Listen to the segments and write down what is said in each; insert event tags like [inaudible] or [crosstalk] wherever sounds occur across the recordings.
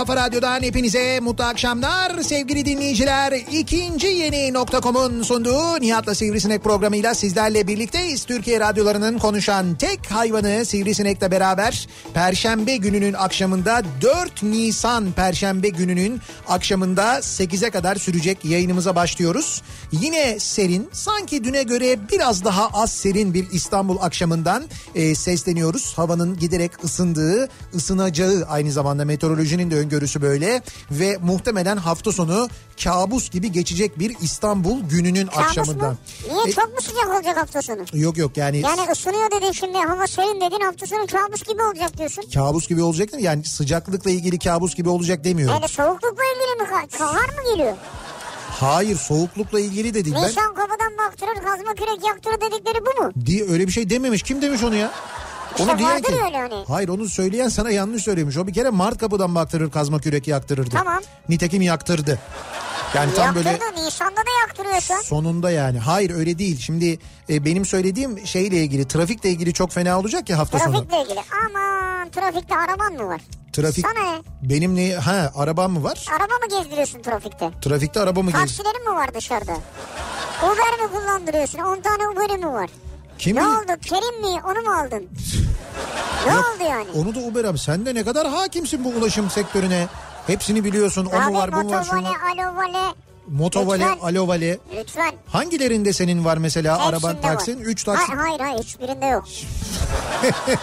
kafa radyodan hepinize mutlu akşamlar sevgili dinleyiciler. İkinci yeni nokta.com'un sunduğu Nihat'la Sivrisinek programıyla sizlerle birlikteyiz. Türkiye radyolarının konuşan tek hayvanı Sivrisinek'le beraber Perşembe gününün akşamında 4 Nisan Perşembe gününün akşamında 8'e kadar sürecek yayınımıza başlıyoruz. Yine serin, sanki düne göre biraz daha az serin bir İstanbul akşamından e, sesleniyoruz. Havanın giderek ısındığı, ısınacağı aynı zamanda meteorolojinin de öngörüsü böyle ve muhtemelen hafta sonu kabus gibi geçecek bir İstanbul gününün Kabus akşamından. mu? Niye E, çok mu sıcak olacak hafta sonu? Yok yok yani, Yani ısınıyor dedin şimdi hava serin dedin hafta sonu kabus gibi olacak diyorsun. kabus gibi olacak değil mi? Yani sıcaklıkla ilgili kabus gibi olacak demiyorum. Yani soğuklukla ilgili mi? ka- Kar mı geliyor? Hayır soğuklukla ilgili de değil. Ben Nisan kafadan baktırır kazma kürek yaktırır dedikleri bu mu? diye öyle bir şey dememiş. Kim demiş onu ya? İşte vardır öyle hani. Hayır onu söyleyen sana yanlış söylemiş. O bir kere Mart kapıdan baktırır kazma kürek yaktırırdı. Tamam. Nitekim yaktırdı. Yani tam Yaktırdı böyle Nisan'da da yaktırıyorsun. sonunda yani. Hayır öyle değil. Şimdi e, benim söylediğim şeyle ilgili trafikle ilgili çok fena olacak ya hafta sonu. Trafikle ilgili. Aman trafikte araban mı var? Trafik Sana ne? benim ne ha arabam mı var? Araba mı gezdiriyorsun trafikte? Trafikte araba mı gez? Taksilerin mi var dışarıda? Uber mi kullandırıyorsun? 10 tane Uber'i mi var? Kim Ne bil- oldu? Kerim mi? Onu mu aldın? [laughs] ne Yok, oldu yani? Onu da Uber abi. Sen de ne kadar hakimsin bu ulaşım sektörüne. Hepsini biliyorsun. O Abi var bu mu var şunu. motovale, alovale. Motovale, Lütfen. alovale. Lütfen. Hangilerinde senin var mesela Hepsinde araban taksin? 3 taksin. Hayır hayır, hiçbirinde yok.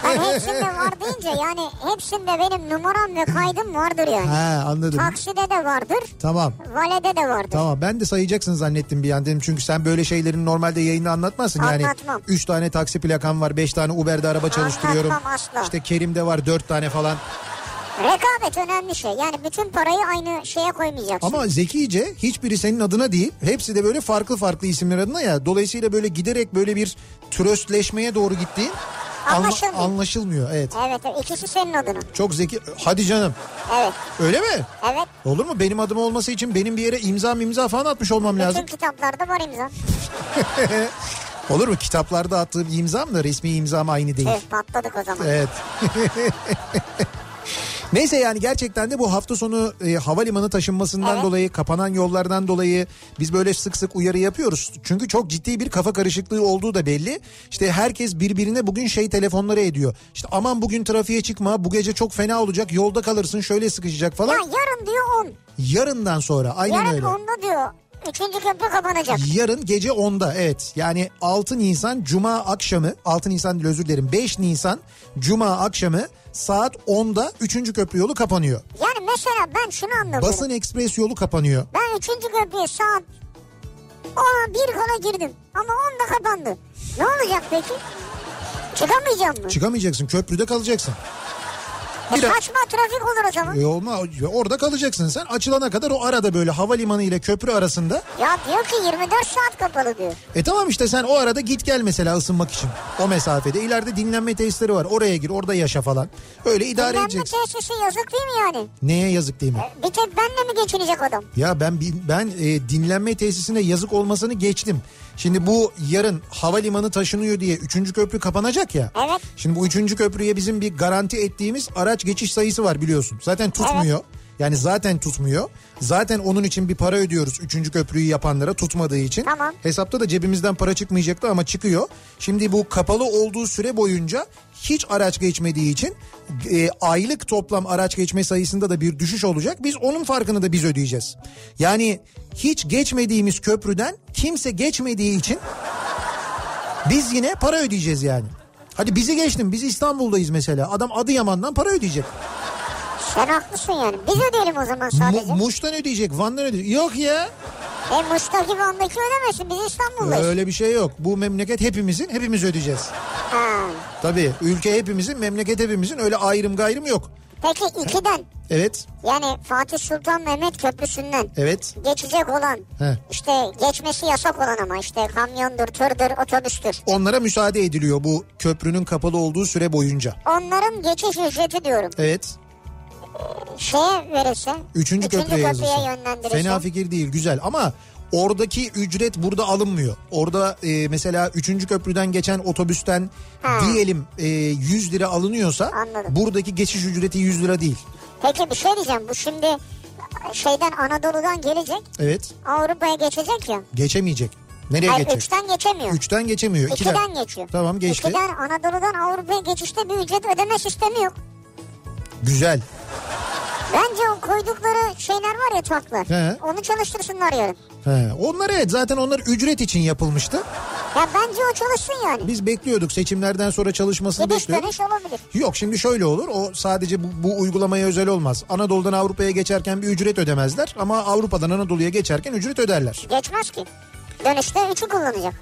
ben [laughs] hepsinde var deyince yani hepsinde benim numaram ve kaydım vardır yani. Ha anladım. Takside de vardır, Tamam. valede de vardır. Tamam ben de sayacaksın zannettim bir an dedim. Çünkü sen böyle şeylerin normalde yayında anlatmazsın. Yani Anlatmam. 3 tane taksi plakam var, 5 tane Uber'de araba çalıştırıyorum. Anlatmam asla. İşte Kerim'de var 4 tane falan. Rekabet önemli şey. Yani bütün parayı aynı şeye koymayacaksın. Ama zekice hiçbiri senin adına değil. Hepsi de böyle farklı farklı isimler adına ya. Dolayısıyla böyle giderek böyle bir tröstleşmeye doğru gittiğin anla- Anlaşılmıyor. anlaşılmıyor. Evet. Evet evet, ikisi senin adına. Çok zeki. Hadi canım. Evet Öyle mi? evet. Olur mu? Benim adım olması için benim bir yere imza imza falan atmış olmam lazım. Bütün kitaplarda var imza. [laughs] Olur mu? Kitaplarda attığım imzamla resmi imzam aynı değil. Evet patladık o zaman. Evet. [laughs] Neyse yani gerçekten de bu hafta sonu e, havalimanı taşınmasından Evet. dolayı kapanan yollardan dolayı biz böyle sık sık uyarı yapıyoruz. Çünkü çok ciddi bir kafa karışıklığı olduğu da belli. İşte herkes birbirine bugün şey telefonları ediyor. İşte aman bugün trafiğe çıkma bu gece çok fena olacak yolda kalırsın şöyle sıkışacak falan. Ya yarın diyor 10. Yarından sonra aynen Yarın öyle. 10'da diyor. Üçüncü köprü kapanacak. Yarın gece 10'da evet yani 6 Nisan Cuma akşamı 6 Nisan değil özür dilerim 5 Nisan Cuma akşamı saat 10'da 3. köprü yolu kapanıyor. Yani mesela ben şunu anlamıyorum. Basın ekspres yolu kapanıyor. Ben üçüncü köprüye saat ona bir kala girdim. Ama 10'da kapandı. Ne olacak peki? Çıkamayacağım mı? Çıkamayacaksın köprüde kalacaksın. E saçma trafik olur o zaman. e olma orada kalacaksın sen açılana kadar o arada böyle havalimanı ile köprü arasında Ya diyor ki 24 saat kapalı diyor. e tamam işte sen o arada git gel mesela ısınmak için o mesafede ileride dinlenme tesisleri var oraya gir orada yaşa falan öyle idare Dinlenme edeceksin. tesisi yazık değil mi yani? Neye yazık değil mi? Bir tek benle mi geçinecek adam? Ya ben ben e, dinlenme tesisine yazık olmasını geçtim. Şimdi bu yarın havalimanı taşınıyor diye 3. köprü kapanacak ya. Evet. Şimdi bu 3. köprüye bizim bir garanti ettiğimiz araç geçiş sayısı var biliyorsun. Zaten tutmuyor. Yani zaten tutmuyor. Zaten onun için bir para ödüyoruz 3. köprüyü yapanlara tutmadığı için. Tamam. Hesapta da cebimizden para çıkmayacaktı ama çıkıyor. Şimdi bu kapalı olduğu süre boyunca hiç araç geçmediği için e, aylık toplam araç geçme sayısında da bir düşüş olacak. Biz onun farkını da biz ödeyeceğiz. Yani hiç geçmediğimiz köprüden kimse geçmediği için biz yine para ödeyeceğiz yani. Hadi bizi geçtim biz İstanbul'dayız mesela. Adam Adıyaman'dan para ödeyecek. Sen haklısın yani. Biz ödeyelim o zaman Mu- sadece. Muş'tan ödeyecek, Van'dan ödeyecek. Yok ya. e Muş'taki Van'daki ödemesin. Biz İstanbul'dayız. Öyle bir şey yok. Bu memleket hepimizin, hepimiz ödeyeceğiz. Ha. Tabii ülke hepimizin, memleket hepimizin öyle ayrım gayrım yok. Peki ikiden Evet, yani Fatih Sultan Mehmet Köprüsü'nden evet. geçecek olan He. işte geçmesi yasak olan ama işte kamyondur, tırdır, otobüstür. Onlara müsaade ediliyor bu köprünün kapalı olduğu süre boyunca. Onların geçiş ücreti diyorum. Evet. Şeye verirse, Üçüncü, köprüye yazılsın. yönlendirirse. Fena fikir değil, güzel ama oradaki ücret burada alınmıyor. Orada e, mesela üçüncü köprüden geçen otobüsten Ha. diyelim e, 100 lira alınıyorsa Anladım. buradaki geçiş ücreti 100 lira değil. Peki bir şey diyeceğim. Bu şimdi şeyden Anadolu'dan gelecek Evet, Avrupa'ya geçecek ya. geçemeyecek. Nereye Hayır geçecek? üçten geçemiyor. Üçten geçemiyor. İkiden, İkiden. geçiyor. Tamam geçti. İkiden Anadolu'dan Avrupa'ya geçişte bir ücret ödeme sistemi yok. Güzel. Bence o koydukları şeyler var ya taklar. He. Onu çalıştırsınlar yarın. He, onlar evet zaten onlar ücret için yapılmıştı. Ya bence o çalışsın yani. Biz bekliyorduk seçimlerden sonra çalışmasını Gidiş bekliyorduk. dönüş olabilir. Yok şimdi şöyle olur o sadece bu, bu uygulamaya özel olmaz. Anadolu'dan Avrupa'ya geçerken bir ücret ödemezler ama Avrupa'dan Anadolu'ya geçerken ücret öderler. Geçmez ki. Dönüşte üçü kullanacak.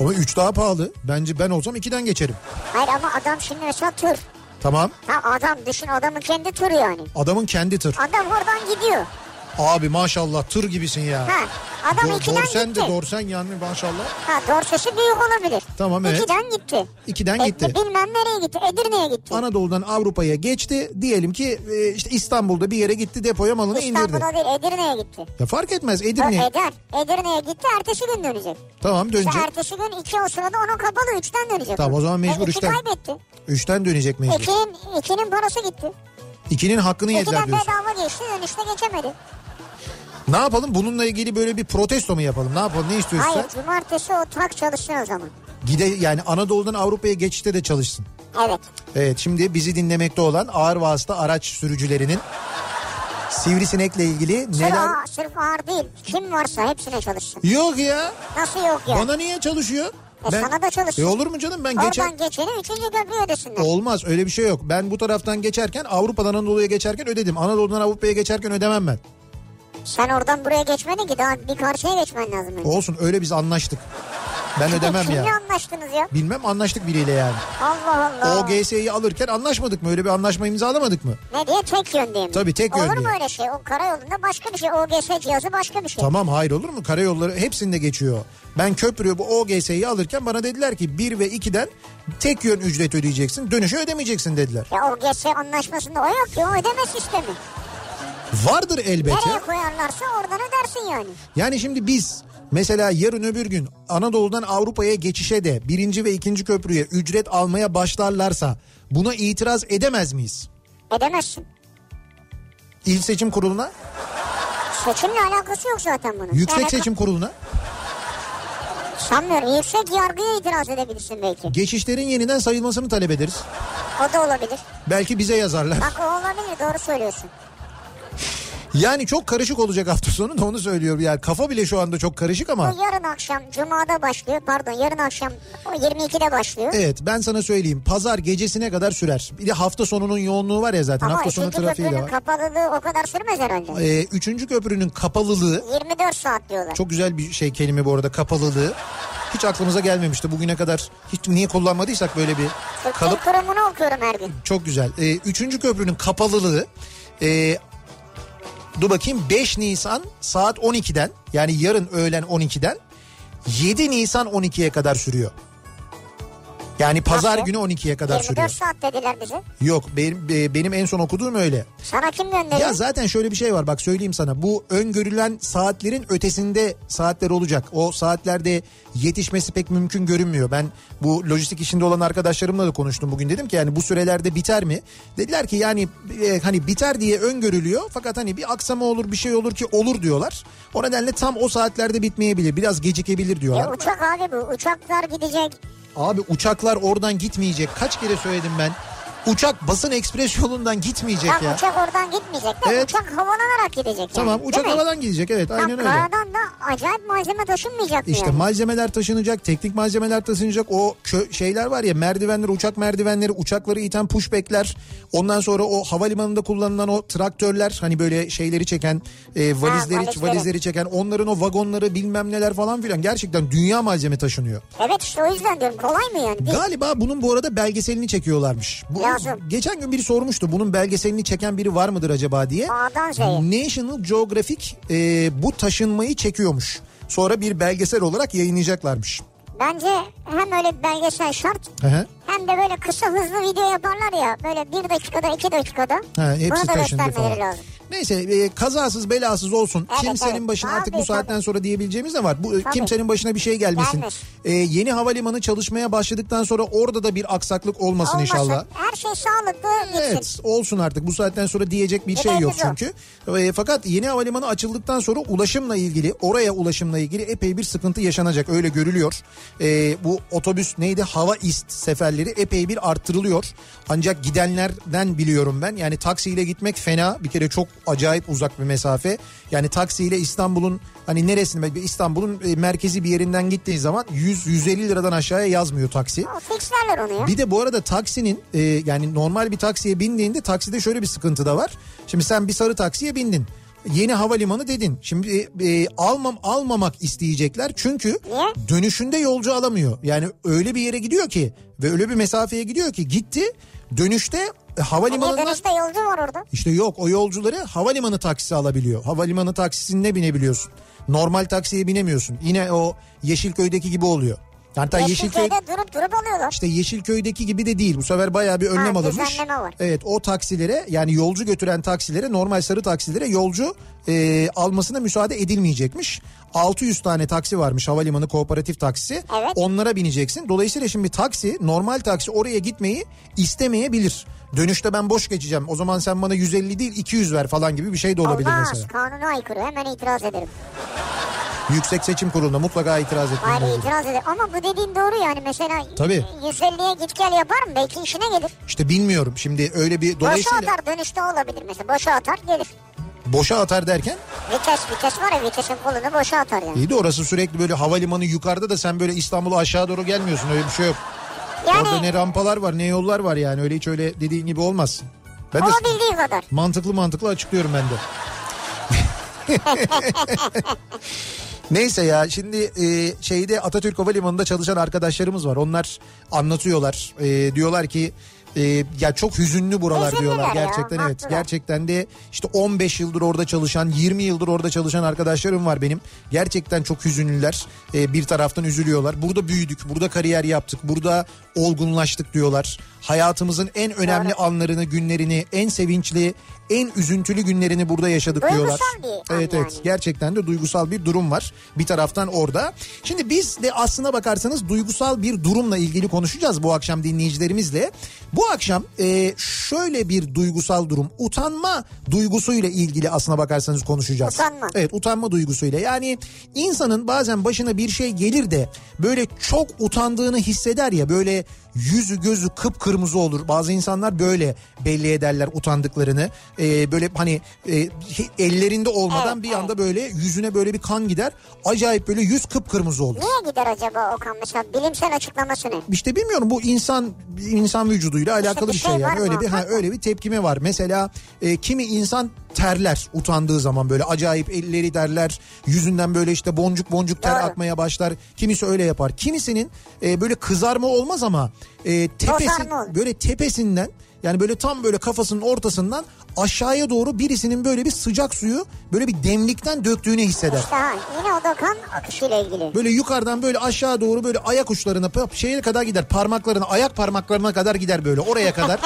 Ama 3 daha pahalı. Bence ben olsam 2'den geçerim. Hayır ama adam şimdi mesela tır. Tamam Ha adam düşün adamın kendi tırı yani. adamın kendi tır. Adam oradan gidiyor. Abi maşallah tır gibisin ya. Ha adam Do- ikiden dorsen gitti. de dorsen yani maşallah. Ha dorsesi büyük olabilir. Tamam, evet. İkiden gitti. 2'den E, gitti. bilmem nereye gitti. Edirne'ye gitti. Anadolu'dan Avrupa'ya geçti. Diyelim ki e, işte İstanbul'da bir yere gitti depoya malını indirdi. İstanbul'a değil Edirne'ye gitti. Ya fark etmez Edirne. eder. Edirne'ye gitti ertesi gün dönecek. Tamam İşte dönecek. ertesi gün iki o sırada onun kapalı üçten dönecek. Tamam, o zaman mecbur e, üçten. kaybetti. Üçten dönecek mecbur. İkinin, ikinin parası gitti. İkinin hakkını yediler İkiden diyorsun. bedava geçti dönüşte geçemedi. Ne yapalım bununla ilgili böyle bir protesto mu yapalım? Ne yapalım? Ne istiyorsun Hayır sen? cumartesi o tak çalışsın o zaman. Gide yani Anadolu'dan Avrupa'ya geçişte de çalışsın. Evet. Evet şimdi bizi dinlemekte olan ağır vasıta araç sürücülerinin sivrisinekle ilgili Sırf, neler... ağır, sırf ağır değil. Kim varsa hepsine çalışsın. Yok ya. Nasıl yok ya? Bana niye çalışıyor? E sana da çalışsın. E olur mu canım ben Oradan geçer... geçeni üçüncü köprü ödesinler. Olmaz öyle bir şey yok. Ben bu taraftan geçerken Avrupa'dan Anadolu'ya geçerken ödedim. Anadolu'dan Avrupa'ya geçerken ödemem ben. Sen oradan buraya geçmedin ki daha bir karşıya geçmen lazım. önce. Olsun öyle biz anlaştık. Ben ödemem Kimle ya. anlaştınız ya? Bilmem anlaştık biriyle yani. Allah Allah. OGS'yi alırken anlaşmadık mı? Öyle bir anlaşma imzalamadık mı? Ne diye tek yön diye mi? Tabii, tek yön Olur mu diye. öyle şey? O karayolunda başka bir şey. OGS cihazı başka bir şey. Tamam hayır olur mu? Karayolları hepsinde geçiyor. Ben köprü bu OGS'yi alırken bana dediler ki 1 ve 2'den tek yön ücret ödeyeceksin. Dönüşü ödemeyeceksin dediler. Ya OGS anlaşmasında o yok ki. O ödeme sistemi. Vardır elbet Nereye ya. koyarlarsa oradan ödersin yani. Yani şimdi biz mesela yarın öbür gün Anadolu'dan Avrupa'ya geçişe de birinci ve ikinci köprüye ücret almaya başlarlarsa buna itiraz edemez miyiz? Edemezsin. İl Seçim Kurulu'na, Seçimle alakası yok zaten bunun. Yüksek Yani Seçim Kurulu'na Sanmıyorum. Yüksek yargıya itiraz edebilirsin belki. geçişlerin yeniden sayılmasını talep ederiz. O da olabilir. Belki bize yazarlar. Bak o olabilir doğru söylüyorsun. Yani çok karışık olacak hafta sonu da onu söylüyorum. Yani kafa bile şu anda çok karışık ama. Bu yarın akşam Cuma'da başlıyor. Pardon yarın akşam o 22'de başlıyor. Evet ben sana söyleyeyim pazar gecesine kadar sürer. Bir de hafta sonunun yoğunluğu var ya zaten Ama hafta sonu trafiği de var. kapalılığı o kadar sürmez herhalde. Ee, üçüncü köprünün kapalılığı 24 saat diyorlar. çok güzel bir şey kelime bu arada kapalılığı. Hiç aklımıza gelmemişti bugüne kadar. Hiç niye kullanmadıysak böyle bir kalıp. Kurumu'nu okuyorum her gün. Çok güzel. Ee, üçüncü köprünün kapalılığı e, dur bakayım 5 Nisan saat 12'den yani yarın öğlen 12'den 7 Nisan 12'ye kadar sürüyor. Yani pazar Nasıl? günü 12'ye kadar 24 sürüyor. saat dediler bize. Yok benim, e, benim en son okuduğum öyle. Sana kim gönderiyor? Ya zaten şöyle bir şey var bak söyleyeyim sana. Bu öngörülen saatlerin ötesinde saatler olacak. O saatlerde yetişmesi pek mümkün görünmüyor. Ben bu lojistik işinde olan arkadaşlarımla da konuştum bugün. Dedim ki yani bu sürelerde biter mi? Dediler ki yani e, hani biter diye öngörülüyor. Fakat hani bir aksama olur bir şey olur ki olur diyorlar. O nedenle tam o saatlerde bitmeyebilir. Biraz gecikebilir E, diyorlar. uçak abi bu. Uçaklar gidecek. Abi uçaklar oradan gitmeyecek. Kaç kere söyledim ben. Uçak basın ekspres yolundan gitmeyecek Tam ya. uçak oradan gitmeyecek de Evet. uçak havalanarak gidecek. Tamam yani, uçak mi? havadan gidecek evet Tam aynen öyle. karadan da acayip malzeme taşınmayacak İşte yani? malzemeler taşınacak, teknik malzemeler taşınacak. O şeyler var ya merdivenler, uçak merdivenleri, uçakları iten pushbackler. Ondan sonra o havalimanında kullanılan o traktörler hani böyle şeyleri çeken, e, valizleri, valizleri. valizleri çeken onların o vagonları bilmem neler falan filan gerçekten dünya malzeme taşınıyor. Evet işte o yüzden diyorum kolay mı yani? Galiba bunun bu arada belgeselini çekiyorlarmış. Bu, Lazım. Geçen gün biri sormuştu bunun belgeselini çeken biri var mıdır acaba diye. A'dan Z'ye. National Geographic e, bu taşınmayı çekiyormuş. Sonra bir belgesel olarak yayınlayacaklarmış. Bence hem öyle bir belgesel şart Hı hı. hem de böyle kısa hızlı video yaparlar ya böyle bir dakikada iki dakikada. Ha, hepsi Bunu da taşındı falan. lazım. Neyse e, kazasız belasız olsun. Evet, kimsenin evet. başına artık bu Tabii, saatten tabii. sonra diyebileceğimiz ne var? Bu Tabii. kimsenin başına bir şey gelmesin. E, yeni havalimanı çalışmaya başladıktan sonra orada da bir aksaklık olmasın, Olmasın. inşallah. Her şey sağlıklı gitsin. Evet olsun artık bu saatten sonra diyecek bir şey yok çünkü. E, fakat yeni havalimanı açıldıktan sonra ulaşımla ilgili oraya ulaşımla ilgili epey bir sıkıntı yaşanacak öyle görülüyor. E, bu otobüs neydi hava ist seferleri epey bir arttırılıyor. Ancak gidenlerden biliyorum ben yani taksiyle gitmek fena bir kere çok acayip uzak bir mesafe. Yani taksiyle İstanbul'un hani neresinde İstanbul'un e, merkezi bir yerinden gittiği zaman 100-150 liradan aşağıya yazmıyor taksi. Fixlerler onu ya. Bir de bu arada taksinin e, yani normal bir taksiye bindiğinde takside şöyle bir sıkıntı da var. Şimdi sen bir sarı taksiye bindin. Yeni havalimanı dedin. Şimdi e, e, almam almamak isteyecekler çünkü Niye? dönüşünde yolcu alamıyor. Yani öyle bir yere gidiyor ki ve öyle bir mesafeye gidiyor ki gitti dönüşte e, havalimanından dönüşte yolcu var orada? işte yok o yolcuları havalimanı taksisi alabiliyor. Havalimanı taksisine binebiliyorsun. Normal taksiye binemiyorsun. Yine o Yeşilköy'deki gibi oluyor. Hatta Yeşilköy Yeşilköy'de durup durup alıyorlar. işte Yeşilköy'deki gibi de değil. Bu sefer bayağı bir önlem Ha, alınmış. var. Evet o taksilere yani yolcu götüren taksilere normal sarı taksilere yolcu e, almasına müsaade edilmeyecekmiş. 600 tane taksi varmış havalimanı kooperatif taksisi. Evet. Onlara bineceksin. Dolayısıyla şimdi taksi normal taksi oraya gitmeyi istemeyebilir. Dönüşte ben boş geçeceğim. O zaman sen bana 150 değil 200 ver falan gibi bir şey de olabilir Olmaz. mesela. Kanuna aykırı. Hemen itiraz ederim. Yüksek Seçim Kurulu'na mutlaka itiraz etmem Hayır lazım. itiraz ederim. Ama bu dediğin doğru yani. Mesela Tabii. 150'ye git gel yaparım. Belki işine gelir. İşte bilmiyorum şimdi öyle bir Boşa dolayısıyla atar dönüşte olabilir mesela. Boşa atar gelir. boşa atar derken Vites vites var ya vitesin kolunu boşa atar yani. İyi de orası sürekli böyle havalimanı yukarıda da sen böyle İstanbul'a aşağı doğru gelmiyorsun öyle bir şey yok. Orada Yani ne rampalar var ne yollar var yani öyle hiç öyle dediğin gibi olmaz. Ben de olabildiği kadar. mantıklı mantıklı açıklıyorum ben de. [laughs] Neyse ya şimdi e, şeyde Atatürk Havalimanı'nda çalışan arkadaşlarımız var. Onlar anlatıyorlar. E, diyorlar ki e, ya çok hüzünlü buralar Hüzünlüler diyorlar ya, gerçekten evet. haklılar. Gerçekten de işte 15 yıldır orada çalışan 20 yıldır orada çalışan arkadaşlarım var benim. Gerçekten çok hüzünlüler. E, bir taraftan üzülüyorlar. Burada büyüdük, burada kariyer yaptık, burada olgunlaştık diyorlar. Hayatımızın en önemli anlarını, günlerini, en sevinçli, en üzüntülü günlerini burada yaşadık Duygusal diyorlar. bir Evet evet yani. gerçekten de duygusal bir durum var bir taraftan orada. Şimdi biz de aslına bakarsanız duygusal bir durumla ilgili konuşacağız bu akşam dinleyicilerimizle. Bu akşam e, şöyle bir duygusal durum utanma duygusuyla ilgili aslına bakarsanız konuşacağız. Utanma. Evet utanma duygusuyla yani insanın bazen başına bir şey gelir de böyle çok utandığını hisseder ya böyle yüzü gözü kıpkırmızı olur. Bazı insanlar böyle belli ederler utandıklarını. Ee, böyle hani e, ellerinde olmadan Evet, bir anda böyle yüzüne böyle bir kan gider. Acayip böyle yüz kıpkırmızı olur. Niye gider acaba Okan mesela bilimsel açıklaması ne? İşte bilmiyorum bu insan insan vücuduyla alakalı bir bir şey şey yani öyle bir ha, öyle bir tepkime var. Mesela e, kimi insan terler utandığı zaman böyle acayip elleri terler yüzünden böyle işte boncuk boncuk ter Doğru. akmaya başlar. Kimisi öyle yapar. Kimisinin e, böyle kızarma olmaz ama e, tepesi böyle tepesinden yani böyle tam böyle kafasının ortasından aşağıya doğru birisinin böyle bir sıcak suyu böyle bir demlikten döktüğünü hisseder. İşte ha, yine o da kan akışıyla ilgili. Böyle yukarıdan böyle aşağı doğru böyle ayak uçlarına şeye kadar gider parmaklarına ayak parmaklarına kadar gider böyle oraya kadar.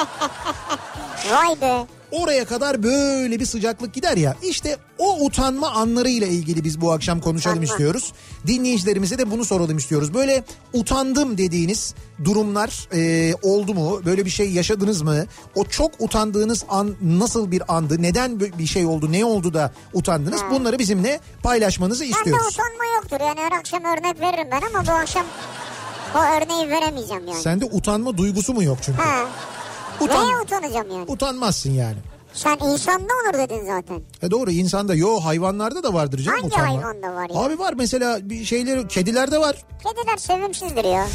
Vay be. Oraya kadar böyle bir sıcaklık gider ya. İşte o utanma anlarıyla ilgili biz bu akşam konuşalım Utanma. istiyoruz. Dinleyicilerimize de bunu soralım istiyoruz. Böyle utandım dediğiniz durumlar e, oldu mu? Böyle bir şey yaşadınız mı? O çok utandığınız an nasıl bir andı? Neden bir şey oldu? Ne oldu da utandınız? Bunları bizimle paylaşmanızı istiyoruz. utanma yoktur yani her akşam örnek veririm ben ama bu akşam o örneği veremeyeceğim yani. Sende utanma duygusu mu yok çünkü? Ha. Utan- Neye utanacağım yani? Utanmazsın yani. Sen insanda olur dedin zaten. E doğru insanda yo hayvanlarda da vardır canım Hangi utanma. hayvanda var ya? Abi var mesela bir şeyleri kedilerde var. Kediler sevimsizdir ya.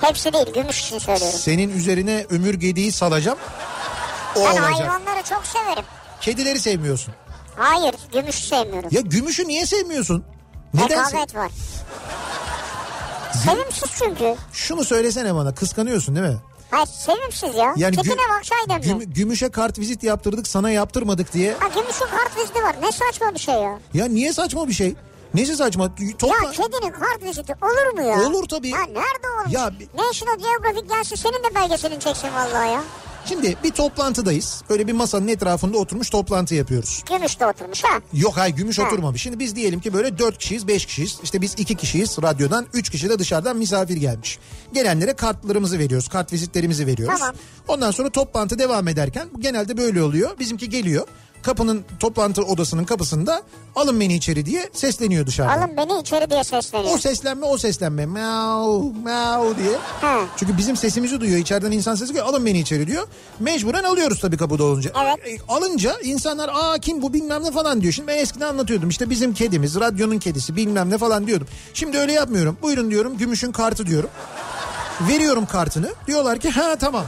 Hepsi değil gümüş için söylüyorum. Senin üzerine ömür gediği salacağım. O Ben olacak. hayvanları çok severim. Kedileri sevmiyorsun. Hayır gümüşü sevmiyorum. Ya gümüşü niye sevmiyorsun? Neden? se- Rekabet var. Sevimsiz çünkü. Şunu söylesene bana kıskanıyorsun değil mi? Hayır sevimsiz ya. Yani Tipine gü- baksaydın mı? güm- gümüşe kart vizit yaptırdık sana yaptırmadık diye. Ha gümüşün kart viziti var. Ne saçma bir şey ya. Ya niye saçma bir şey? Nesi saçma? Topla. Ya kedinin kart viziti olur mu ya? Olur tabii. Ya nerede olmuş? Ya National Geographic gelsin senin de belgeselini çeksin vallahi ya. Şimdi bir toplantıdayız. Böyle bir masanın etrafında oturmuş toplantı yapıyoruz. Gümüş de oturmuş ha. Yok hayır gümüş Ha. oturmamış. Şimdi biz diyelim ki böyle 4 kişiyiz 5 kişiyiz. İşte biz 2 kişiyiz radyodan 3 kişi de dışarıdan misafir gelmiş. Gelenlere kartlarımızı veriyoruz. Kart vizitlerimizi veriyoruz. Tamam. Ondan sonra toplantı devam ederken genelde böyle oluyor. Bizimki geliyor. Kapının toplantı odasının kapısında alın beni içeri diye sesleniyor dışarıdan. Alın beni içeri diye sesleniyor. O seslenme o seslenme. Miau miau diye. Ha. Çünkü bizim sesimizi duyuyor. içeriden insan sesi geliyor. Alın beni içeri diyor. Mecburen alıyoruz tabii kapıda olunca. Evet. E, alınca insanlar aa kim bu bilmem ne falan diyor. Şimdi ben eskiden anlatıyordum. İşte bizim kedimiz, radyonun kedisi bilmem ne falan diyordum. Şimdi öyle yapmıyorum. Buyurun diyorum. Gümüşün kartı diyorum. Veriyorum kartını. Diyorlar ki ha tamam.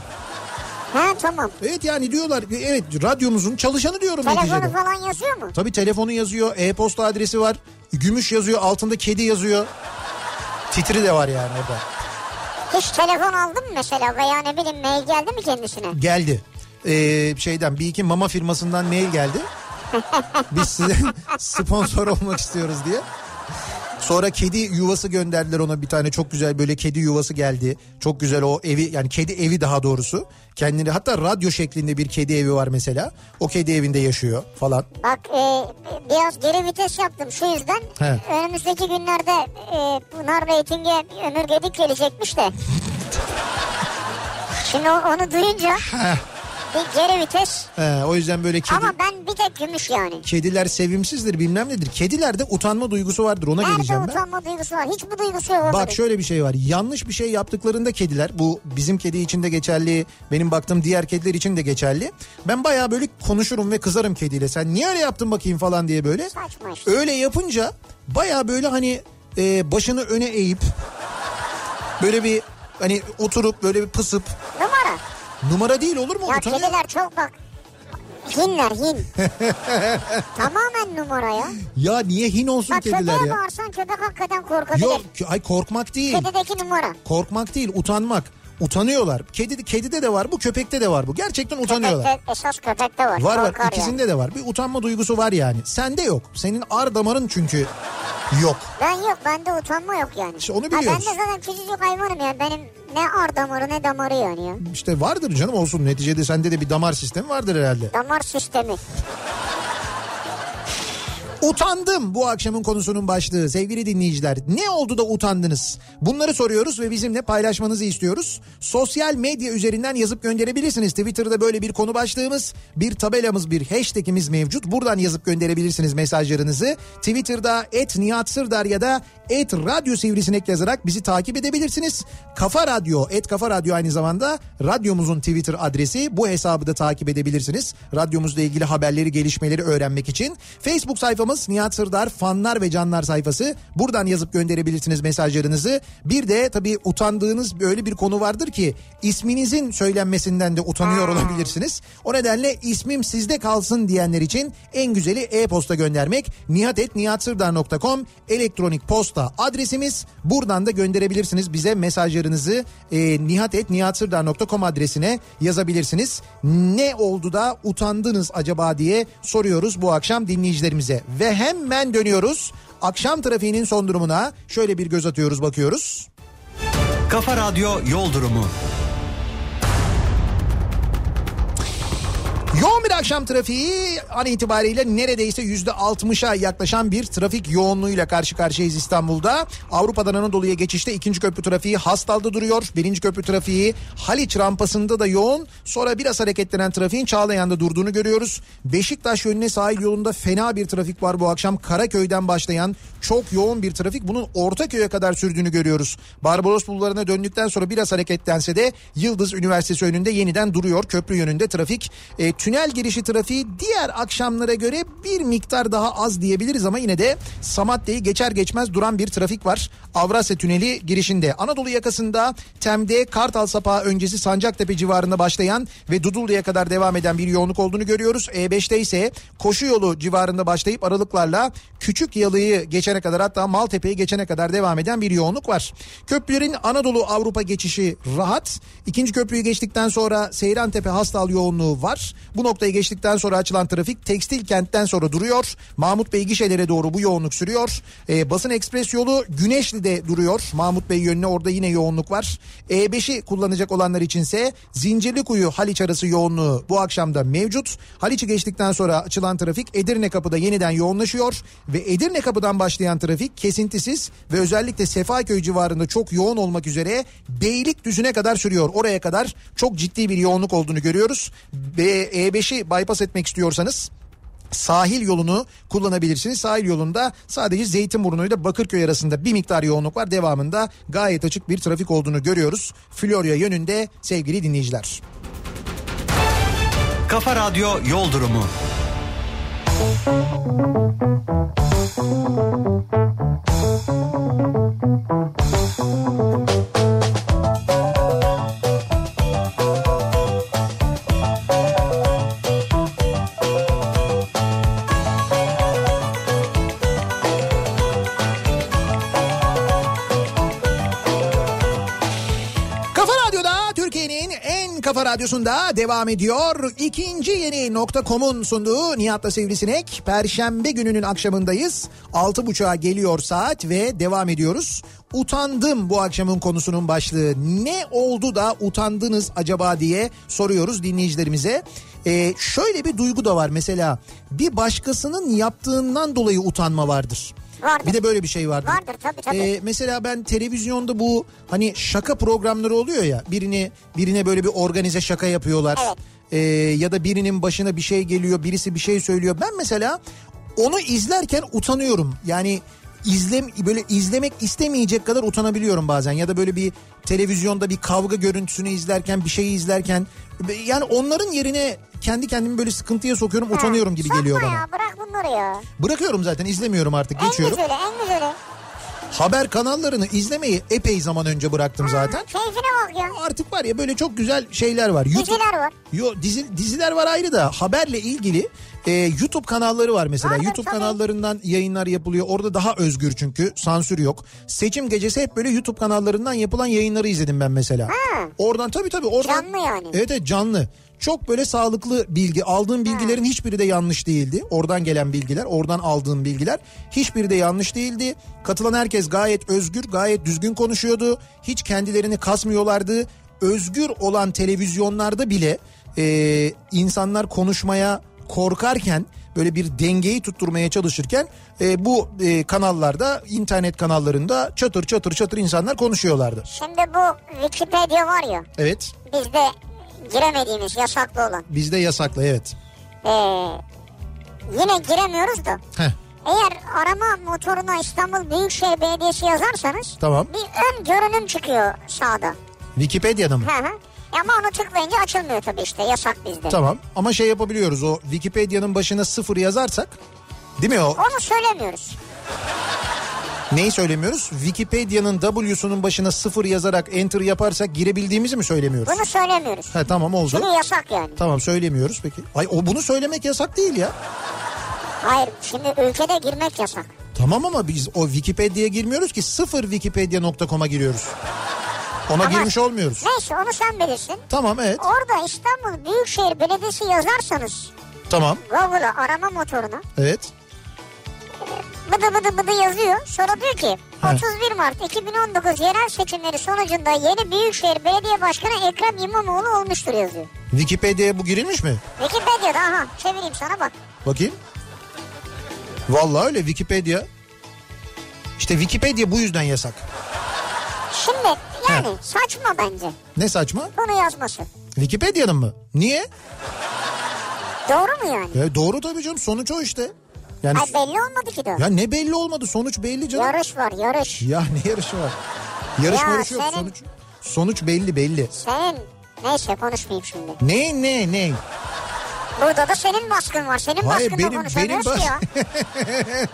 Ha tamam. Evet yani diyorlar ki evet radyomuzun çalışanı diyorum Telefonu neticede. falan yazıyor mu? Tabii telefonu yazıyor, e-posta adresi var, gümüş yazıyor, altında kedi yazıyor. Titri de var yani orada. Hiç telefon aldın mı mesela veya ne bileyim mail geldi mi kendisine? Geldi. Ee, şeyden bir iki mama firmasından mail geldi. Biz size [laughs] sponsor olmak istiyoruz diye. Sonra kedi yuvası gönderdiler ona bir tane çok güzel böyle kedi yuvası geldi. Çok güzel o evi yani kedi evi daha doğrusu. Kendini hatta radyo şeklinde bir kedi evi var mesela. O kedi evinde yaşıyor falan. Bak e, biraz geri vites yaptım şu yüzden. He. Önümüzdeki günlerde e, Pınar Reyting'e Ömür Gedik gelecekmiş de. [laughs] Şimdi onu duyunca bir geri vites. He, o yüzden böyle kedi, Ama ben bir tek gümüş yani. kediler sevimsizdir bilmem nedir. Kedilerde utanma duygusu vardır ona Nerede geleceğim ben. utanma duygusu var? Hiç bu duygusu yok. Bak şöyle bir şey var. Yanlış bir şey yaptıklarında kediler bu bizim kedi için de geçerli. Benim baktığım diğer kediler için de geçerli. Ben bayağı böyle konuşurum ve kızarım kediyle. Sen niye öyle yaptın bakayım falan diye böyle. Saçma işte. Öyle yapınca bayağı böyle hani e, başını öne eğip böyle bir hani oturup böyle bir pısıp Numara. Numara değil olur mu? Ya Utanıyor. kediler çok bak. Hinler hin. [laughs] Tamamen numara ya. Ya niye hin olsun Bak kediler köpeğe ya? bağırsan köpek hakikaten korkabilir. Yok ay korkmak değil. Kedideki numara. Korkmak değil utanmak. Utanıyorlar. Kedi, kedide de var bu köpekte de var bu. Gerçekten utanıyorlar. Köpekte, esas köpekte var. Var var ikisinde de var. Bir utanma duygusu var yani. Sende yok. Senin ar damarın çünkü yok. Ben yok bende utanma yok yani. İşte onu Ha, ben biliyoruz. de zaten küçücük hayvanım yani. Benim ne ar damarı ne damarı yani ya. İşte vardır canım olsun. Neticede sende de bir damar sistemi vardır herhalde. Damar sistemi. Utandım bu akşamın konusunun başlığı sevgili dinleyiciler. Ne oldu da utandınız? Bunları soruyoruz ve bizimle paylaşmanızı istiyoruz. Sosyal medya üzerinden yazıp gönderebilirsiniz. Twitter'da böyle bir konu başlığımız, bir tabelamız, bir hashtagimiz mevcut. Buradan yazıp gönderebilirsiniz mesajlarınızı. Twitter'da et Nihat Sırdar ya da et Radyo Sivrisinek yazarak bizi takip edebilirsiniz. Kafa Radyo, et Kafa Radyo aynı zamanda radyomuzun Twitter adresi. Bu hesabı da takip edebilirsiniz. Radyomuzla ilgili haberleri, gelişmeleri öğrenmek için. Facebook sayfamız sayfamız Nihat Sırdar fanlar ve canlar sayfası. Buradan yazıp gönderebilirsiniz mesajlarınızı. Bir de tabii utandığınız böyle bir konu vardır ki isminizin söylenmesinden de utanıyor olabilirsiniz. O nedenle ismim sizde kalsın diyenler için en güzeli e-posta göndermek. nihatetnihatsırdar.com elektronik posta adresimiz. Buradan da gönderebilirsiniz bize mesajlarınızı e, nihatetnihatsırdar.com adresine yazabilirsiniz. Ne oldu da utandınız acaba diye soruyoruz bu akşam dinleyicilerimize. Ve hemen dönüyoruz. Akşam trafiğinin son durumuna şöyle bir göz atıyoruz bakıyoruz. Kafa Radyo Yol Durumu. Yoğun bir akşam trafiği an itibariyle neredeyse yüzde altmışa yaklaşan bir trafik yoğunluğuyla karşı karşıyayız İstanbul'da. Avrupa'dan Anadolu'ya geçişte ikinci köprü trafiği Hastal'da duruyor. Birinci köprü trafiği Haliç rampasında da yoğun. Sonra biraz hareketlenen trafiğin Çağlayan'da durduğunu görüyoruz. Beşiktaş yönüne sahil yolunda fena bir trafik var bu akşam. Karaköy'den başlayan çok yoğun bir trafik. Bunun Ortaköy'e kadar sürdüğünü görüyoruz. Barbaros bulvarına döndükten sonra biraz hareketlense de Yıldız Üniversitesi önünde yeniden duruyor. Köprü yönünde trafik. E, tünel girişi trafiği diğer akşamlara göre bir miktar daha az diyebiliriz ama yine de Samatya'yı geçer geçmez duran bir trafik var. Avrasya Tüneli girişinde. Anadolu yakasında Tem'de Kartal Sapağı öncesi Sancaktepe civarında başlayan ve Dudullu'ya kadar devam eden bir yoğunluk olduğunu görüyoruz. E5'te ise koşu yolu civarında başlayıp aralıklarla Küçük Yalı'yı geçene kadar hatta Maltepe'yi geçene kadar devam eden bir yoğunluk var. Köprülerin Anadolu Avrupa geçişi rahat. İkinci köprüyü geçtikten sonra Seyrantepe Hastal yoğunluğu var. Bu noktayı geçtikten sonra açılan trafik tekstil kentten sonra duruyor. Mahmut Bey gişelere doğru bu yoğunluk sürüyor. Ee, basın ekspres yolu Güneşli'de duruyor. Mahmut Bey yönüne orada yine yoğunluk var. E5'i kullanacak olanlar içinse Zincirlikuyu Haliç arası yoğunluğu bu akşamda mevcut. Haliç'i geçtikten sonra açılan trafik Edirne kapıda yeniden yoğunlaşıyor ve Edirne kapıdan başlayan trafik kesintisiz ve özellikle Sefaköy civarında çok yoğun olmak üzere Beylikdüzü'ne kadar sürüyor. Oraya kadar çok ciddi bir yoğunluk olduğunu görüyoruz. Ve E5'i bypass etmek istiyorsanız sahil yolunu kullanabilirsiniz. Sahil yolunda sadece Zeytinburnu ile Bakırköy arasında bir miktar yoğunluk var. Devamında gayet açık bir trafik olduğunu görüyoruz. Florya yönünde sevgili dinleyiciler. Kafa Radyo Yol Durumu. Kafa kafa radyosunda devam ediyor. İkinci yeni nokta.com'un sunduğu Nihat'la Sivrisinek. Perşembe gününün akşamındayız. Altı buçuğa geliyor saat ve devam ediyoruz. Utandım bu akşamın konusunun başlığı. Ne oldu da utandınız acaba diye soruyoruz dinleyicilerimize. Ee, şöyle bir duygu da var mesela bir başkasının yaptığından dolayı utanma vardır. Vardır. Bir de böyle bir şey vardır. Vardır, tabii, tabii. Ee, mesela ben televizyonda bu hani şaka programları oluyor ya birini birine böyle bir organize şaka yapıyorlar. Evet. Ee, ya da birinin başına bir şey geliyor birisi bir şey söylüyor. Ben mesela onu izlerken utanıyorum. Yani izlem böyle izlemek istemeyecek kadar utanabiliyorum bazen ya da böyle bir televizyonda bir kavga görüntüsünü izlerken bir şeyi izlerken yani onların yerine kendi kendimi böyle sıkıntıya sokuyorum utanıyorum gibi geliyor bana. ya bırak bunları ya. Bırakıyorum zaten izlemiyorum artık En geçiyorum. güzeli en güzeli. Haber kanallarını izlemeyi epey zaman önce bıraktım zaten. Keyfine bak ya. Artık var ya böyle çok güzel şeyler var. Diziler var. Yo dizi, diziler var ayrı da haberle ilgili e, YouTube kanalları var mesela. Vardır, YouTube tabii. kanallarından yayınlar yapılıyor. Orada daha özgür çünkü sansür yok. Seçim gecesi hep böyle YouTube kanallarından yapılan yayınları izledim ben mesela. Ha. Oradan tabii tabii oradan. Canlı yani. Evet evet canlı. Çok böyle sağlıklı bilgi. Aldığım bilgilerin hiçbiri de yanlış değildi. Oradan gelen bilgiler, oradan aldığım bilgiler hiçbiri de yanlış değildi. Katılan herkes gayet özgür, gayet düzgün konuşuyordu. Hiç kendilerini kasmıyorlardı. Özgür olan televizyonlarda bile e, insanlar konuşmaya korkarken böyle bir dengeyi tutturmaya çalışırken e, bu e, kanallarda internet kanallarında çatır çatır çatır insanlar konuşuyorlardı. Şimdi bu Wikipedia var ya Evet bizde giremediğimiz yasaklı olan. bizde yasaklı evet. Ee, yine giremiyoruz da. Heh, Eğer arama motoruna İstanbul Büyükşehir Belediyesi yazarsanız tamam. bir ön görünüm çıkıyor sağda. Wikipedia'da mı? Hı hı. Ama onu tıklayınca açılmıyor tabii işte yasak bizde. Tamam ama şey yapabiliyoruz o Wikipedia'nın başına sıfır yazarsak Değil mi o? Onu söylemiyoruz. Neyi söylemiyoruz? Wikipedia'nın W'sunun başına sıfır yazarak enter yaparsak girebildiğimizi mi söylemiyoruz? Bunu söylemiyoruz. Ha tamam oldu. Çünkü yasak yani. Tamam söylemiyoruz peki. Ay o bunu söylemek yasak değil ya. Hayır şimdi ülkede girmek yasak. Tamam ama biz o Wikipedia'ya girmiyoruz ki sıfır wikipedia.com'a giriyoruz. Ona Ama- girmiş olmuyoruz. Neyse onu sen bilirsin. Tamam evet. Orada İstanbul Büyükşehir Belediyesi yazarsanız Tamam Google'a arama motoruna evet. bıdı bıdı bıdı yazıyor. Sonra diyor ki He. 31 Mart 2019 yerel seçimleri sonucunda yeni Büyükşehir Belediye Başkanı Ekrem İmamoğlu olmuştur yazıyor. Wikipedia'ya bu girilmiş mi? Wikipedia'da aha çevireyim sana bak. Bakayım. Vallahi öyle Wikipedia. İşte Wikipedia bu yüzden yasak. Şimdi yani saçma bence Ne saçma? bunu yazması. Wikipedia'nın mı? Niye? Doğru mu yani? Ya doğru tabii canım sonuç o işte. Yani Ay belli olmadı ki de. ya ne belli olmadı sonuç belli canım. Yarış var yarış. Ya ne yarışı var? Yarış Ya yarış yok senin- sonuç. Sonuç belli belli. Senin neyse konuşmayayım şimdi. Ne ne ne? Burada da senin baskın var. Senin Hayır, baskınla benim- konuşamıyoruz benim ki ya. [laughs]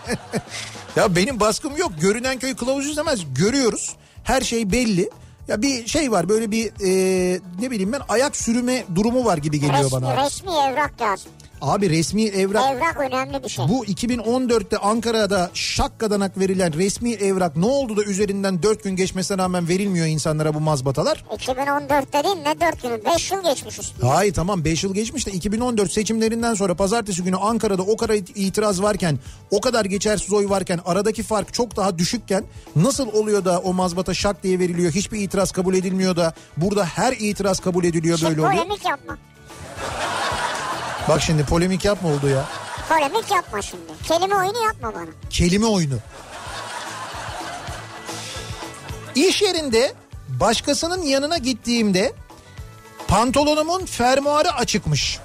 Ya benim baskım yok. Görünen köy kılavuzu izlemez. Görüyoruz. Her şey belli. Ya bir şey var böyle bir e, ne bileyim ben ayak sürüme durumu var gibi geliyor Resmi, bana. resmi evrak lazım. Abi resmi evrak Evrak önemli bir şey. bu 2014'te Ankara'da şakkadanak verilen resmi evrak ne oldu da üzerinden 4 gün geçmesine rağmen verilmiyor insanlara bu mazbatalar? 2014 dediğin ne 4 günü 5 yıl geçmiş üstüne. Hayır tamam 5 yıl geçmiş de 2014 seçimlerinden sonra pazartesi günü Ankara'da o kadar itiraz varken o kadar geçersiz oy varken aradaki fark çok daha düşükken nasıl oluyor da o mazbata şak diye veriliyor hiçbir itiraz kabul edilmiyor da burada her itiraz kabul ediliyor Şimdi böyle oluyor. polemik yapma. Bak şimdi polemik yapma oldu ya. Polemik yapma şimdi. Kelime oyunu yapma bana. Kelime oyunu. İş yerinde başkasının yanına gittiğimde pantolonumun fermuarı açıkmış.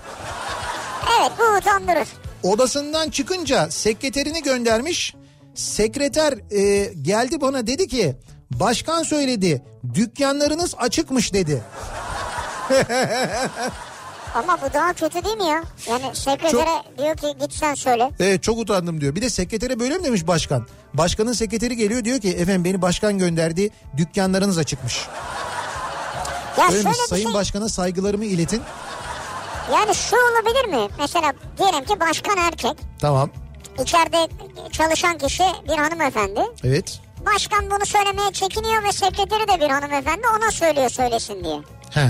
Evet bu utandırır. Odasından çıkınca sekreterini göndermiş. Sekreter e, geldi bana dedi ki başkan söyledi dükkanlarınız açıkmış dedi. [laughs] Ama bu daha kötü değil mi ya? Yani sekretere diyor ki git sen söyle. Evet çok utandım diyor. Bir de sekretere böyle mi demiş başkan? Başkanın sekreteri geliyor diyor ki efendim beni başkan gönderdi dükkanlarınız açıkmış. Ya Öyle mi? şöyle bir Sayın şey. başkana saygılarımı iletin. Yani şu olabilir mi? Mesela diyelim ki başkan erkek. Tamam İçeride çalışan kişi bir hanımefendi. evet. Başkan bunu söylemeye çekiniyor ve sekreteri de bir hanımefendi ona söylüyor söylesin diye. He.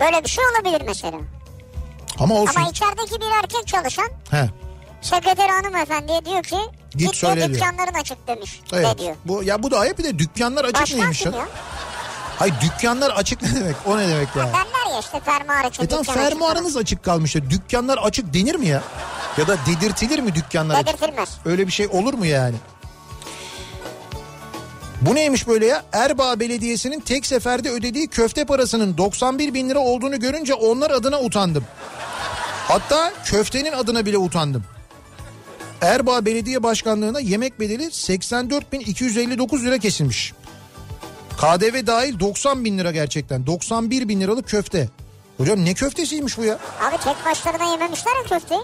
Böyle bir şey olabilir mesela. Ama olsun. Ama içerideki bir erkek çalışan He. sekreteri hanımefendiye diyor ki Git git, söyle diyor. dükkanların açık demiş. Evet. De diyor. Bu ya bu da ayıp bir de dükkanlar açık Başkan neymiş ya? Hayır dükkanlar açık ne demek? O ne demek ya? Derler ya işte fermuar açık. E tamam dükkan açık fermuarınız açık kalmış ya. Dükkanlar açık denir mi ya? Ya da dedirtilir mi dükkanlar falan. açık? Dedirtilmez. Öyle bir şey olur mu yani? Bu neymiş böyle ya? Erbaa Belediyesi'nin tek seferde ödediği köfte parasının 91 bin lira olduğunu görünce onlar adına utandım. Hatta köftenin adına bile utandım. Erbaa Belediye Başkanlığı'na yemek bedeli 84.259 lira kesilmiş. KDV dahil 90 bin lira gerçekten. 91 bin liralık köfte. Hocam ne köftesiymiş bu ya? Abi tek başlarına yememişler ya köfteyi.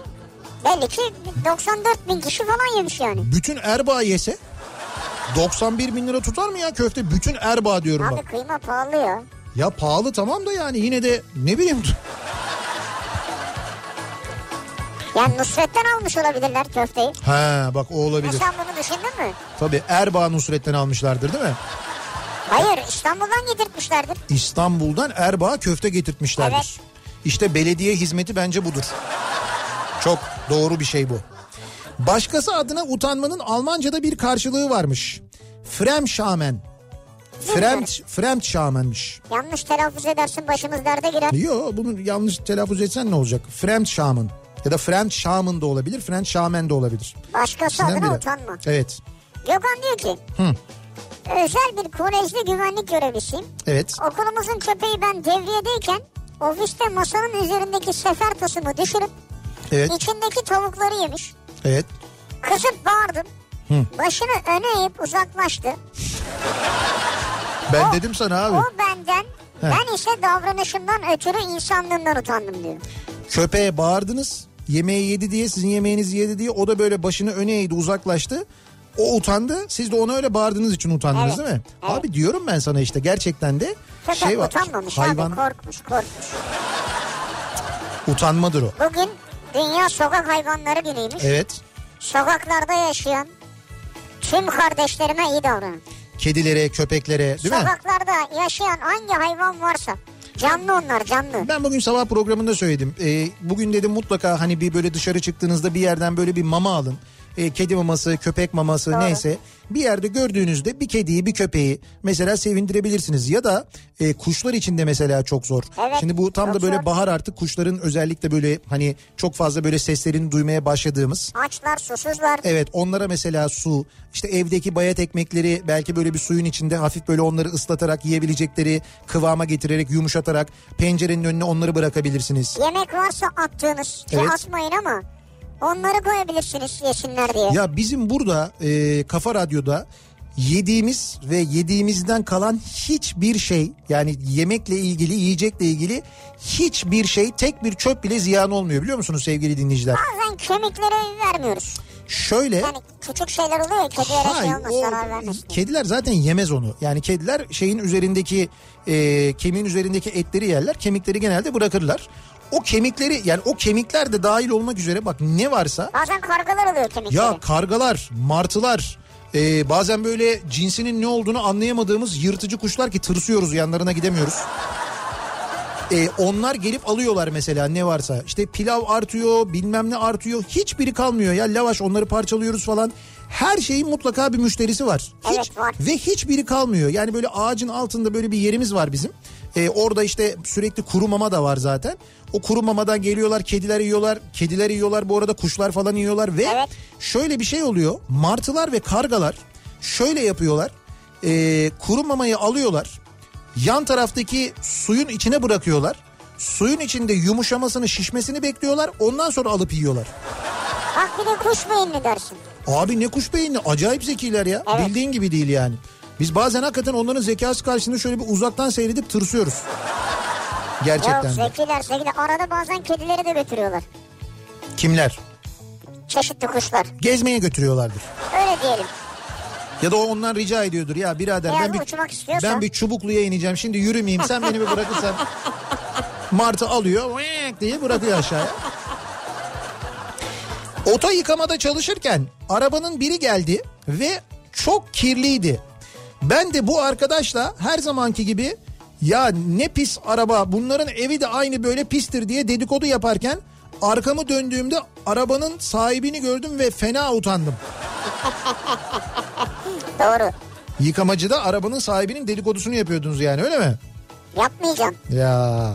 Belli ki 94 bin kişi falan yemiş yani. Bütün Erbaa yese 91 bin lira tutar mı ya köfte? Bütün Erbaa diyorum Abi bak. kıyma pahalı ya. Ya pahalı tamam da yani yine de ne bileyim. Yani Nusret'ten almış olabilirler köfteyi. Ha bak o E olabilir. sen bunu düşündün mü? Tabii Erbaa Nusret'ten almışlardır değil mi? Hayır İstanbul'dan getirtmişlerdir. İstanbul'dan Erbaa köfte getirtmişlerdir. Evet. İşte belediye hizmeti bence budur. Çok doğru bir şey bu. Başkası adına utanmanın Almanca'da bir karşılığı varmış. Fremschamen. Fremd, Fremdschamen'miş. Yanlış telaffuz edersin başımız derde girer. Yo bunu yanlış telaffuz etsen ne olacak? Fremdschamen ya da Fremdschamen de olabilir, Fremdschamen de olabilir. Başkası İkisinden adına biri. utanma. Evet, Gökhan diyor ki. Özel bir kolejde güvenlik görevlisiyim. evet, Okulumuzun köpeği ben devriyedeyken ofiste masanın üzerindeki sefer tasımı düşürüp evet, içindeki tavukları yemiş. Evet. Kızıp bağırdım. Başını öne eğip uzaklaştı. Ben O- dedim sana abi. O benden, ben ise davranışımdan ötürü insanlığından utandım diyor. Köpeğe bağırdınız. yemeği yedi diye sizin yemeğinizi yedi diye o da böyle başını öne eğdi uzaklaştı. O utandı. Siz de ona öyle bağırdığınız için utandınız Evet, değil mi? evet. Abi diyorum ben sana işte gerçekten de Köpek şey var. utanmamış hayvan abi korkmuş korkmuş. utanmadır o. Bugün Dünya Sokak Hayvanları Günüymüş. Evet. Sokaklarda yaşayan tüm kardeşlerime iyi davranın. Kedilere, köpeklere değil mi? Sokaklarda yaşayan hangi hayvan varsa canlı onlar canlı. Ben bugün sabah programında söyledim. Ee, bugün dedim mutlaka hani bir böyle dışarı çıktığınızda bir yerden böyle bir mama alın. Ee, kedi maması, köpek maması Doğru. neyse. Bir yerde gördüğünüzde bir kediyi bir köpeği mesela sevindirebilirsiniz. Ya da e, kuşlar için de mesela çok zor. Evet, Şimdi bu tam da böyle zor. bahar artık kuşların özellikle böyle hani çok fazla böyle seslerini duymaya başladığımız. Açlar susuzlar. Evet onlara mesela su işte evdeki bayat ekmekleri belki böyle bir suyun içinde hafif böyle onları ıslatarak yiyebilecekleri kıvama getirerek yumuşatarak pencerenin önüne onları bırakabilirsiniz. Yemek varsa attığınız Evet. atmayın ama onları koyabilirsiniz yesinler diye. Ya bizim burada e, Kafa Radyo'da yediğimiz ve yediğimizden kalan hiçbir şey yani yemekle ilgili yiyecekle ilgili hiçbir şey tek bir çöp bile ziyan olmuyor biliyor musunuz sevgili dinleyiciler? Bazen kemikleri vermiyoruz. Şöyle Yani küçük şeyler oluyor ya kedilere şey Hayır, olmaz o- zarar vermesin. kediler zaten yemez onu. Yani kediler şeyin üzerindeki e, kemiğin üzerindeki etleri yerler. Kemikleri genelde bırakırlar. O kemikleri yani o kemikler de dahil olmak üzere bak ne varsa Bazen kargalar oluyor kemikleri. ya kargalar, martılar, e, bazen böyle cinsinin ne olduğunu anlayamadığımız yırtıcı kuşlar ki tırsıyoruz yanlarına gidemiyoruz. E, onlar gelip alıyorlar mesela ne varsa. İşte pilav artıyor, bilmem ne artıyor. Hiçbiri kalmıyor ya. Lavaş onları parçalıyoruz falan. Her şeyin mutlaka bir müşterisi var. Hiç, Evet, var. Ve hiçbiri kalmıyor. Yani böyle ağacın altında böyle bir yerimiz var bizim. E, orada işte sürekli kuru mama da var zaten. O kuru mamadan geliyorlar kediler yiyorlar. Kediler yiyorlar bu arada kuşlar falan yiyorlar. Ve Evet. şöyle bir şey oluyor. Martılar ve kargalar şöyle yapıyorlar. E, kuru mamayı alıyorlar. Yan taraftaki suyun içine bırakıyorlar. Suyun içinde yumuşamasını şişmesini bekliyorlar. Ondan sonra alıp yiyorlar. Bak bir de kuş beyinli dersin. Abi ne kuş beyinli acayip zekiler ya. Evet. Bildiğin gibi değil yani. Biz bazen hakikaten onların zekası karşısında şöyle bir uzaktan seyredip tırsıyoruz. Gerçekten. de. zekiler zekiler. Arada bazen kedileri de götürüyorlar. Kimler? Çeşitli kuşlar. Gezmeye götürüyorlardır. Öyle diyelim. Ya da o ondan rica ediyordur ya birader Eğer ben bir, uçmak istiyorsa. ben bir çubukluya ineceğim şimdi yürümeyeyim sen beni bir bırakırsan. [laughs] Martı alıyor diye bırakıyor aşağıya. Oto yıkamada çalışırken arabanın biri geldi ve çok kirliydi. Ben de bu arkadaşla her zamanki gibi ya ne pis araba bunların evi de aynı böyle pistir diye dedikodu yaparken arkamı döndüğümde arabanın sahibini gördüm ve fena utandım. [laughs] Doğru. Yıkamacıda arabanın sahibinin dedikodusunu yapıyordunuz yani öyle mi? Yapmayacağım. Ya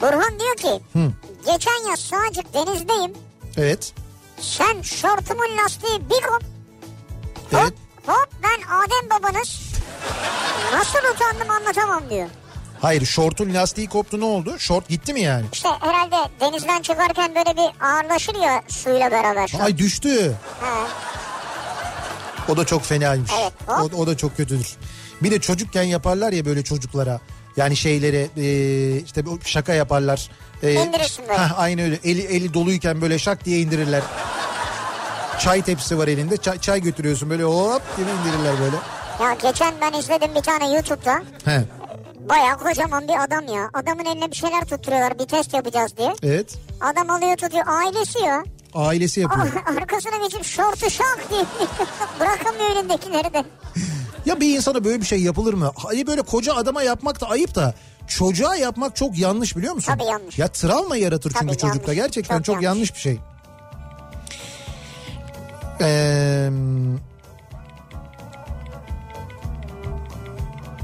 Burhan diyor ki Hı. geçen yaz Sağcık denizdeyim. evet. Sen şortumun lastiği bir kop. Evet. Hop hop ben Adem babanız. Nasıl utandım anlatamam diyor. Hayır şortun lastiği koptu ne oldu? Şort gitti mi yani? İşte herhalde denizden çıkarken böyle bir ağırlaşır ya suyla beraber şort. Ay düştü. He. O da çok fenaymış. Evet, O, hop. o da çok kötüdür. Bir de çocukken yaparlar ya böyle çocuklara. Yani şeylere e, işte şaka yaparlar. E, İndirirsin böyle. heh, aynı öyle. Eli, eli doluyken böyle şak diye indirirler. Çay tepsisi var elinde. Çay, çay götürüyorsun böyle hop gibi indirirler böyle. Ya geçen ben izledim bir tane YouTube'da. He, Bayağı kocaman bir adam ya. Adamın eline bir şeyler tutturuyorlar bir test yapacağız diye. evet. Adam alıyor tutuyor ailesi ya. Ailesi yapıyor. Arkasına geçip şortu şak diye [laughs] bırakamıyor elindekileri de. Ya bir insana böyle bir şey yapılır mı? Hani böyle koca adama yapmak da ayıp da çocuğa yapmak çok yanlış biliyor musun? Tabii yanlış. Ya travma yaratır çünkü Tabii çocukta. yanlış. Gerçekten çok, Çok yanlış. yanlış. bir şey. Ee,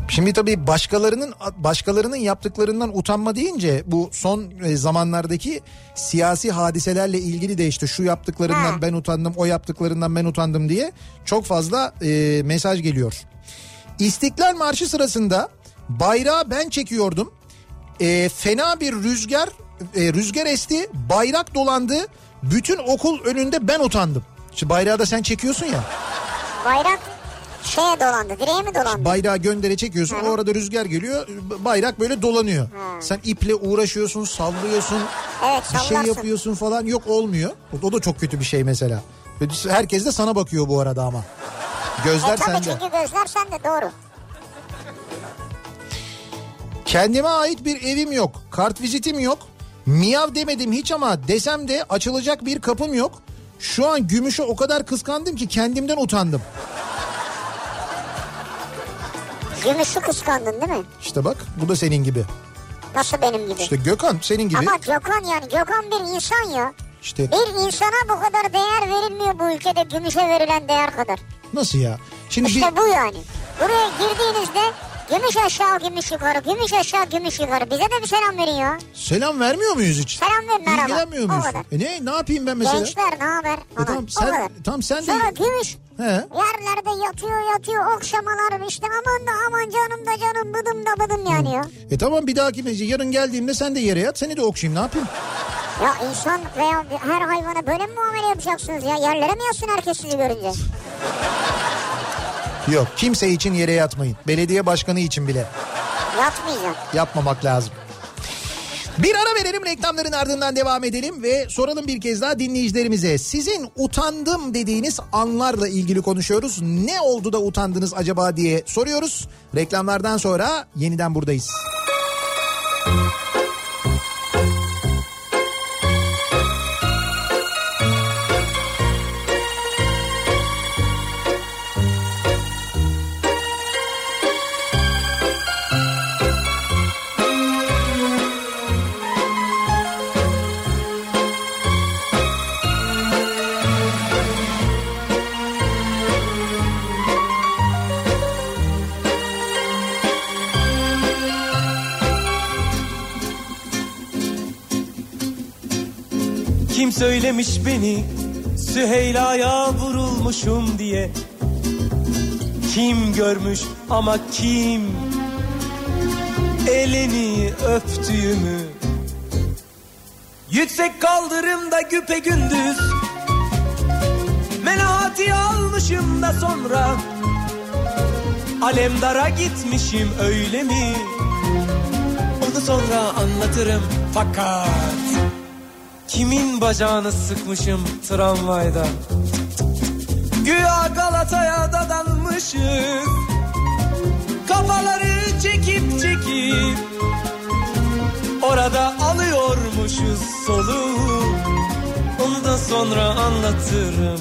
Şimdi tabii başkalarının başkalarının yaptıklarından utanma deyince bu son e, zamanlardaki siyasi hadiselerle ilgili de işte şu yaptıklarından Ha. ben utandım, o yaptıklarından ben utandım diye çok fazla e, mesaj geliyor. İstiklal Marşı sırasında bayrağı ben çekiyordum. E, fena bir rüzgar e, rüzgar esti, bayrak dolandı. Bütün okul önünde ben utandım. Şimdi bayrağı da sen çekiyorsun ya. Bayrak Şeye dolandı direğe mi dolandı? Bayrağı göndere çekiyorsun. O arada rüzgar geliyor. Bayrak böyle dolanıyor. Sen iple uğraşıyorsun, sallıyorsun. Evet, Bir şey yapıyorsun falan. Yok olmuyor. O da çok kötü bir şey mesela. Herkes de sana bakıyor bu arada ama. Gözler E tabii sende. çünkü gözler sende doğru. Kendime ait bir evim yok. Kart vizitim yok. Miyav demedim hiç ama desem de açılacak bir kapım yok. Şu an gümüşü o kadar kıskandım ki kendimden utandım. Gümüşü kıskandın değil mi? İşte bak bu da senin gibi. Nasıl benim gibi? İşte Gökhan senin gibi. Ama Gökhan yani Gökhan bir insan ya. İşte Bir insana bu kadar değer verilmiyor bu ülkede gümüşe verilen değer kadar. nasıl ya? Şimdi bir, İşte bu yani. Buraya girdiğinizde gümüş aşağı gümüş yukarı, gümüş aşağı gümüş yukarı. Bize de bir selam verin ya. selam vermiyor muyuz hiç? Selam verin merhaba. İlgilenmiyor muyuz? E ne, ne yapayım ben mesela? Gençler ne haber? E tamam sen, tamam sen de... Sonra gümüş He. yerlerde yatıyor yatıyor okşamalar işte aman da aman canım da canım bıdım da bıdım yani ya. E tamam bir dahaki mece yarın geldiğimde sen de yere yat seni de okşayayım ne yapayım? Ya insan veya her hayvana böyle mi muamele yapacaksınız ya? Yerlere mi yatsın herkes sizi görünce? Yok kimse için yere yatmayın. Belediye başkanı için bile Yatmayacağım. yapmamak lazım. Bir ara verelim reklamların ardından devam edelim ve soralım bir kez daha dinleyicilerimize. Sizin utandım dediğiniz anlarla ilgili konuşuyoruz. Ne oldu da utandınız acaba diye soruyoruz. Reklamlardan sonra yeniden buradayız. Söylemiş beni Süheyla'ya vurulmuşum diye. Kim görmüş ama kim? Elini öptüğümü. Yüksek kaldırımda güpe gündüz. Melahati almışım da sonra. Alemdara gitmişim öyle mi? Onu sonra anlatırım fakat Kimin bacağını sıkmışım tramvayda? Güya Galata'ya dadanmışız Kafaları çekip çekip Orada alıyormuşuz soluğu. Onu sonra anlatırım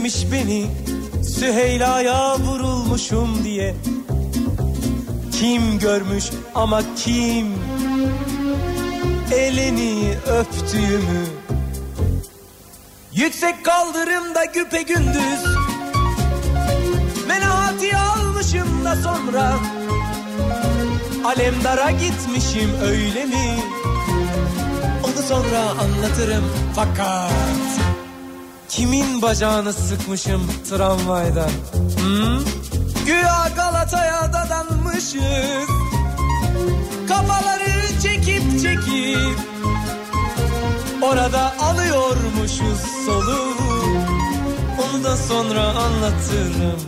Söylemiş beni Süheyla'ya vurulmuşum diye. Kim görmüş ama kim? Elini öptüğümü. Yüksek kaldırımda güpe gündüz. Menahati almışım da sonra. Alemdara gitmişim öyle mi? Onu sonra anlatırım fakat Kimin bacağını sıkmışım tramvayda? Hı? Güya Galata'ya dadanmışız. Kafaları çekip çekip Orada alıyormuşuz soluğu Onu da sonra anlatırım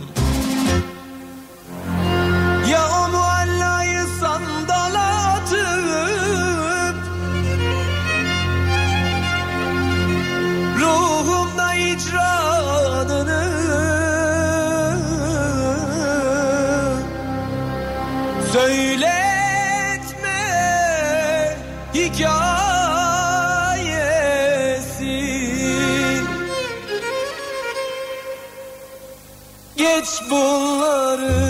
hikayesi. Geç bunları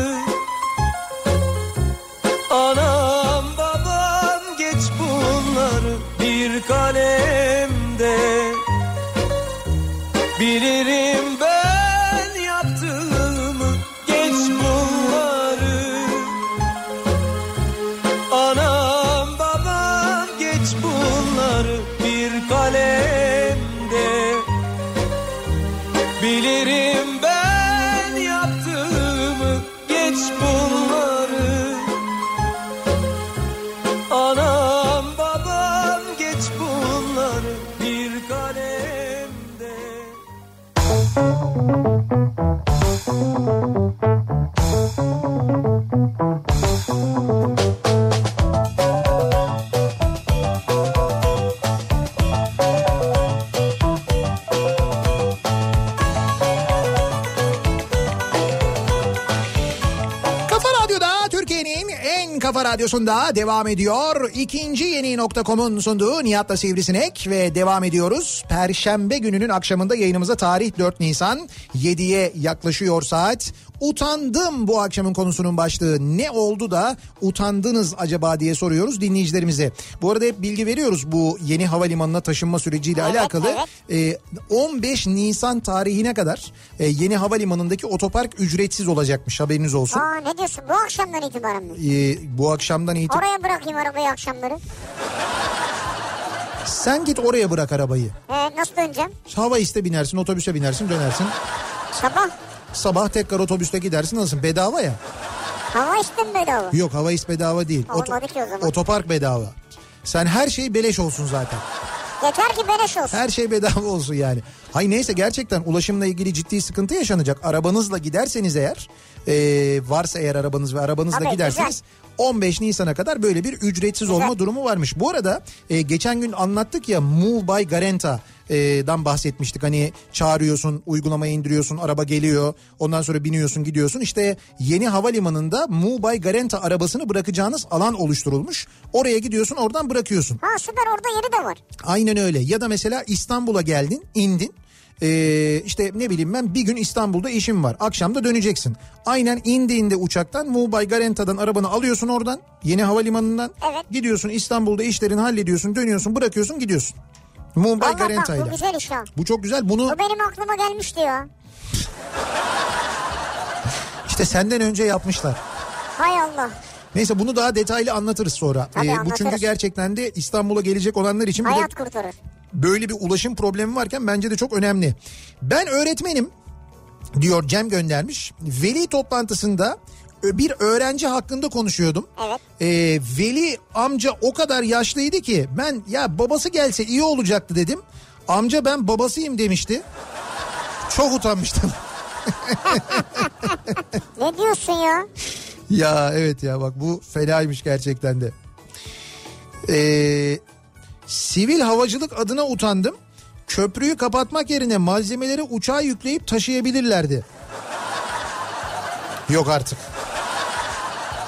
kafa radyosunda devam ediyor. İkinci yeni nokta.com'un sunduğu Nihat'la Sivrisinek ve devam ediyoruz. Perşembe gününün akşamında yayınımıza tarih 4 Nisan 7'ye yaklaşıyor saat. Utandım bu akşamın konusunun başlığı. Ne oldu da utandınız acaba diye soruyoruz dinleyicilerimize. Bu arada hep bilgi veriyoruz bu yeni havalimanına taşınma süreciyle Evet, alakalı. evet. Ee, 15 Nisan tarihine kadar e, yeni havalimanındaki otopark ücretsiz olacakmış haberiniz olsun. Aa ne diyorsun bu akşamdan itibaren mi? Ee, bu akşamdan itibaren Oraya bırakayım arabayı akşamları. sen git oraya bırak arabayı. Ee, nasıl döneceğim? Hava iste binersin otobüse binersin dönersin. Sabah Sabah tekrar otobüste gidersin nasılsın bedava ya. hava içtim bedava. Yok hava is bedava değil. Olmadı ki o zaman. Otopark bedava. Sen her şey beleş olsun zaten. Yeter ki beleş olsun. Her şey bedava olsun yani. Hay neyse gerçekten ulaşımla ilgili ciddi sıkıntı yaşanacak. Arabanızla giderseniz eğer e, varsa eğer arabanız ve arabanızla Tabii, giderseniz 15 Nisan'a kadar böyle bir ücretsiz olma durumu varmış. Bu arada e, geçen gün anlattık ya Move by Garanta dan bahsetmiştik. Hani çağırıyorsun, uygulamayı indiriyorsun, araba geliyor. Ondan sonra biniyorsun, gidiyorsun. İşte yeni havalimanında by Garanta arabasını bırakacağınız alan oluşturulmuş. Oraya gidiyorsun, oradan bırakıyorsun. Ha süper orada yeri de var. Aynen öyle. Ya da mesela İstanbul'a geldin, indin. Ee, işte ne bileyim ben bir gün İstanbul'da işim var. Akşam da döneceksin. Aynen indiğinde uçaktan Mubay Garanta'dan arabanı alıyorsun oradan. Yeni havalimanından. Evet. Gidiyorsun İstanbul'da işlerini hallediyorsun. Dönüyorsun bırakıyorsun gidiyorsun. Mubay Allah bak Garanta'yla. bu güzel iş ha. Bu çok güzel. Bunu Bu benim aklıma gelmişti ya. işte senden önce yapmışlar. Hay Allah. Neyse bunu daha detaylı anlatırız sonra. Tabii Ee, bu anlatırız. çünkü gerçekten de İstanbul'a gelecek olanlar için Hayat kurtarır. böyle bir ulaşım problemi varken bence de çok önemli. Ben öğretmenim diyor Cem göndermiş. Veli toplantısında bir öğrenci hakkında konuşuyordum. Evet. Ee, veli amca o kadar yaşlıydı ki ben ya babası gelse iyi olacaktı dedim. Amca ben babasıyım demişti. Çok utanmıştım. [laughs] Ne diyorsun ya? ya evet ya bak bu fenaymış gerçekten de. Ee, sivil havacılık adına utandım. Köprüyü kapatmak yerine malzemeleri uçağa yükleyip taşıyabilirlerdi. Yok artık.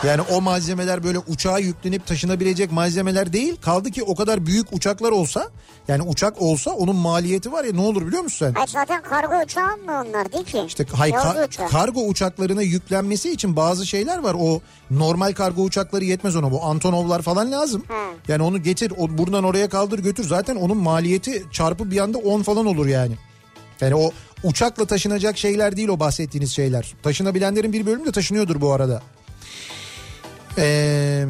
Yani o malzemeler böyle uçağa yüklenip taşınabilecek malzemeler değil. Kaldı ki o kadar büyük uçaklar olsa yani uçak olsa onun maliyeti var ya ne olur biliyor musun sen? Hayır zaten kargo uçağı mı onlar değil ki? İşte hay, ka- uçağı. kargo uçaklarına yüklenmesi için bazı şeyler var. O normal kargo uçakları yetmez ona. Bu Antonovlar falan lazım. Yani onu getir o, buradan oraya kaldır götür. Zaten onun maliyeti çarpı bir anda 10 falan olur yani. Yani o uçakla taşınacak şeyler değil o bahsettiğiniz şeyler. Taşınabilenlerin bir bölümü de taşınıyordur bu arada. Eee...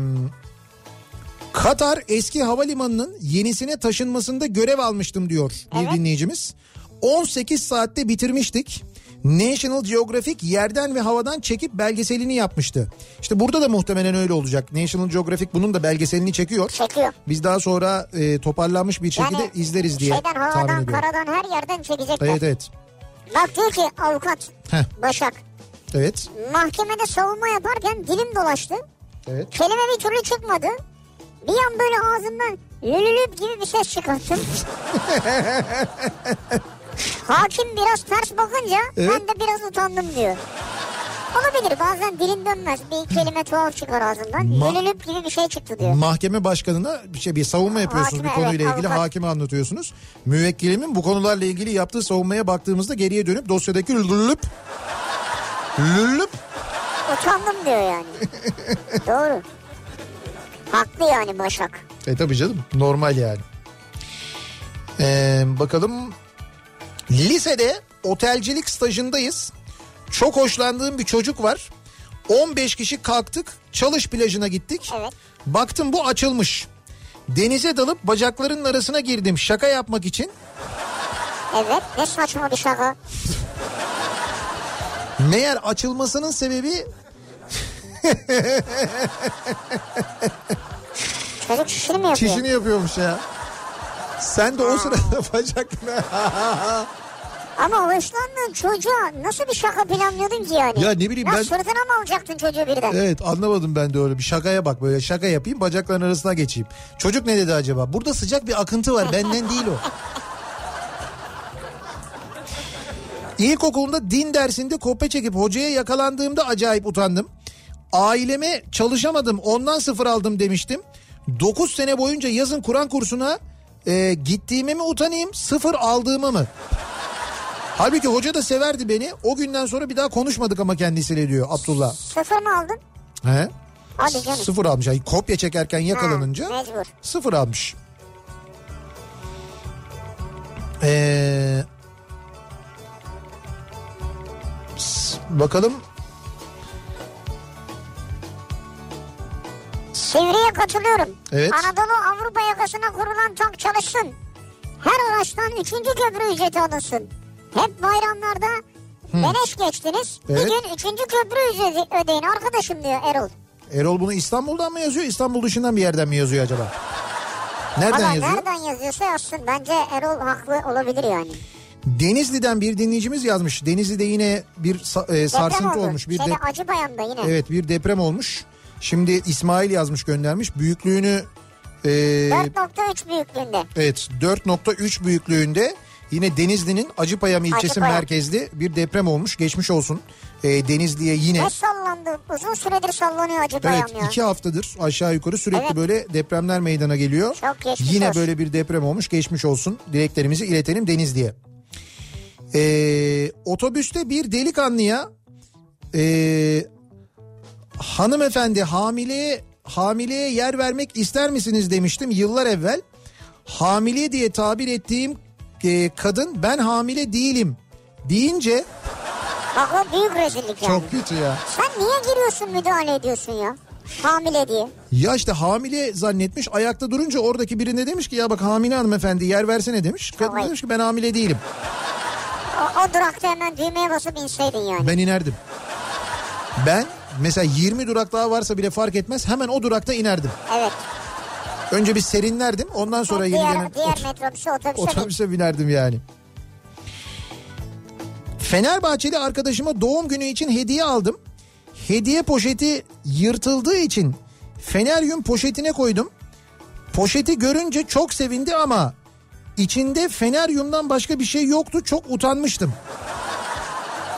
Katar eski havalimanının yenisine taşınmasında görev almıştım diyor bir Evet. dinleyicimiz. 18 saatte bitirmiştik. National Geographic yerden ve havadan çekip belgeselini yapmıştı. İşte burada da muhtemelen öyle olacak. National Geographic bunun da belgeselini çekiyor. Çekiyor. Biz daha sonra e, toparlanmış bir şekilde Yani izleriz diye Şeyden tahmin havadan ediyorum. karadan her yerden çekecekler. Evet evet. Bak diyor ki avukat Heh, Başak evet. mahkemede savunma yaparken dilim dolaştı. Evet. Kelime bir türlü çıkmadı. Bir an böyle ağzımdan lülülüp gibi bir ses çıkarttım. [laughs] Hakim biraz ters bakınca Evet. ben de biraz utandım diyor. Olabilir bazen dilin dönmez. Bir kelime tuhaf çıkar ağzından. Ma- Lülülüp gibi bir şey çıktı diyor. Mahkeme başkanına bir şey bir savunma yapıyorsunuz Hakime, bir konuyla evet, ilgili avukat. hakime anlatıyorsunuz. Müvekkilimin bu konularla ilgili yaptığı savunmaya baktığımızda geriye dönüp dosyadaki lüllüp lüllüp Utandım diyor yani. [laughs] Doğru. Haklı yani Başak. E tabii canım normal yani. Ee, bakalım lisede otelcilik stajındayız. Çok hoşlandığım bir çocuk var. 15 kişi kalktık çalış plajına gittik. Evet. Baktım bu açılmış. Denize dalıp bacaklarının arasına girdim şaka yapmak için. Evet ne saçma bir şaka. [laughs] Meğer açılmasının sebebi Çocuk şişini mi yapıyor? çişini yapıyormuş ya. Sen de o sırada [laughs] bacaklarına... Ama hoşlandığın çocuğa nasıl bir şaka planlıyordun ki yani? Ya ne bileyim ben- Sırtına mı alacaktın çocuğu birden? Evet anlamadım ben de öyle bir şakaya bak böyle şaka yapayım bacakların arasına geçeyim. Çocuk ne dedi acaba? Burada sıcak bir akıntı var benden değil o. İlkokulunda din dersinde kopya çekip hocaya yakalandığımda acayip utandım. Aileme çalışamadım ondan sıfır aldım demiştim. 9 sene boyunca yazın Kur'an kursuna e, gittiğime mi utanayım sıfır aldığıma mı? Halbuki hoca da severdi beni. O günden sonra bir daha konuşmadık ama kendisiyle diyor Abdullah. Sıfır mı aldın? He? Hadi canım. Sıfır almış. Yani kopya çekerken yakalanınca Ha, mecbur. sıfır almış. Ee, bakalım Sivri'ye katılıyorum. Evet. Anadolu Avrupa yakasına kurulan tank çalışsın. Her araçtan üçüncü köprü ücreti alınsın. Hep bayramlarda beleş geçtiniz. Evet. Bir gün üçüncü köprü ücreti ödeyin arkadaşım diyor Erol. Erol bunu İstanbul'dan mı yazıyor İstanbul dışından bir yerden mi yazıyor acaba? Nereden Valla yazıyor? nereden yazıyorsa yazsın. Bence Erol haklı olabilir yani. Denizli'den bir dinleyicimiz yazmış. Denizli'de yine bir e, sarsıntı Deprem oldu. olmuş. Bir Şeyde de- Acıbayam'da yine. evet bir deprem olmuş. Şimdi İsmail yazmış göndermiş. Büyüklüğünü e, 4.3 büyüklüğünde. Evet 4.3 büyüklüğünde yine Denizli'nin Acıpayam ilçesi Acıpayam. merkezli bir deprem olmuş. Geçmiş olsun Ee, Denizli'ye yine. Ne sallandı? Uzun süredir sallanıyor Acıbayam Evet ya. iki haftadır aşağı yukarı sürekli Evet. böyle depremler meydana geliyor. Çok geçmiş Yine olsun. böyle bir deprem olmuş geçmiş olsun. Dileklerimizi iletelim Denizli'ye. Ee, otobüste bir delikanlıya ee, hanımefendi hamileye hamileye yer vermek ister misiniz demiştim yıllar evvel. Hamile diye tabir ettiğim ee, kadın ben hamile değilim deyince Bak o büyük rezillik yani. çok kötü ya. Sen niye giriyorsun müdahale ediyorsun ya? Hamile diye. Ya işte hamile zannetmiş ayakta durunca oradaki birine demiş ki ya bak hamile hanımefendi yer versene demiş. Kadın demiş ki ben hamile değilim. O, o durakta hemen düğmeye basıp inseydin yani. Ben inerdim. Ben mesela 20 durak daha varsa bile fark etmez hemen o durakta inerdim. Evet. Önce bir serinlerdim ondan sonra yeni diğer gelen diğer ot- metrobüse otobüse otobüse binerdim yani. Fenerbahçeli arkadaşıma doğum günü için hediye aldım. Hediye poşeti yırtıldığı için Feneryum poşetine koydum. Poşeti görünce çok sevindi ama içinde Feneryum'dan başka bir şey yoktu. Çok utanmıştım.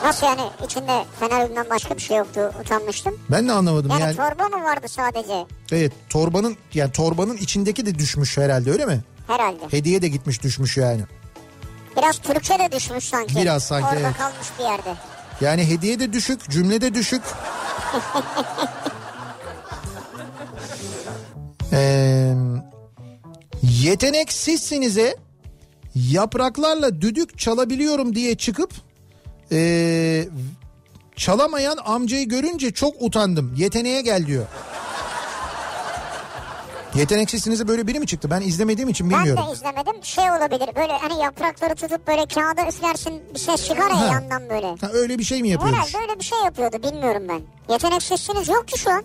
Nasıl yani içinde feneryumdan başka bir şey yoktu utanmıştım. Ben de anlamadım Yani, yani. torba mı vardı sadece? Evet torbanın yani torbanın içindeki de düşmüş herhalde öyle mi? Herhalde. Hediye de gitmiş düşmüş yani. Biraz Türkçe de düşmüş sanki. Biraz sanki, Orada evet. kalmış bir yerde. Yani hediye de düşük, cümle de düşük. [laughs] Ee, yeteneksizsinize yapraklarla düdük çalabiliyorum diye çıkıp ee, çalamayan amcayı görünce çok utandım. Yeteneğe gel diyor. Yeteneksizsinize böyle biri mi çıktı? Ben izlemediğim için bilmiyorum. Ben de izlemedim. Şey olabilir böyle hani yaprakları tutup böyle kağıda üflersin bir ses çıkar ya Ha. yandan böyle. Ha, öyle bir şey mi yapıyormuş? Herhalde öyle bir şey yapıyordu bilmiyorum ben. Yeteneksizsiniz yok ki şu an.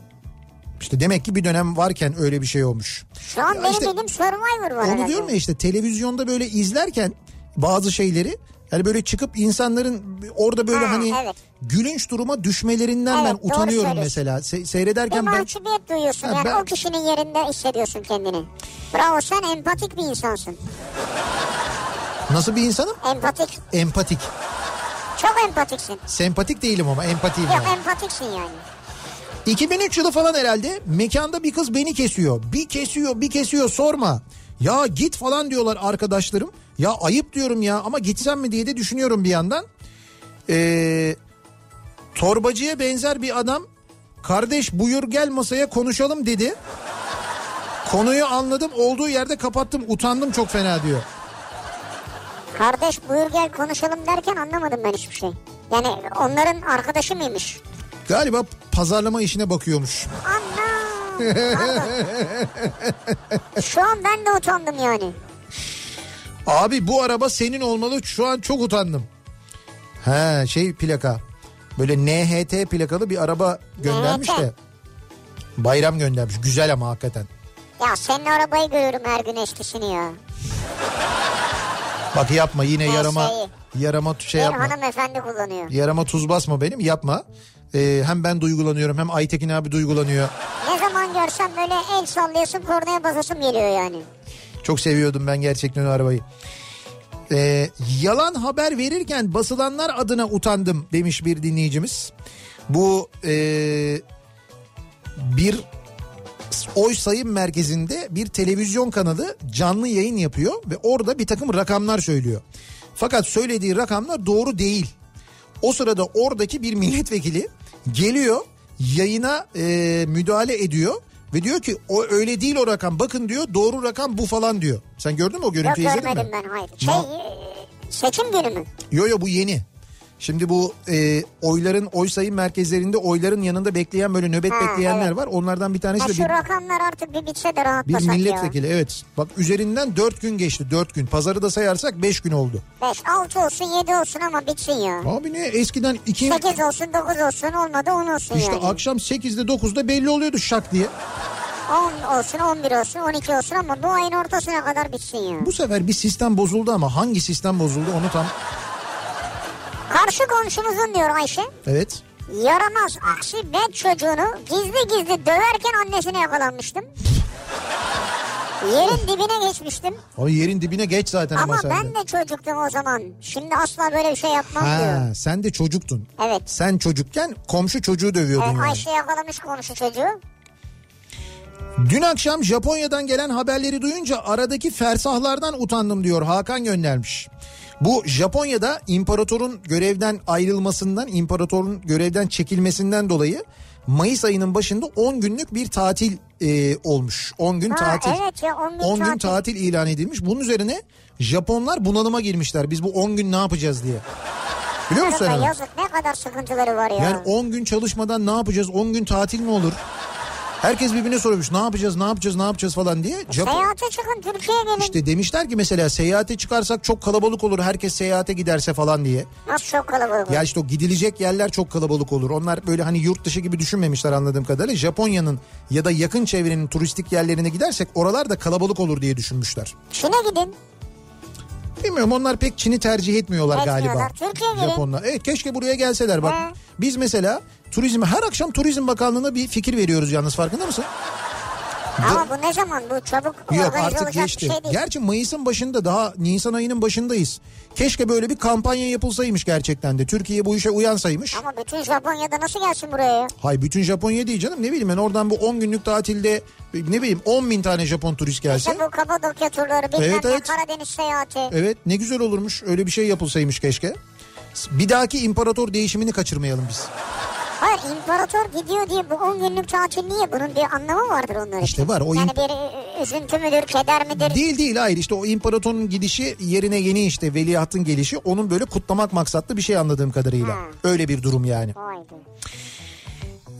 İşte demek ki bir dönem varken öyle bir şey olmuş. Şu an Ya benim işte- bildiğim Survivor var Onu diyorum ya işte televizyonda böyle izlerken bazı şeyleri yani böyle çıkıp insanların orada böyle Ha, hani evet. gülünç duruma düşmelerinden Evet, ben utanıyorum mesela. Se- Bir seyrederken ben mahcubiyet duyuyorsun Ha, yani ben- o kişinin yerinde hissediyorsun kendini. Bravo sen empatik bir insansın. nasıl bir insanım? Empatik. Empatik. Çok empatiksin. Sempatik değilim ama empatiyim. Yok yani. empatiksin yani. 2003 yılı falan herhalde mekanda bir kız beni kesiyor. Bir kesiyor bir kesiyor sorma. Ya git falan diyorlar arkadaşlarım. Ya ayıp diyorum ya ama gitsem mi diye de düşünüyorum bir yandan. Ee, torbacıya benzer bir adam kardeş buyur gel masaya konuşalım dedi. Konuyu anladım olduğu yerde kapattım utandım çok fena diyor. Kardeş buyur gel konuşalım derken anlamadım ben hiçbir şey. Yani onların arkadaşı mıymış? Galiba pazarlama işine bakıyormuş. Anna. Pardon. Şu an ben de utandım yani. Abi bu araba senin olmalı şu an çok utandım. He şey plaka. Böyle NHT plakalı bir araba göndermiş NHT. de. Bayram göndermiş. Güzel ama hakikaten. Ya senin arabayı görüyorum her gün eskisini ya. Bak yapma yine Her yarama şeyi. Yarama şey Bir yapma. hanımefendi kullanıyor. Yarama tuz basma benim yapma. Ee, hem ben duygulanıyorum hem Aytekin abi duygulanıyor. Ne zaman görsem böyle el sallıyorsun kornaya basasım geliyor yani. Çok seviyordum ben gerçekten o arabayı. Ee, yalan haber verirken basılanlar adına utandım demiş bir dinleyicimiz. Bu ee, bir oy sayım merkezinde bir televizyon kanalı canlı yayın yapıyor ve orada bir takım rakamlar söylüyor. Fakat söylediği rakamlar doğru değil. O sırada oradaki bir milletvekili geliyor yayına e, müdahale ediyor ve diyor ki o öyle değil o rakam bakın diyor doğru rakam bu falan diyor. Sen gördün mü o Yok görüntüyü izledin görmedim mi? ben hayır. Şey Ma- e, seçim günü mü? Yo yo bu yeni. Şimdi bu e, oyların oy sayım merkezlerinde oyların yanında bekleyen böyle nöbet Ha, bekleyenler evet. var. Onlardan bir tanesi Ha, de şu bir, rakamlar artık bir bitse de bir rahatlasak ya. milletvekili. Evet bak üzerinden 4 gün geçti 4 gün. Pazarı da sayarsak 5 gün oldu. 5, 6 olsun 7 olsun ama bitsin ya. Abi ne eskiden 2 8 olsun 9 olsun olmadı 10 olsun işte yani. akşam 8'de 9'da belli oluyordu şak diye. 10 olsun 11 olsun 12 olsun ama bu ayın ortasına kadar bitsin ya. Bu sefer bir sistem bozuldu ama hangi sistem bozuldu onu tam Karşı komşumuzun diyor Ayşe. evet. Yaramaz aksi bet çocuğunu gizli gizli döverken annesine yakalanmıştım. Yerin dibine geçmiştim. O yerin dibine geç zaten ama, Ama ben de çocuktum o zaman. Şimdi asla böyle bir şey yapmam Ha, diyor. sen de çocuktun. Evet. Sen çocukken komşu çocuğu dövüyordun Evet, yani. Ayşe yakalamış komşu çocuğu. Dün akşam Japonya'dan gelen haberleri duyunca aradaki fersahlardan utandım diyor Hakan göndermiş. Bu Japonya'da imparatorun görevden ayrılmasından, imparatorun görevden çekilmesinden dolayı Mayıs ayının başında 10 günlük bir tatil e, olmuş. 10 gün Ha, tatil. evet ya, 10 gün 10 gün tatil. ilan edilmiş. Bunun üzerine Japonlar bunalıma girmişler. Biz bu 10 gün ne yapacağız diye. Biliyor musun yazık ne kadar sıkıntıları var ya. Yani 10 gün çalışmadan ne yapacağız? 10 gün tatil mi olur? Herkes birbirine sormuş ne yapacağız ne yapacağız ne yapacağız falan diye. Japon... Seyahate çıkın Türkiye'ye gelin. İşte demişler ki mesela seyahate çıkarsak çok kalabalık olur herkes seyahate giderse falan diye. Nasıl çok kalabalık. Ya işte o gidilecek yerler çok kalabalık olur. Onlar böyle hani yurt dışı gibi düşünmemişler anladığım kadarıyla. Japonya'nın ya da yakın çevrenin turistik yerlerine gidersek oralar da kalabalık olur diye düşünmüşler. Çin'e gidin. Bilmiyorum onlar pek Çin'i tercih etmiyorlar galiba. Etmiyorlar. Türkiye'ye gelin. Japonlar. Evet keşke buraya gelseler bak. He. Biz mesela turizm her akşam Turizm Bakanlığı'na bir fikir veriyoruz yalnız farkında mısın? Ama bu ne zaman bu çabuk Yok artık olacak geçti. şey değil. Gerçi Mayıs'ın başında daha Nisan ayının başındayız. Keşke böyle bir kampanya yapılsaymış gerçekten de. Türkiye bu işe uyansaymış. Ama bütün Japonya'da nasıl gelsin buraya ya? Hay bütün Japonya değil canım ne bileyim ben oradan bu 10 günlük tatilde ne bileyim 10 bin tane Japon turist gelse. İşte bu Kapadokya turları bilmem Evet, evet. Karadeniz seyahati. Evet ne güzel olurmuş öyle bir şey yapılsaymış keşke. Bir dahaki imparator değişimini kaçırmayalım biz. Hayır imparator gidiyor diye bu 10 günlük tatil niye? Bunun bir anlamı vardır onlar için. İşte var, o yani imp- bir e, üzüntü müdür, keder midir? Değil değil hayır işte o imparatorun gidişi yerine yeni işte veliahtın gelişi onun böyle kutlamak maksatlı bir şey anladığım kadarıyla. Ha. Öyle bir durum yani. Vay be.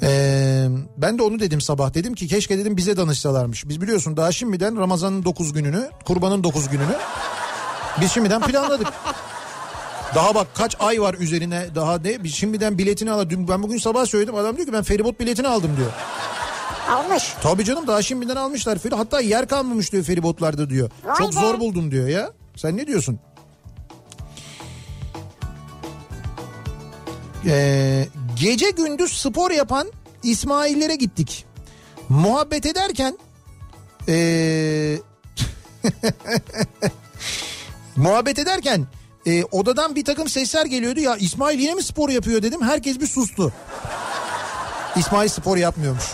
Ee, ben de onu dedim sabah dedim ki keşke dedim bize danışsalarmış. Biz biliyorsun daha şimdiden Ramazan'ın 9 gününü, kurbanın 9 gününü biz şimdiden planladık. [laughs] Daha bak kaç ay var üzerine daha ne şimdiden biletini al. Dün ben bugün sabah söyledim adam diyor ki ben feribot biletini aldım diyor. Almış. Tabii canım daha şimdiden almışlar feri hatta yer kalmamış diyor feribotlarda diyor. Vay Çok be. zor buldum diyor ya. Sen ne diyorsun? Ee, gece gündüz spor yapan İsmail'lere gittik. Muhabbet ederken ee, [laughs] muhabbet ederken e, odadan bir takım sesler geliyordu. Ya İsmail yine mi spor yapıyor dedim. Herkes bir sustu. İsmail spor yapmıyormuş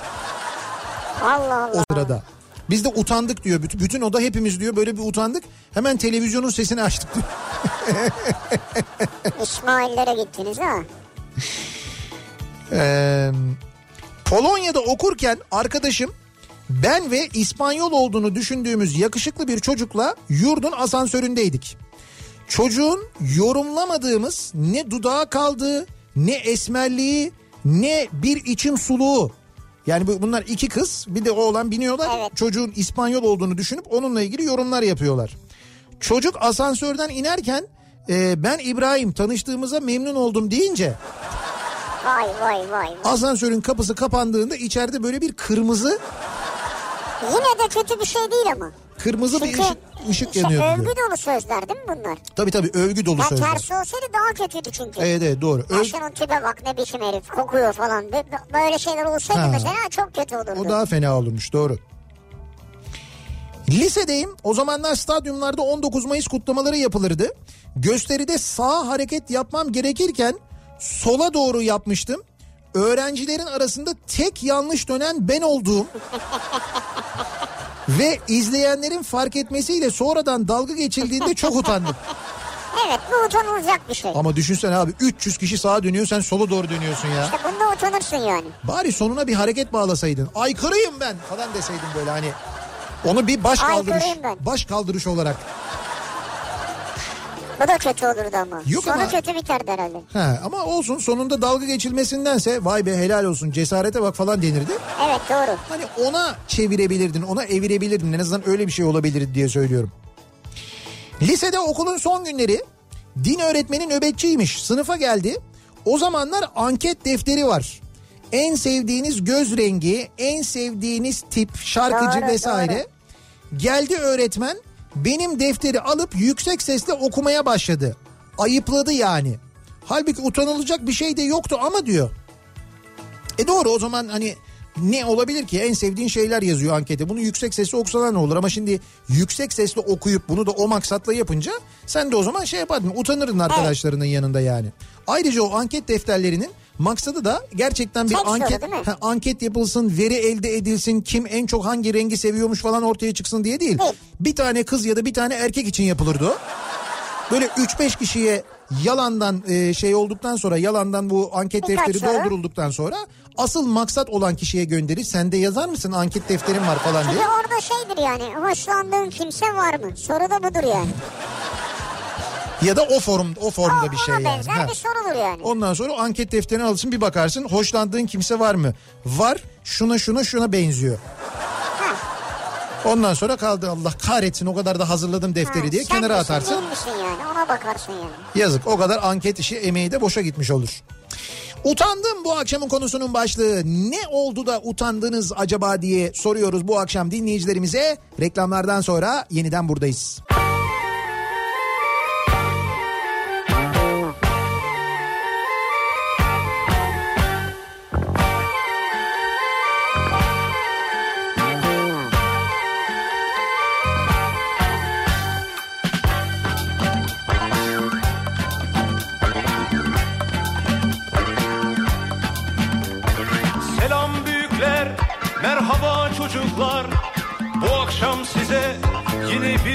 Allah Allah. o sırada. Biz de utandık diyor. Bütün, bütün oda hepimiz diyor böyle bir utandık. Hemen televizyonun sesini açtık diyor. [laughs] İsmail'lere gittiniz ha. Ee, Polonya'da okurken arkadaşım ben ve İspanyol olduğunu düşündüğümüz yakışıklı bir çocukla yurdun asansöründeydik. Çocuğun yorumlamadığımız ne dudağı kaldı, ne esmerliği, ne bir içim suluğu. Yani bu- bunlar iki kız bir de oğlan biniyorlar. Evet. Çocuğun İspanyol olduğunu düşünüp onunla ilgili yorumlar yapıyorlar. Çocuk asansörden inerken e, ben İbrahim tanıştığımıza memnun oldum deyince Vay vay vay. asansörün kapısı kapandığında içeride böyle bir kırmızı Yine de kötü bir şey değil ama. Kırmızı bir Çünkü ışık, ışık işte yanıyor övgü diyor. dolu sözler değil mi bunlar? Tabii tabii övgü dolu Ya sözler. tersi olsaydı daha kötüydü çünkü. Evet evet doğru. Öv- şunun tipe bak ne biçim herif kokuyor falan. Bö- Böyle şeyler olsaydı Ha. mesela çok kötü olurdu. o daha fena olurmuş doğru. Lisedeyim. O zamanlar stadyumlarda 19 Mayıs kutlamaları yapılırdı. Gösteride sağ hareket yapmam gerekirken sola doğru yapmıştım. Öğrencilerin arasında tek yanlış dönen ben olduğum [laughs] ve izleyenlerin fark etmesiyle sonradan dalga geçildiğinde çok utandım. [laughs] Evet bu utanılacak bir şey. Ama düşünsene abi 300 kişi sağa dönüyor sen sola doğru dönüyorsun ya. İşte bunda utanırsın yani. Bari sonuna bir hareket bağlasaydın. Aykırıyım ben falan deseydin böyle hani. Onu bir baş kaldırış, baş kaldırış olarak. Bu da kötü olurdu ama. Yok Sonu ama- kötü biterdi herhalde. He, ama olsun sonunda dalga geçilmesindense vay be helal olsun cesarete bak falan denirdi. Evet doğru. Hani ona çevirebilirdin ona evirebilirdin en azından öyle bir şey olabilirdi diye söylüyorum. Lisede okulun son günleri din öğretmeni nöbetçiymiş sınıfa geldi. O zamanlar anket defteri var. En sevdiğiniz göz rengi, en sevdiğiniz tip, şarkıcı Doğru, vesaire. Geldi öğretmen benim defteri alıp yüksek sesle okumaya başladı. Ayıpladı yani. Halbuki utanılacak bir şey de yoktu ama diyor. E doğru o zaman hani ne olabilir ki en sevdiğin şeyler yazıyor ankete. Bunu yüksek sesle okusalar ne olur ama şimdi yüksek sesle okuyup bunu da o maksatla yapınca sen de o zaman şey yapardın utanırdın arkadaşlarının yanında yani. Ayrıca o anket defterlerinin maksadı da gerçekten bir Tek soru anket mi? ha, anket yapılsın, veri elde edilsin, kim en çok hangi rengi seviyormuş falan ortaya çıksın diye değil. Değil. Bir tane kız ya da bir tane erkek için yapılırdı. Böyle 3-5 kişiye yalandan e, şey olduktan sonra yalandan bu anket Birkaç defteri soru. doldurulduktan sonra asıl maksat olan kişiye gönderir. Sen de yazar mısın anket defterim var falan diye. Çünkü orada şeydir yani hoşlandığın kimse var mı? Soru da budur yani. Ya da o forum o formda bir şey yani. Ha. bir yani. Ondan sonra o anket defterini alırsın bir bakarsın hoşlandığın kimse var mı? Var şuna şuna şuna benziyor. Ondan sonra kaldı Allah kahretsin o kadar da hazırladım defteri Ha, diye sen kenara misin, atarsın. Misin yani ona bakarsın yani. Yazık o kadar anket işi emeği de boşa gitmiş olur. Utandım bu akşamın konusunun başlığı. Ne oldu da utandınız acaba diye soruyoruz bu akşam dinleyicilerimize. Reklamlardan sonra yeniden buradayız. Selam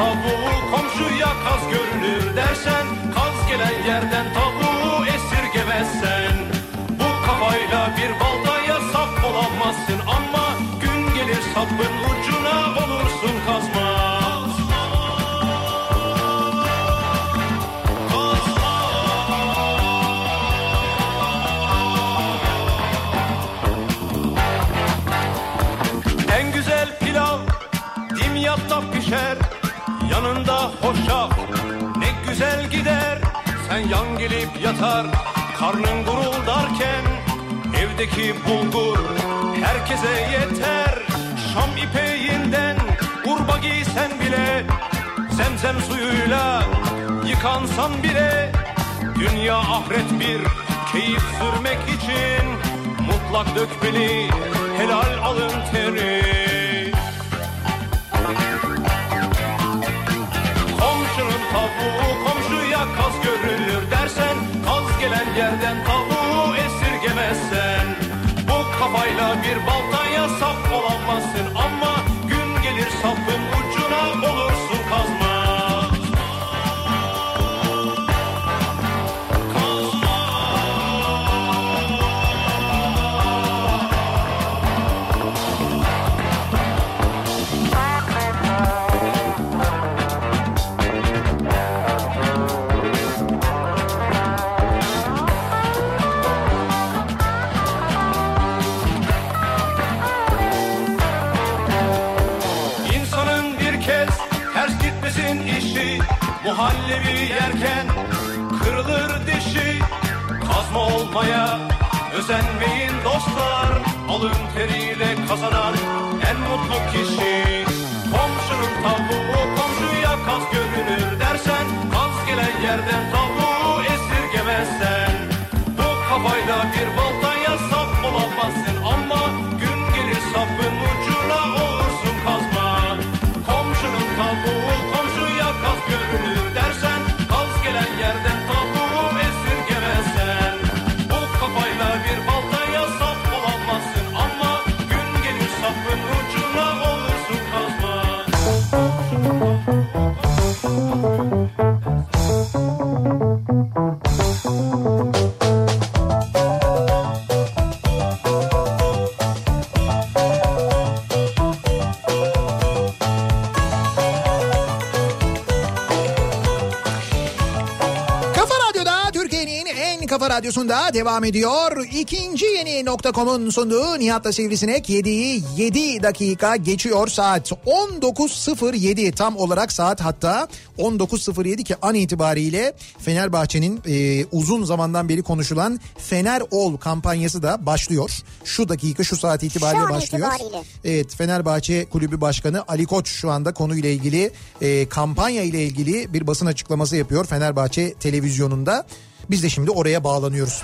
tavuğu komşuya kaz görünür dersen Kaz gelen yerden tavuğu esirgemezsen. Bu kafayla bir baltaya sap olamazsın ama gün gelir sapın vurur Sen yan gelip yatar karnın guruldarken Evdeki bulgur herkese yeter. Şam ipeğinden urba giysen bile Zemzem suyuyla yıkansan bile Dünya ahiret bir keyif sürmek için Mutlak dökmeli helal alın teri gelen yerden tavuğu esirgemezsen Bu kafayla bir baltaya Alın teriyle radyosunda devam ediyor. İkinci yeni nokta.com'un sunduğu Nihat'la Sivrisinek 7'yi 7 dakika geçiyor saat 19.07 tam olarak saat hatta 19.07 ki an itibariyle Fenerbahçe'nin e, uzun zamandan beri konuşulan Fener Ol kampanyası da başlıyor. Şu dakika şu saat itibariyle Şu başlıyor. itibariyle. Evet Fenerbahçe Kulübü Başkanı Ali Koç şu anda konuyla ilgili e, kampanya ile ilgili bir basın açıklaması yapıyor Fenerbahçe televizyonunda. Biz de şimdi oraya bağlanıyoruz.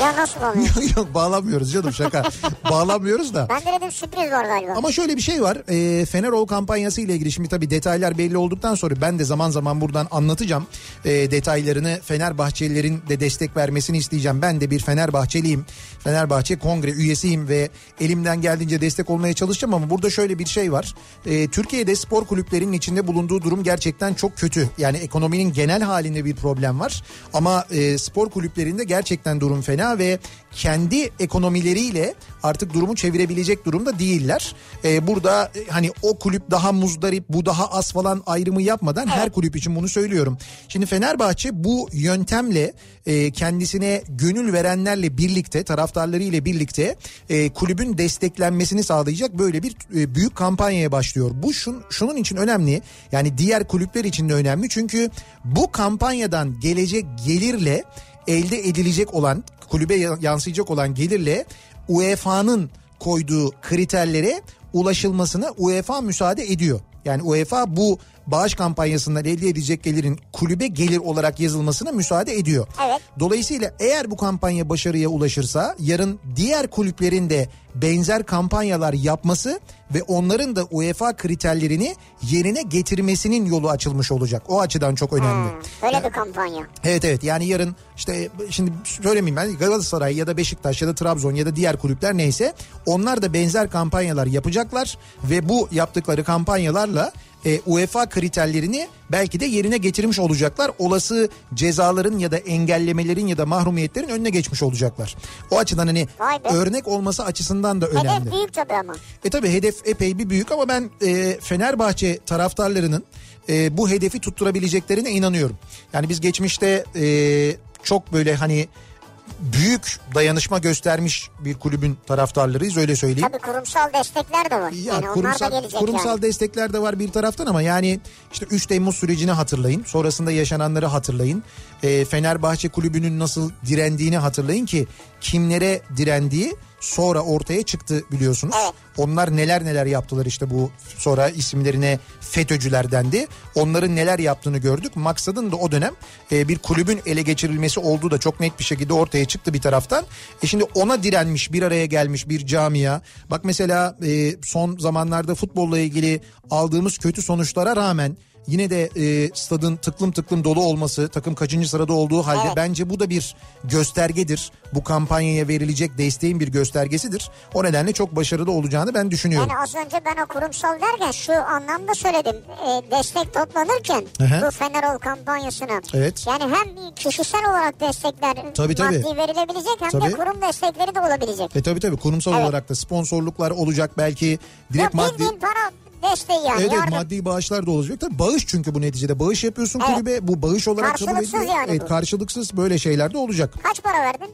Ya nasıl oluyor? [laughs] Yok bağlanmıyoruz canım şaka. [laughs] bağlanmıyoruz da. Ben de dedim sürpriz var galiba. Ama şöyle bir şey var. E, Fenerol kampanyası ile ilgili şimdi tabii detaylar belli olduktan sonra ben de zaman zaman buradan anlatacağım. E, detaylarını Fenerbahçelilerin de destek vermesini isteyeceğim. Ben de bir Fenerbahçeliyim. Fenerbahçe kongre üyesiyim ve elimden geldiğince destek olmaya çalışacağım ama burada şöyle bir şey var. E, Türkiye'de spor kulüplerinin içinde bulunduğu durum gerçekten çok kötü. Yani ekonominin genel halinde bir problem var. Ama e, spor kulüplerinde gerçekten durum fena ve kendi ekonomileriyle artık durumu çevirebilecek durumda değiller. Ee, burada e, hani o kulüp daha muzdarip bu daha az falan ayrımı yapmadan her kulüp için bunu söylüyorum. Şimdi Fenerbahçe bu yöntemle e, kendisine gönül verenlerle birlikte taraftarlarıyla birlikte e, kulübün desteklenmesini sağlayacak böyle bir e, büyük kampanyaya başlıyor. Bu şun, şunun için önemli yani diğer kulüpler için de önemli çünkü bu kampanyadan gelecek gelirle elde edilecek olan kulübe yansıyacak olan gelirle UEFA'nın koyduğu kriterlere ulaşılmasına UEFA müsaade ediyor. Yani UEFA bu bağış kampanyasından elde edecek gelirin kulübe gelir olarak yazılmasına müsaade ediyor. Evet. Dolayısıyla eğer bu kampanya başarıya ulaşırsa yarın diğer kulüplerin de benzer kampanyalar yapması ve onların da UEFA kriterlerini yerine getirmesinin yolu açılmış olacak. O açıdan çok önemli. Böyle bir kampanya. Evet evet yani yarın işte şimdi söylemeyeyim ben Galatasaray ya da Beşiktaş ya da Trabzon ya da diğer kulüpler neyse onlar da benzer kampanyalar yapacaklar ve bu yaptıkları kampanyalarla e, UEFA kriterlerini belki de yerine getirmiş olacaklar. Olası cezaların ya da engellemelerin ya da mahrumiyetlerin önüne geçmiş olacaklar. O açıdan hani örnek olması açısından da önemli. Hedef büyük tabii ama. E tabi hedef epey bir büyük ama ben e, Fenerbahçe taraftarlarının e, bu hedefi tutturabileceklerine inanıyorum. Yani biz geçmişte e, çok böyle hani büyük dayanışma göstermiş bir kulübün taraftarlarıyız öyle söyleyeyim. Tabii kurumsal destekler de var. Ya yani onlar kurumsal, da gelecek kurumsal yani. destekler de var bir taraftan ama yani işte 3 Temmuz sürecini hatırlayın. Sonrasında yaşananları hatırlayın. E, Fenerbahçe kulübünün nasıl direndiğini hatırlayın ki kimlere direndiği sonra ortaya çıktı biliyorsunuz. Evet. Onlar neler neler yaptılar işte bu sonra isimlerine FETÖ'cüler dendi. Onların neler yaptığını gördük. Maksadın da o dönem e, bir kulübün ele geçirilmesi olduğu da çok net bir şekilde ortaya çıktı bir taraftan. E şimdi ona direnmiş bir araya gelmiş bir camia. Bak mesela e, son zamanlarda futbolla ilgili aldığımız kötü sonuçlara rağmen Yine de e, stadın tıklım tıklım dolu olması takım kaçıncı sırada olduğu halde Evet. bence bu da bir göstergedir. Bu kampanyaya verilecek desteğin bir göstergesidir. O nedenle çok başarılı olacağını ben düşünüyorum. Yani az önce ben o kurumsal derken şu anlamda söyledim. E, destek toplanırken hı. bu Fenerol kampanyasına. Evet. Yani hem kişisel olarak destekler Tabii, tabii. maddi verilebilecek hem Tabii. de kurum destekleri de olabilecek. E tabii tabii kurumsal Evet. olarak da sponsorluklar olacak belki direkt maddi bildiğin para desteği yani. Evet, evet maddi bağışlar da olacak. Tabii bağış çünkü bu neticede. Bağış yapıyorsun Evet. kulübe. Bu bağış olarak kabul ediliyor. yani evet, bu. karşılıksız böyle şeyler de olacak. Kaç para verdin?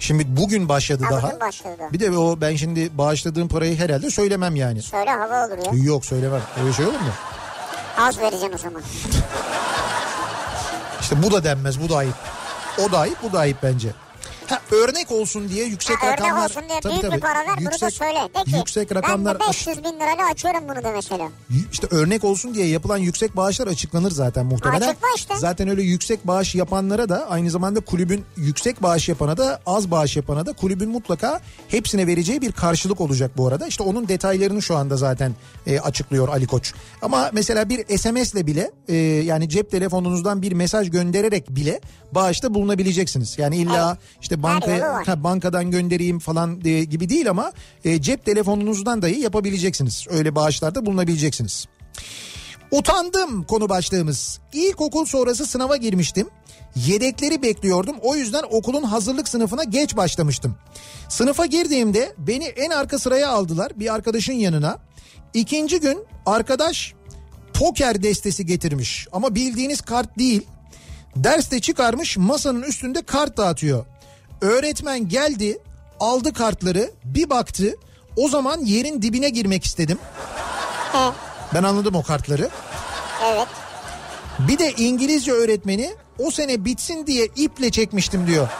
Şimdi bugün başladı Ha, daha. bugün başladı. Bir de o ben şimdi bağışladığım parayı herhalde söylemem yani. Söyle hava olur ya. Yok söylemem. Öyle şey olur mu? Az vereceksin o zaman. İşte bu da denmez. Bu da ayıp. O da ayıp, bu da ayıp bence. Ha, örnek olsun diye yüksek Ha, örnek rakamlar. olsun diye Tabii, büyük tabii. bir para ver bunu da söyle. De ki yüksek rakamlar ben de 500 bin lirayla açıyorum bunu da mesela. işte örnek olsun diye yapılan yüksek bağışlar açıklanır zaten muhtemelen. Açıkla işte. Zaten öyle yüksek bağış yapanlara da aynı zamanda kulübün yüksek bağış yapana da az bağış yapana da kulübün mutlaka hepsine vereceği bir karşılık olacak bu arada. İşte onun detaylarını şu anda zaten e, açıklıyor Ali Koç. Ama mesela bir SMS ile bile e, yani cep telefonunuzdan bir mesaj göndererek bile bağışta bulunabileceksiniz. Yani illa işte bankaya var. ha, bankadan göndereyim falan e, gibi değil ama e, cep telefonunuzdan dahi yapabileceksiniz. Öyle bağışlarda bulunabileceksiniz. Utandım konu başlığımız. İlkokul sonrası sınava girmiştim. Yedekleri bekliyordum. O yüzden okulun hazırlık sınıfına geç başlamıştım. Sınıfa girdiğimde beni en arka sıraya aldılar bir arkadaşın yanına. İkinci gün arkadaş poker destesi getirmiş ama bildiğiniz kart değil. Derste çıkarmış masanın üstünde kart dağıtıyor. Öğretmen geldi aldı kartları bir baktı o zaman yerin dibine girmek istedim. He, Ben anladım o kartları. evet. Bir de İngilizce öğretmeni o sene bitsin diye iple çekmiştim diyor. [laughs]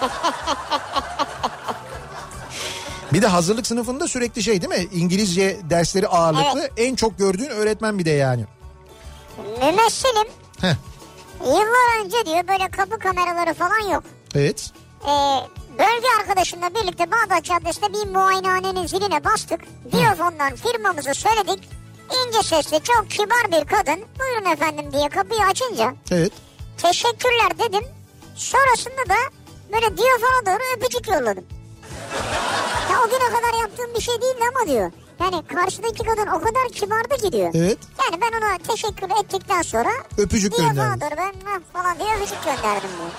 Bir de hazırlık sınıfında sürekli şey değil mi? İngilizce dersleri ağırlıklı. En çok gördüğün öğretmen bir de yani. Mümessilim Heh, yıllar önce diyor böyle kapı kameraları falan yok. evet. Ee, bölge arkadaşımla birlikte Bağdat Caddesi'nde bir muayenehanenin ziline bastık. Diyofondan firmamızı söyledik. İnce sesli çok kibar bir kadın buyurun efendim diye kapıyı açınca Evet. teşekkürler dedim. Sonrasında da böyle diyafona doğru öpücük yolladım. Ya o güne kadar yaptığım bir şey değildi ama diyor. Yani karşıdaki kadın o kadar kibardı ki diyor. Evet. Yani ben ona teşekkür ettikten sonra Öpücük diyafona gönderdin. doğru ben falan diye öpücük gönderdim diyor.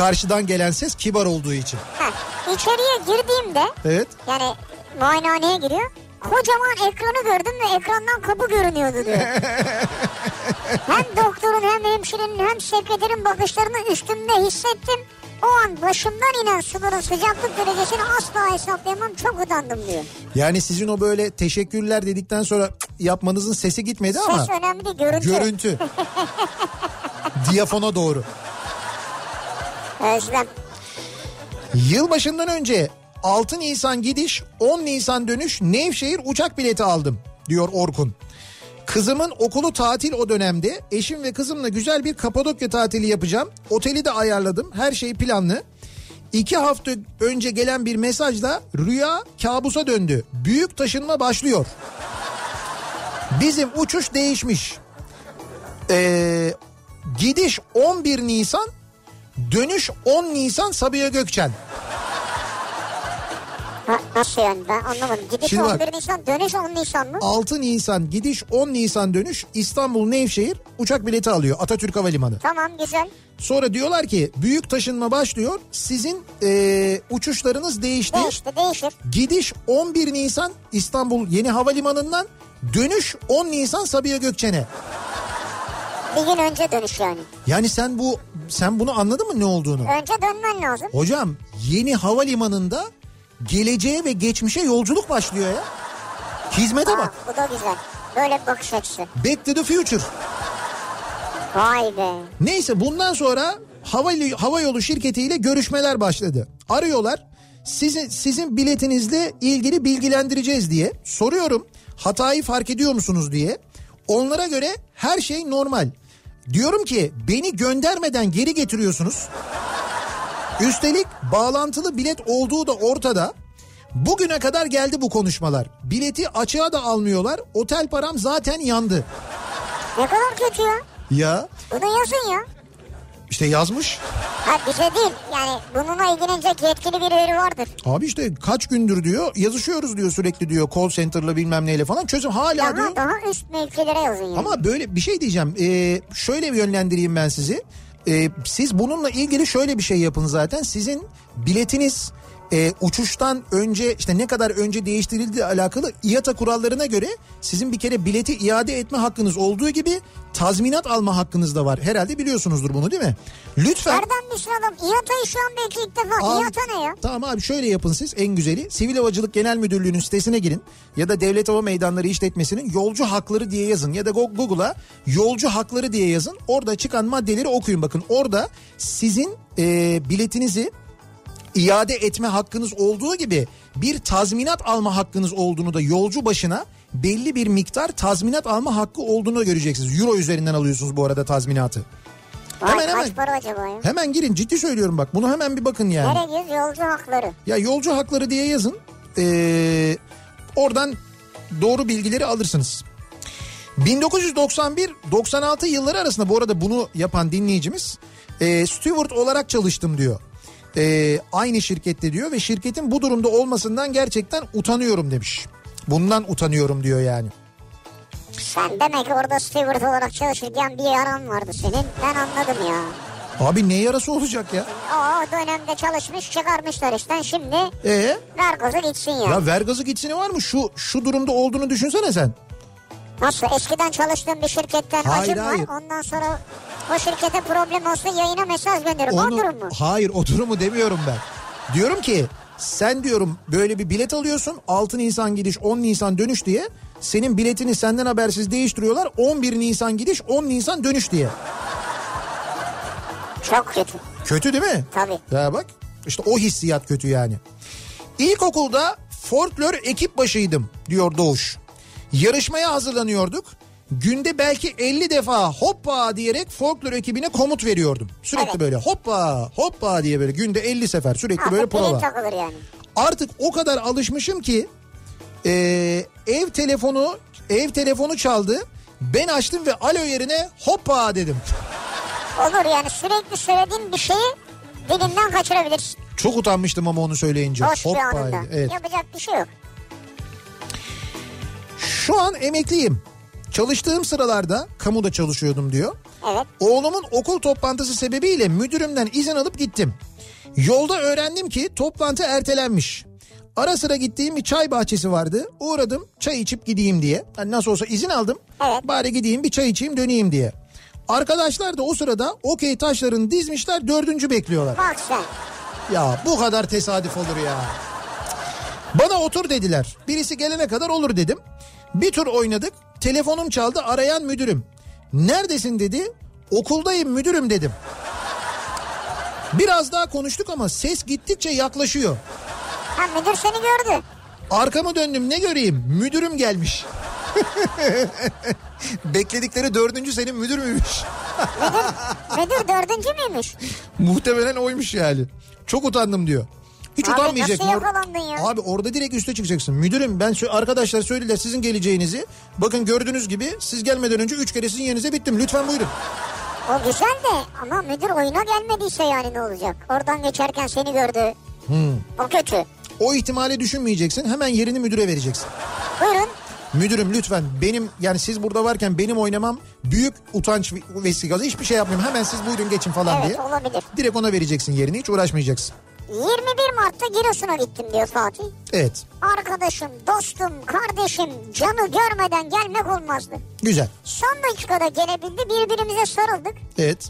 Karşıdan gelen ses kibar olduğu için. Heh, içeriye girdiğimde Evet. yani muayenehaneye giriyor. Kocaman ekranı gördüm ve ekrandan kapı görünüyordu diyor. [laughs] hem doktorun hem hemşirenin hem sekreterin bakışlarını üstümde hissettim. O an başımdan inen suların sıcaklık derecesini asla hesaplayamam çok utandım diyor. Yani sizin o böyle teşekkürler dedikten sonra yapmanızın sesi gitmedi ama Ses önemli görüntü. görüntü. [laughs] Diyafona doğru. Özlem. Yılbaşından önce 6 Nisan gidiş 10 Nisan dönüş Nevşehir uçak bileti aldım diyor Orkun. Kızımın okulu tatil o dönemde. Eşim ve kızımla güzel bir Kapadokya tatili yapacağım. Oteli de ayarladım. Her şey planlı. İki hafta önce gelen bir mesajla rüya kabusa döndü. Büyük taşınma başlıyor. Bizim uçuş değişmiş. Ee, gidiş 11 Nisan, dönüş 10 Nisan Sabiha Gökçen. Ha, nasıl yani ben anlamadım. Gidiş Şimdi bak. 11 Nisan dönüş 10 Nisan mı? 6 Nisan gidiş 10 Nisan dönüş İstanbul Nevşehir uçak bileti alıyor Atatürk Havalimanı. Tamam güzel. Sonra diyorlar ki büyük taşınma başlıyor sizin e, uçuşlarınız değişti. Değişti değişir. Gidiş 11 Nisan İstanbul Yeni Havalimanı'ndan dönüş 10 Nisan Sabiha Gökçen'e. Bir gün önce dönüş yani. Yani sen bu sen bunu anladın mı ne olduğunu? Önce dönmen lazım. Hocam yeni havalimanında geleceğe ve geçmişe yolculuk başlıyor ya. Hizmete Aa, bak. bu da güzel. Böyle bir bakış açısı. Back to the future. Vay be. Neyse bundan sonra hava, hava yolu şirketiyle görüşmeler başladı. Arıyorlar. Sizin, sizin biletinizle ilgili bilgilendireceğiz diye. Soruyorum hatayı fark ediyor musunuz diye. Onlara göre her şey normal. Diyorum ki beni göndermeden geri getiriyorsunuz. Üstelik bağlantılı bilet olduğu da ortada. Bugüne kadar geldi bu konuşmalar. Bileti açığa da almıyorlar. Otel param zaten yandı. Ne kadar kötü ya. Ya Bunu yazın ya. İşte yazmış. Ha bize değil yani bununla ilgilenecek yetkili birileri vardır. Abi işte kaç gündür diyor yazışıyoruz diyor sürekli diyor call center'la bilmem neyle falan çözüm hala Daha diyor. daha üst mevkilere yazın yani. Ama böyle bir şey diyeceğim ee, şöyle bir yönlendireyim ben sizi. Ee, siz bununla ilgili şöyle bir şey yapın zaten sizin biletiniz e, uçuştan önce işte ne kadar önce değiştirildiği alakalı İATA kurallarına göre sizin bir kere bileti iade etme hakkınız olduğu gibi tazminat alma hakkınız da var. Herhalde biliyorsunuzdur bunu değil mi? Lütfen Nereden adam? İATA'yı şu an belki ilk defa. Abi- İATA ne ya? Tamam abi şöyle yapın siz en güzeli. Sivil Havacılık Genel Müdürlüğü'nün sitesine girin. Ya da Devlet Hava Meydanları işletmesinin yolcu hakları diye yazın. Ya da Go- Google'a yolcu hakları diye yazın. Orada çıkan maddeleri okuyun bakın. Orada sizin e, biletinizi iade etme hakkınız olduğu gibi bir tazminat alma hakkınız olduğunu da yolcu başına belli bir miktar tazminat alma hakkı olduğunu da göreceksiniz. Euro üzerinden alıyorsunuz bu arada tazminatı. Vay Hemen, hemen. para acaba ya? Hemen girin ciddi söylüyorum bak bunu hemen bir bakın yani. Nereye? Yolcu hakları. Ya yolcu hakları diye yazın. Ee, oradan doğru bilgileri alırsınız. 1991-96 yılları arasında bu arada bunu yapan dinleyicimiz e, steward olarak çalıştım diyor. E, aynı şirkette diyor ve şirketin bu durumda olmasından gerçekten utanıyorum demiş. Bundan utanıyorum diyor yani. Sen demek orada steward olarak çalışırken bir yaran vardı senin. Ben anladım ya. Abi ne yarası olacak ya? O dönemde çalışmış çıkarmışlar işten şimdi E ver gazı gitsin ya. ya ver gazı gitsini var mı? Şu şu durumda olduğunu düşünsene sen. Nasıl eskiden çalıştığım bir şirketten Hayır, acım hayır. var ondan sonra o şirkete problem olsun yayına mesaj gönderirim. O durum mu? Hayır o durumu demiyorum ben. Diyorum ki sen diyorum böyle bir bilet alıyorsun 6 Nisan gidiş 10 Nisan dönüş diye senin biletini senden habersiz değiştiriyorlar 11 Nisan gidiş 10 Nisan dönüş diye. Çok kötü. Kötü değil mi? Tabii. Ya bak işte o hissiyat kötü yani. İlkokulda folklor ekip başıydım diyor Doğuş. Yarışmaya hazırlanıyorduk. Günde belki 50 defa hoppa diyerek folklor ekibine komut veriyordum. Sürekli Evet. böyle hoppa hoppa diye böyle günde 50 sefer sürekli Ha, böyle prova. yani. Artık o kadar alışmışım ki e, ev telefonu ev telefonu çaldı. Ben açtım ve alo yerine hoppa dedim. Olur yani sürekli söylediğin bir şeyi dilinden kaçırabilirsin. Çok utanmıştım ama onu söyleyince. Bir Hoppa. anında. Evet. Yapacak bir şey yok. Şu an emekliyim. Çalıştığım sıralarda kamuda çalışıyordum diyor. Evet. Oğlumun okul toplantısı sebebiyle müdürümden izin alıp gittim. Yolda öğrendim ki toplantı ertelenmiş. Ara sıra gittiğim bir çay bahçesi vardı. Uğradım çay içip gideyim diye. Hani nasıl olsa izin aldım. Evet. Bari gideyim bir çay içeyim döneyim diye. Arkadaşlar da o sırada okey taşlarını dizmişler dördüncü bekliyorlar. Bak sen. Ya bu kadar tesadüf olur ya. Bana otur dediler. Birisi gelene kadar olur dedim. Bir tur oynadık. Telefonum çaldı arayan müdürüm. Neredesin dedi. Okuldayım müdürüm dedim. Biraz daha konuştuk ama ses gittikçe yaklaşıyor. Ha müdür seni gördü. Arkamı döndüm ne göreyim müdürüm gelmiş. [laughs] Bekledikleri dördüncü senin müdür müymüş? Müdür dördüncü müymüş? Muhtemelen oymuş yani. Çok utandım diyor. Hiç Abi utanmayacak. nasıl yakalandın ya? Abi orada direkt üste çıkacaksın. Müdürüm ben arkadaşlar söylediler sizin geleceğinizi. Bakın gördüğünüz gibi siz gelmeden önce üç kere sizin yerinize bittim. Lütfen buyurun. O güzel de ama müdür oyuna gelmediyse yani ne olacak? Oradan geçerken seni gördü. Hmm. O kötü. O ihtimali düşünmeyeceksin. Hemen yerini müdüre vereceksin. Buyurun. Müdürüm lütfen benim yani siz burada varken benim oynamam büyük utanç vesikası. Hiçbir şey yapmayayım. Hemen siz buyurun geçin falan Evet diye. olabilir. Direkt ona vereceksin yerini. Hiç uğraşmayacaksın. 21 Mart'ta Giresun'a gittim diyor Fatih. Evet. Arkadaşım, dostum, kardeşim canı görmeden gelmek olmazdı. Güzel. Son dakikada gelebildi birbirimize sarıldık. Evet.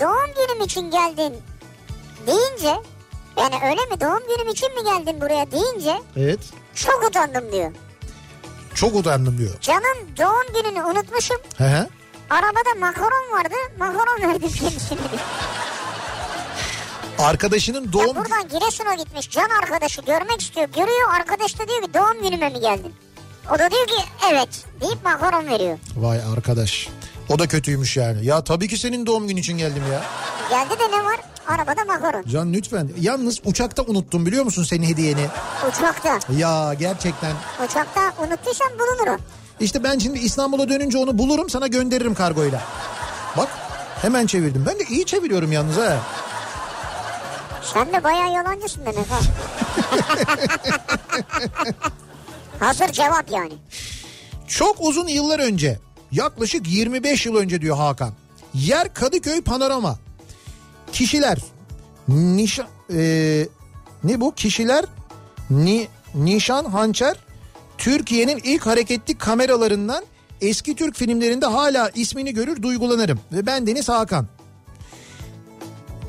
Doğum günüm için geldin deyince yani öyle mi doğum günüm için mi geldin buraya deyince Evet. çok utandım diyor. Çok utandım diyor. Can'ın doğum gününü unutmuşum. Hı hı. Arabada makaron vardı. Makaron verdim kendisine. diyor. [laughs] Arkadaşının Ya doğum buradan Giresun'a gitmiş can arkadaşı görmek istiyor. Görüyor arkadaş da diyor ki doğum günüme mi geldin? O da diyor ki evet deyip makaron veriyor. Vay arkadaş. O da kötüymüş yani. Ya tabii ki senin doğum günün için geldim ya. Geldi de ne var? Arabada makaron. Can lütfen. Yalnız uçakta unuttum biliyor musun senin hediyeni? Uçakta. Ya gerçekten. Uçakta unuttuysan bulunur o. İşte ben şimdi İstanbul'a dönünce onu bulurum sana gönderirim kargoyla. Bak hemen çevirdim. Ben de iyi çeviriyorum yalnız ha. Sen de bayağı yalancısın demek ha. [laughs] Hazır cevap yani. Çok uzun yıllar önce yaklaşık 25 yıl önce diyor Hakan. Yer Kadıköy Panorama. Kişiler nişan e, ne bu kişiler ni, nişan hançer Türkiye'nin ilk hareketli kameralarından eski Türk filmlerinde hala ismini görür duygulanırım. Ve ben Deniz Hakan.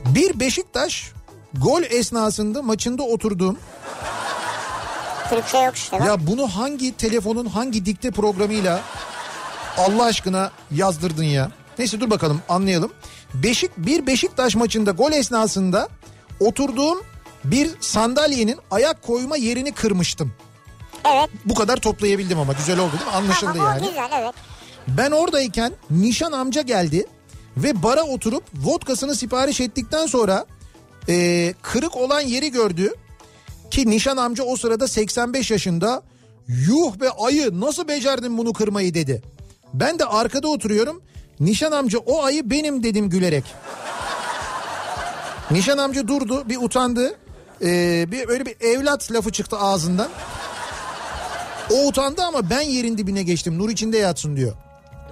Bir Beşiktaş gol esnasında maçında oturduğum Türkçe yok işte. bak. ya bunu hangi telefonun hangi dikte programıyla Allah aşkına yazdırdın ya. Neyse dur bakalım anlayalım. Beşik bir Beşiktaş maçında gol esnasında oturduğum bir sandalyenin ayak koyma yerini kırmıştım. Evet. Bu kadar toplayabildim ama güzel oldu değil mi? Anlaşıldı Tamam yani. güzel evet. Ben oradayken nişan amca geldi ve bara oturup vodkasını sipariş ettikten sonra e, kırık olan yeri gördü. Ki nişan amca o sırada 85 yaşında yuh be ayı nasıl becerdin bunu kırmayı dedi. Ben de arkada oturuyorum. Nişan amca o ayı benim dedim gülerek. Nişan amca durdu bir utandı. Ee, bir öyle bir evlat lafı çıktı ağzından. O utandı ama ben yerin dibine geçtim. Nur içinde yatsın diyor.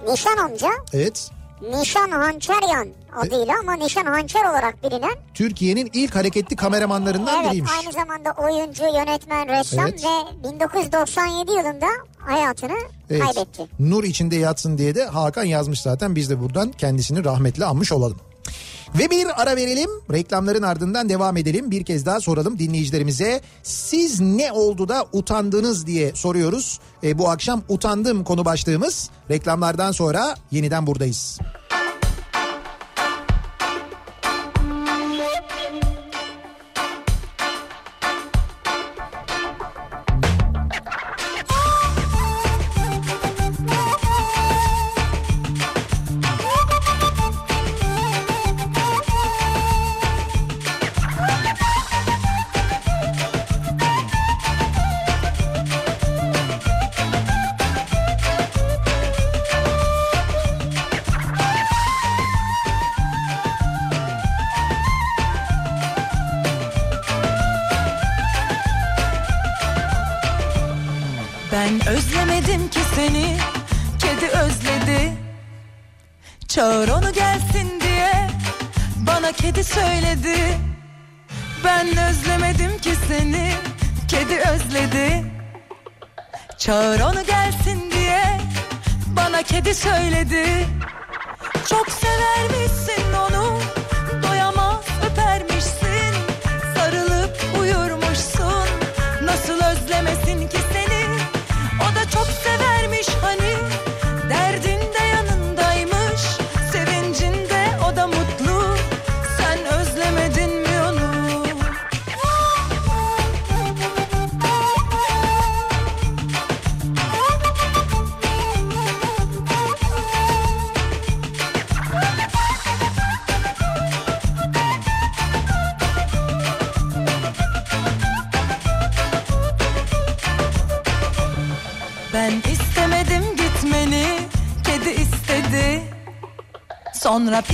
Nişan amca Evet. Nişan Hançeryan adıyla ama Nişan Hançer olarak bilinen Türkiye'nin ilk hareketli kameramanlarından evet biriymiş. aynı zamanda oyuncu, yönetmen, ressam Evet. ve 1997 yılında hayatını Evet. kaybetti. Nur içinde yatsın diye de Hakan yazmış zaten. Biz de buradan kendisini rahmetle anmış olalım. Ve bir ara verelim. Reklamların ardından devam edelim. Bir kez daha soralım dinleyicilerimize. Siz ne oldu da utandınız diye soruyoruz. E, bu akşam utandım konu başlığımız. Reklamlardan sonra yeniden buradayız. Seni Kedi özledi. Çağır onu gelsin diye Bana kedi söyledi. Ben özlemedim ki seni Kedi özledi. Çağır onu gelsin diye Bana kedi söyledi. Çok severmişsin onu Doyamaz öpermişsin. Sarılıp uyurmuşsun. Nasıl özlemesin ki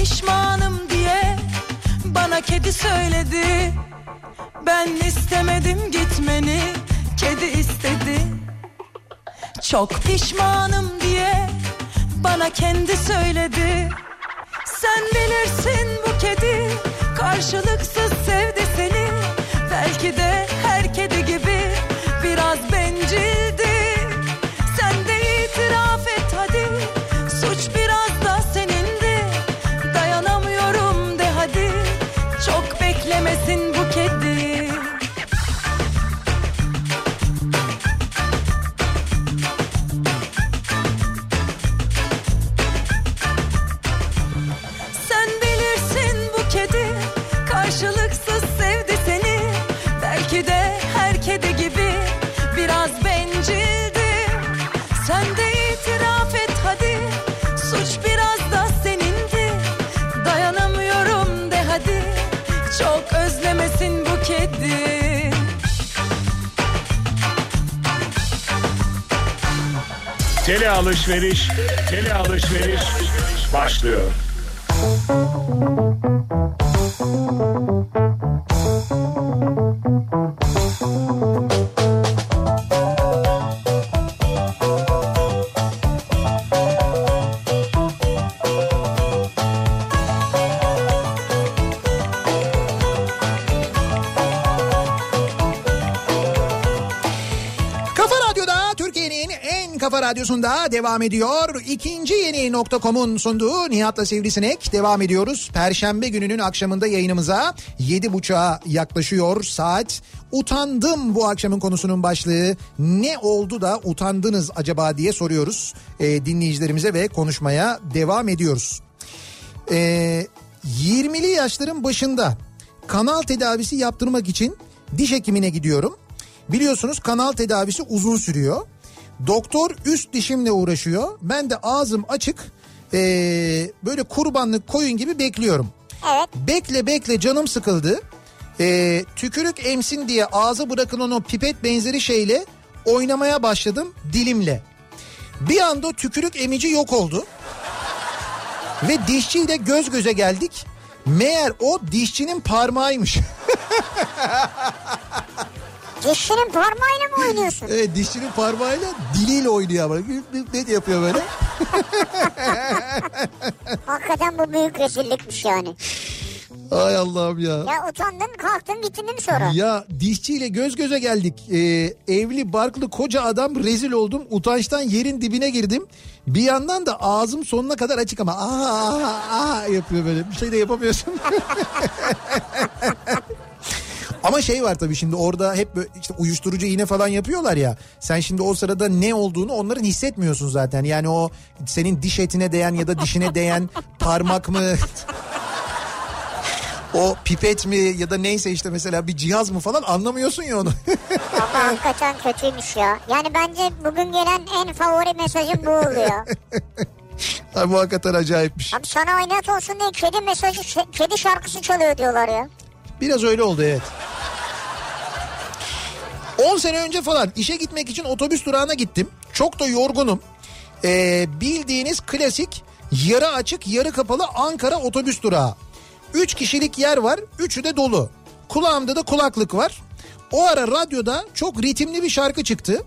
pişmanım diye Bana kedi söyledi. Ben istemedim gitmeni Kedi istedi. Çok pişmanım diye Bana kendi söyledi. Sen bilirsin bu kedi Karşılıksız finish. Radyosunda devam ediyor. İkinci yeni nokta.com'un sunduğu Nihat'la Sivrisinek devam ediyoruz. Perşembe gününün akşamında yayınımıza 7.30'a yaklaşıyor saat. Utandım bu akşamın konusunun başlığı. Ne oldu da utandınız acaba diye soruyoruz e, dinleyicilerimize ve konuşmaya devam ediyoruz. Ee, 20'li yaşların başında kanal tedavisi yaptırmak için diş hekimine gidiyorum. Biliyorsunuz kanal tedavisi uzun sürüyor. Doktor üst dişimle uğraşıyor. Ben de ağzım açık ee, böyle kurbanlık koyun gibi bekliyorum. Evet. Bekle bekle canım sıkıldı. Ee, tükürük emsin diye ağza bırakılan o pipet benzeri şeyle oynamaya başladım dilimle. Bir anda tükürük emici yok oldu. Ve dişçiyle göz göze geldik. Meğer o dişçinin parmağıymış. [laughs] Dişinin parmağıyla mı oynuyorsun? evet dişçinin parmağıyla diliyle oynuyor ama. Ne yapıyor böyle? [laughs] Hakikaten bu büyük rezillikmiş yani. Ay Allah'ım ya. Ya utandın kalktın gittin mi sonra? Ya dişçiyle göz göze geldik. Ee, evli barklı koca adam rezil oldum. Utançtan yerin dibine girdim. Bir yandan da ağzım sonuna kadar açık ama aa, aa, aa yapıyor böyle. Bir şey de yapamıyorsun. [laughs] Ama şey var tabii şimdi orada hep böyle işte uyuşturucu iğne falan yapıyorlar ya. Sen şimdi o sırada ne olduğunu onların hissetmiyorsun zaten. Yani o senin diş etine değen ya da dişine değen [laughs] parmak mı? o pipet mi ya da neyse işte mesela bir cihaz mı falan anlamıyorsun ya onu. Ama hakikaten kötüymüş ya. Yani bence bugün gelen en favori mesajım bu oluyor. [laughs] Ha, bu hakikaten acayipmiş. Abi sana oynat olsun diye kedi mesajı, kedi şarkısı çalıyor diyorlar ya. Biraz öyle oldu evet. 10 sene önce falan işe gitmek için otobüs durağına gittim. Çok da yorgunum. Ee, bildiğiniz klasik yarı açık yarı kapalı Ankara otobüs durağı. 3 kişilik yer var. Üçü de dolu. Kulağımda da kulaklık var. O ara radyoda çok ritimli bir şarkı çıktı.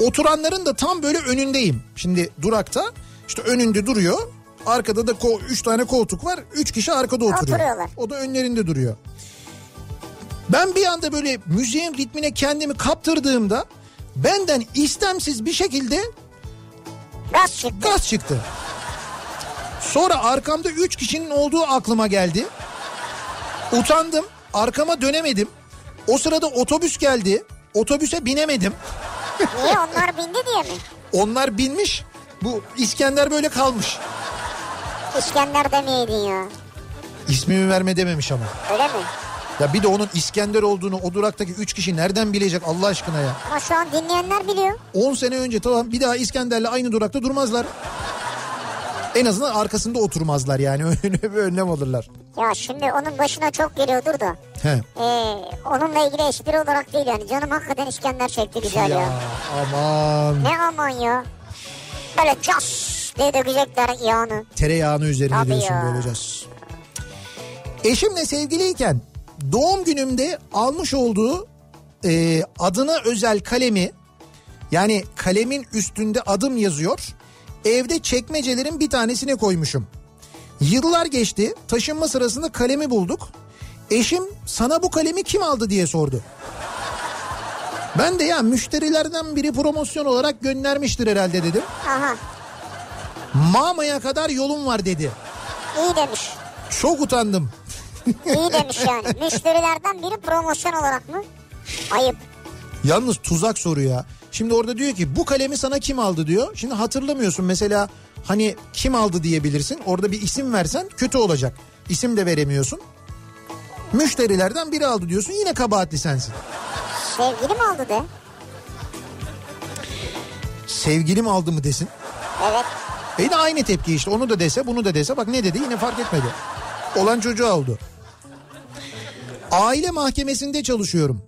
Oturanların da tam böyle önündeyim. Şimdi durakta işte önünde duruyor. Arkada da 3 tane koltuk var. 3 kişi arkada oturuyor. Oturuyorlar. O da önlerinde duruyor. Ben bir anda böyle müziğin ritmine kendimi kaptırdığımda benden istemsiz bir şekilde Gaz çıktı. gaz çıktı. Sonra arkamda üç kişinin olduğu aklıma geldi. Utandım. Arkama dönemedim. O sırada otobüs geldi. Otobüse binemedim. Niye onlar bindi diye mi? Onlar binmiş. Bu İskender böyle kalmış. İskender demeyeydin ya. İsmimi verme dememiş ama. Öyle mi? Ya bir de onun İskender olduğunu o duraktaki üç kişi nereden bilecek Allah aşkına ya. Ama şu an dinleyenler biliyor. 10 sene önce tamam bir daha İskender'le aynı durakta durmazlar. En azından arkasında oturmazlar yani [laughs] öyle bir önlem alırlar. Ya şimdi onun başına çok geliyordur da. He. Ee, onunla ilgili espri olarak değil yani. Canım hakikaten İskender çekti güzel ya. Ya aman Ne aman ya. Böyle cas diye dökecekler yağını. tereyağını üzerine Tabii diyorsun ya. böyleceğiz. Eşimle sevgiliyken doğum günümde almış olduğu e, adına özel kalemi yani kalemin üstünde adım yazıyor. Evde çekmecelerin bir tanesine koymuşum. Yıllar geçti taşınma sırasında kalemi bulduk. Eşim sana bu kalemi kim aldı diye sordu. Ben de ya müşterilerden biri promosyon olarak göndermiştir herhalde dedim. Aha Mama'ya kadar yolum var dedi. iyi demiş. Çok utandım. İyi demiş yani. Müşterilerden biri promosyon olarak mı? Ayıp. Yalnız tuzak soru ya. Şimdi orada diyor ki bu kalemi sana kim aldı diyor. Şimdi hatırlamıyorsun mesela hani kim aldı diyebilirsin. Orada bir isim versen kötü olacak. İsim de veremiyorsun. Müşterilerden biri aldı diyorsun yine kabahatli sensin. Sevgilim aldı de. Sevgilim aldı mı desin. Evet. E yine aynı tepki işte onu da dese bunu da dese bak ne dedi yine fark etmedi. Olan çocuğa oldu. Aile mahkemesinde çalışıyorum.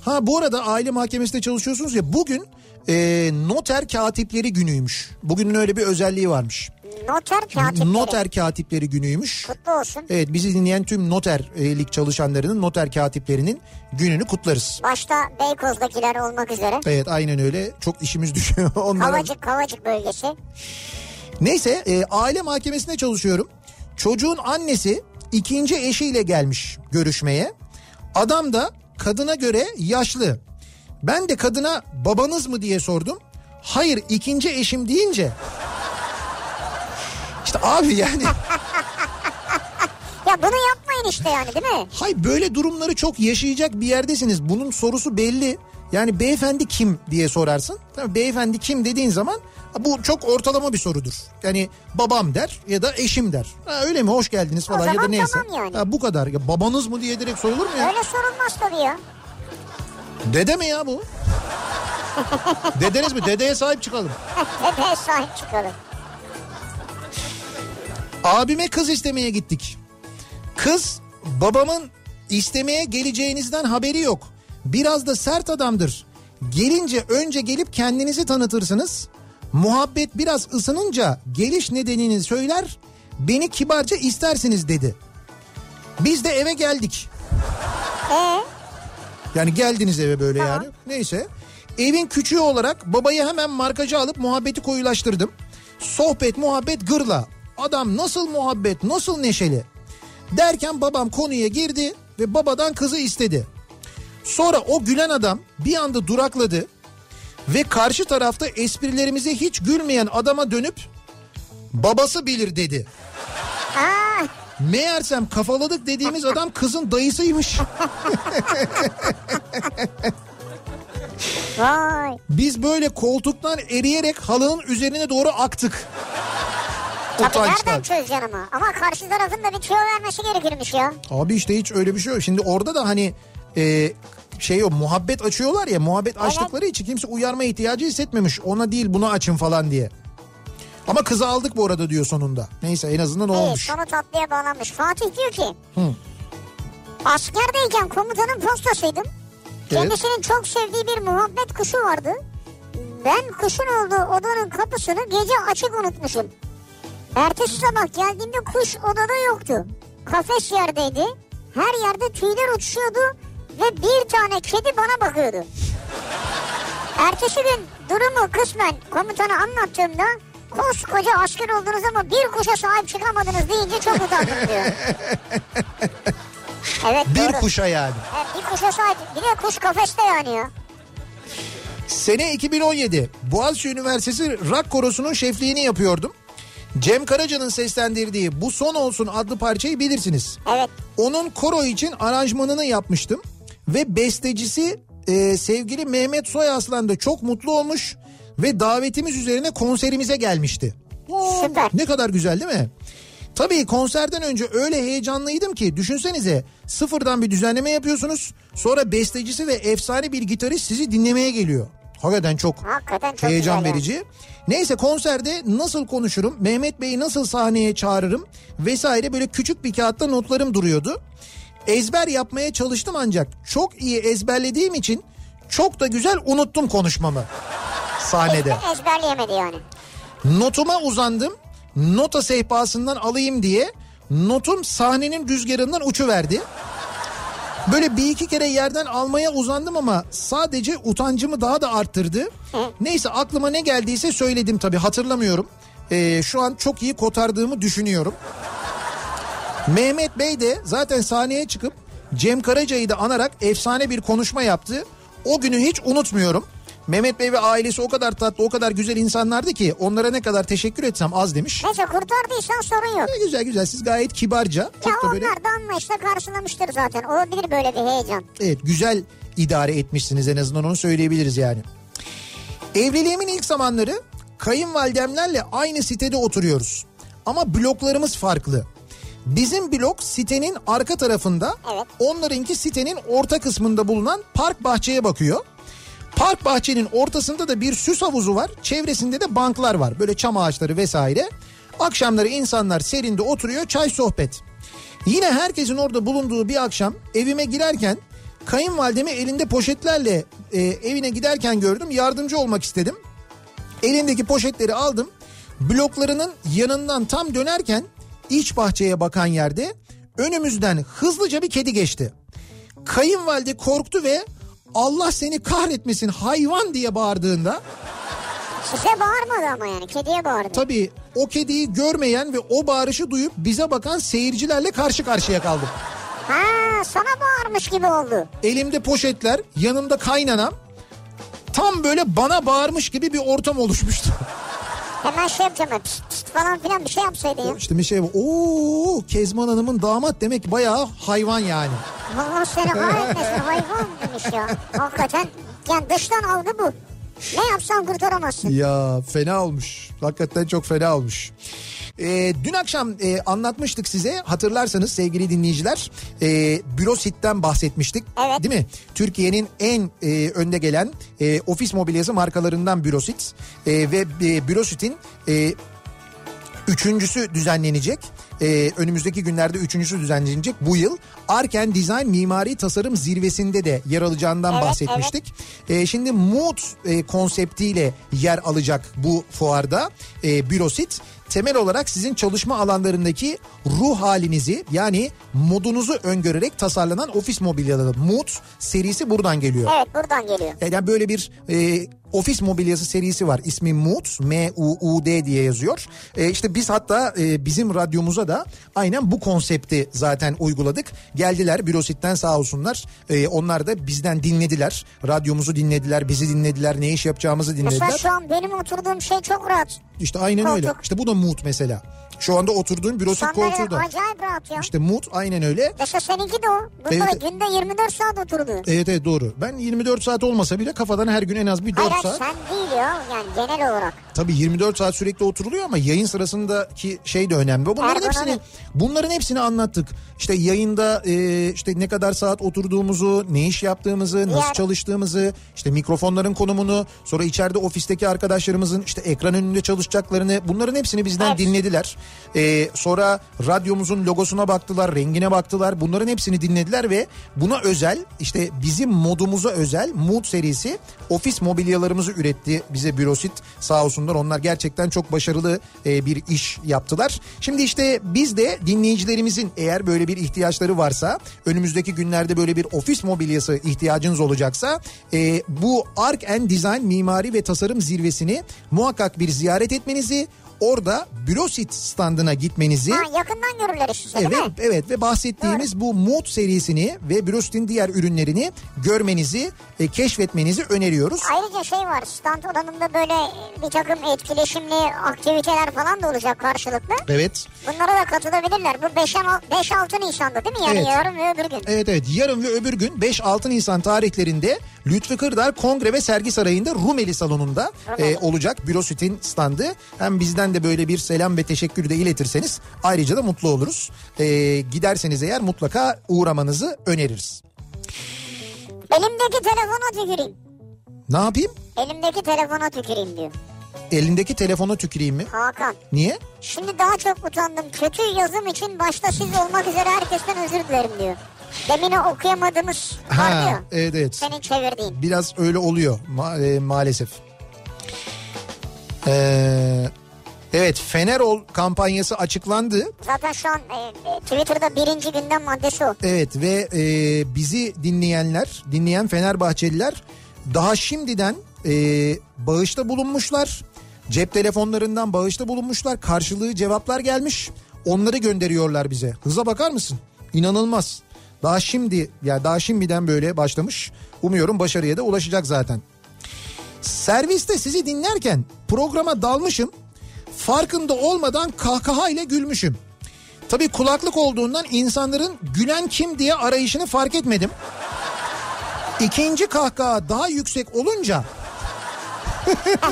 Ha bu arada aile mahkemesinde çalışıyorsunuz ya bugün e, noter katipleri günüymüş. Bugünün öyle bir özelliği varmış. Noter katipleri. Noter katipleri günüymüş. Kutlu olsun. Evet bizi dinleyen tüm noterlik çalışanlarının noter katiplerinin gününü kutlarız. Başta Beykoz'dakiler olmak üzere. Evet aynen öyle çok işimiz düşüyor [laughs] onlara. Kavacık Kavacık bölgesi. Neyse e, aile mahkemesinde çalışıyorum. Çocuğun annesi ikinci eşiyle gelmiş görüşmeye. Adam da kadına göre yaşlı. Ben de kadına babanız mı diye sordum. Hayır ikinci eşim deyince. [laughs] İşte abi yani [laughs] Ya bunu yapmayın işte yani değil mi? hay böyle durumları çok yaşayacak bir yerdesiniz. Bunun sorusu belli. Yani beyefendi kim diye sorarsın. Tabii beyefendi kim dediğin zaman bu çok ortalama bir sorudur. Yani babam der ya da eşim der. Ha, öyle mi hoş geldiniz falan ya da neyse. tamam yani. Ha, bu kadar. Ya, babanız mı diye direkt sorulur mu ya? Öyle sorulmaz tabii ya. Dede mi ya bu? Dedeniz mi? Dedeye sahip çıkalım. [laughs] Dedeye sahip çıkalım. Abime kız istemeye gittik. Kız babamın istemeye geleceğinizden haberi yok. Biraz da sert adamdır. Gelince önce gelip kendinizi tanıtırsınız. Muhabbet biraz ısınınca geliş nedenini söyler. Beni kibarca istersiniz dedi. Biz de eve geldik. Ee, Yani geldiniz eve böyle Tamam. yani. Neyse. Evin küçüğü olarak babayı hemen markacı alıp muhabbeti koyulaştırdım. Sohbet muhabbet gırla. Adam nasıl muhabbet nasıl neşeli. Derken babam konuya girdi ve babadan kızı istedi. Sonra o gülen adam bir anda durakladı ve karşı tarafta esprilerimize hiç gülmeyen adama dönüp babası bilir dedi. aa, Meğersem kafaladık dediğimiz adam kızın dayısıymış. [laughs] vay. Biz böyle koltuktan eriyerek halının üzerine doğru aktık. Tabii Utançtan. nereden çözeceksin ama? Ama karşı tarafın da bir tüyo vermesi gerekirmiş ya. Abi işte hiç öyle bir şey yok. Şimdi orada da hani e, şey o muhabbet açıyorlar ya muhabbet açtıkları için kimse uyarma ihtiyacı hissetmemiş. Ona değil bunu açın falan diye. Ama kızı aldık bu arada diyor sonunda. Neyse en azından o İyi olmuş. sonu tatlıya bağlanmış. Fatih diyor ki Hı. askerdeyken komutanın postasıydım. Kendisinin çok sevdiği bir muhabbet kuşu vardı. Ben kuşun olduğu odanın kapısını gece açık unutmuşum. Ertesi sabah geldiğimde kuş odada yoktu. Kafes yerdeydi. Her yerde tüyler uçuşuyordu ve bir tane kedi bana bakıyordu. Ertesi gün durumu kısmen komutana anlattığımda koskoca asker oldunuz ama bir kuşa sahip çıkamadınız deyince çok utandım diyor. [laughs] Evet Bir doğru. kuşa yani. Evet, bir kuşa sahip. Bir de kuş kafeste yani ya. Sene 2017 Boğaziçi Üniversitesi Rock Korosu'nun şefliğini yapıyordum. Cem Karaca'nın seslendirdiği Bu Son Olsun adlı parçayı bilirsiniz. Evet. Onun koro için aranjmanını yapmıştım. Ve bestecisi e, sevgili Mehmet Soyaslan da çok mutlu olmuş. Ve davetimiz üzerine konserimize gelmişti. Süper. Ne kadar güzel değil mi? Tabii konserden önce öyle heyecanlıydım ki düşünsenize sıfırdan bir düzenleme yapıyorsunuz. Sonra bestecisi ve efsane bir gitarist sizi dinlemeye geliyor. Hakikaten çok Hakikaten çok heyecan güzel verici. Neyse konserde nasıl konuşurum, Mehmet Bey'i nasıl sahneye çağırırım vesaire böyle küçük bir kağıtta notlarım duruyordu. Ezber yapmaya çalıştım ancak çok iyi ezberlediğim için çok da güzel unuttum konuşmamı sahnede. Ezber- ezberleyemedi yani. Notuma uzandım. Nota sehpasından alayım diye notum sahnenin rüzgarından uçuverdi. Böyle bir iki kere yerden almaya uzandım ama sadece utancımı daha da arttırdı. Neyse aklıma ne geldiyse söyledim tabii hatırlamıyorum. Ee, şu an çok iyi kotardığımı düşünüyorum. Mehmet Bey de zaten sahneye çıkıp Cem Karaca'yı da anarak efsane bir konuşma yaptı. O günü hiç unutmuyorum. Mehmet Bey ve ailesi o kadar tatlı, o kadar güzel insanlardı ki onlara ne kadar teşekkür etsem az demiş. Neyse kurtardıysan sorun yok. E, güzel güzel siz gayet kibarca. Ya Çok da böyle onlar da anlayışla karşılamıştır zaten. Olabilir böyle bir heyecan. evet, güzel idare etmişsiniz en azından onu söyleyebiliriz yani. Evliliğimin ilk zamanları kayınvalidemlerle aynı sitede oturuyoruz. Ama bloklarımız farklı. Bizim blok sitenin arka tarafında, Evet. onlarınki sitenin orta kısmında bulunan park bahçeye bakıyor. Park bahçenin ortasında da bir süs havuzu var. Çevresinde de banklar var. Böyle çam ağaçları vesaire. Akşamları insanlar serinde oturuyor çay sohbet. Yine herkesin orada bulunduğu bir akşam evime girerken kayınvalidemi elinde poşetlerle e, evine giderken gördüm. Yardımcı olmak istedim. Elindeki poşetleri aldım. Bloklarının yanından tam dönerken iç bahçeye bakan yerde önümüzden hızlıca bir kedi geçti. Kayınvalide korktu ve Allah seni kahretmesin hayvan diye bağırdığında Size bağırmadı ama yani kediye bağırdı. tabii o kediyi görmeyen ve o bağırışı duyup bize bakan seyircilerle karşı karşıya kaldım. Ha sana bağırmış gibi oldu. Elimde poşetler, yanımda kaynanam. Tam böyle bana bağırmış gibi bir ortam oluşmuştu. [laughs] Hemen şey yapacağım ben pişt pişt falan filan bir şey yapsaydın ya. İşte bir şey bu. Oo Kezban Hanım'ın damat demek bayağı hayvan yani. Allah seni kahretmesin hayvan demiş ya. Hakikaten yani dıştan algı bu. Ne yapsan kurtaramazsın. Ya fena olmuş. Hakikaten çok fena olmuş. Ee, dün akşam e, anlatmıştık size hatırlarsanız sevgili dinleyiciler e, Bürosit'ten bahsetmiştik Evet. değil mi? Türkiye'nin en e, önde gelen e, ofis mobilyası markalarından Bürosit E, ve e, Bürosit'in e, Üçüncüsü düzenlenecek. Ee, önümüzdeki günlerde üçüncüsü düzenlenecek bu yıl. Arken Design Mimari Tasarım Zirvesi'nde de yer alacağından Evet, bahsetmiştik. Ee, şimdi Mood e, konseptiyle yer alacak bu fuarda e, Bürosit. Temel olarak sizin çalışma alanlarındaki ruh halinizi yani modunuzu öngörerek tasarlanan ofis mobilyaları Mood serisi buradan geliyor. Evet buradan geliyor. Yani böyle bir e, ofis mobilyası serisi var. İsmi Mood, M-U-U-D diye yazıyor. E, işte biz hatta e, bizim radyomuza da aynen bu konsepti zaten uyguladık. Geldiler Bürosit'ten sağ olsunlar. E, onlar da bizden dinlediler. Radyomuzu dinlediler, bizi dinlediler, ne iş yapacağımızı Mesela dinlediler. şu an benim oturduğum şey çok rahat. İşte aynen öyle. Koltuk. İşte bu da Mood mesela. Şu anda oturduğun Sandalye koltuğu da. acayip rahat ya. İşte Mood aynen öyle. Mesela seninki de o. Burada Evet. günde 24 saat oturdu. Evet evet doğru. Ben 24 saat olmasa bile kafadan her gün en az bir 4 Hayır saat. sen değil ya yani genel olarak. Tabii 24 saat sürekli oturuluyor ama yayın sırasındaki şey de önemli. Bunların Ergonomik. hepsini bunların hepsini anlattık. İşte yayında e, işte ne kadar saat oturduğumuzu, ne iş yaptığımızı, nasıl Diğer- çalıştığımızı, işte mikrofonların konumunu, sonra içeride ofisteki arkadaşlarımızın işte ekran önünde çalışacaklarını bunların hepsini bizden Evet. dinlediler. E, sonra radyomuzun logosuna baktılar, rengine baktılar. Bunların hepsini dinlediler ve buna özel işte bizim modumuza özel Mood serisi ofis mobilyalarımızı üretti bize Bürosit sağ olsunlar. Onlar gerçekten çok başarılı e, bir iş yaptılar. Şimdi işte biz de dinleyicilerimizin eğer böyle bir ihtiyaçları varsa önümüzdeki günlerde böyle bir ofis mobilyası ihtiyacınız olacaksa e, bu Ark and Design Mimari ve Tasarım Zirvesini muhakkak bir ziyaret etmenizi orada Bürosit standına gitmenizi Ha yakından görürler işte değil Evet, mi? evet ve bahsettiğimiz bu Mood serisini ve Brust'in diğer ürünlerini görmenizi, e, keşfetmenizi öneriyoruz. Ayrıca şey var stand oranında böyle bir takım etkileşimli aktiviteler falan da olacak karşılıklı. Evet. Bunlara da katılabilirler. Bu 5-6 Nisan'da değil mi? Yani Evet. yarın ve öbür gün. Evet evet yarın ve öbür gün 5-6 Nisan tarihlerinde Lütfü Kırdar Kongre ve Sergi Sarayı'nda Rumeli Salonu'nda Rumeli. e, olacak Bürosit'in standı. Hem bizden de böyle bir selam ve teşekkür de iletirseniz ayrıca da mutlu oluruz. E, giderseniz eğer mutlaka uğramanızı öneririz. Elimdeki telefona tüküreyim. Ne yapayım? Elimdeki telefona tüküreyim diyor. Elindeki telefona tüküreyim mi? Hakan. Niye? Şimdi daha çok utandım. Kötü yazım için başta siz olmak üzere herkesten özür dilerim diyor. Demin okuyamadığımız Ha, ya. evet evet. Senin çevirdiğin. Biraz öyle oluyor ma- e, maalesef. Ee, Evet Fenerol kampanyası açıklandı. Zaten şu an e, e, Twitter'da birinci gündem maddesi o. Evet ve e, bizi dinleyenler, dinleyen Fenerbahçeliler daha şimdiden e, bağışta bulunmuşlar. Cep telefonlarından bağışta bulunmuşlar. Karşılığı cevaplar gelmiş. Onları gönderiyorlar bize. Hıza bakar mısın? İnanılmaz. Daha şimdi ya daha şimdiden böyle başlamış. Umuyorum başarıya da ulaşacak zaten. Serviste sizi dinlerken programa dalmışım. Farkında olmadan kahkaha ile gülmüşüm. Tabii kulaklık olduğundan insanların gülen kim diye arayışını fark etmedim. İkinci kahkaha daha yüksek olunca [laughs]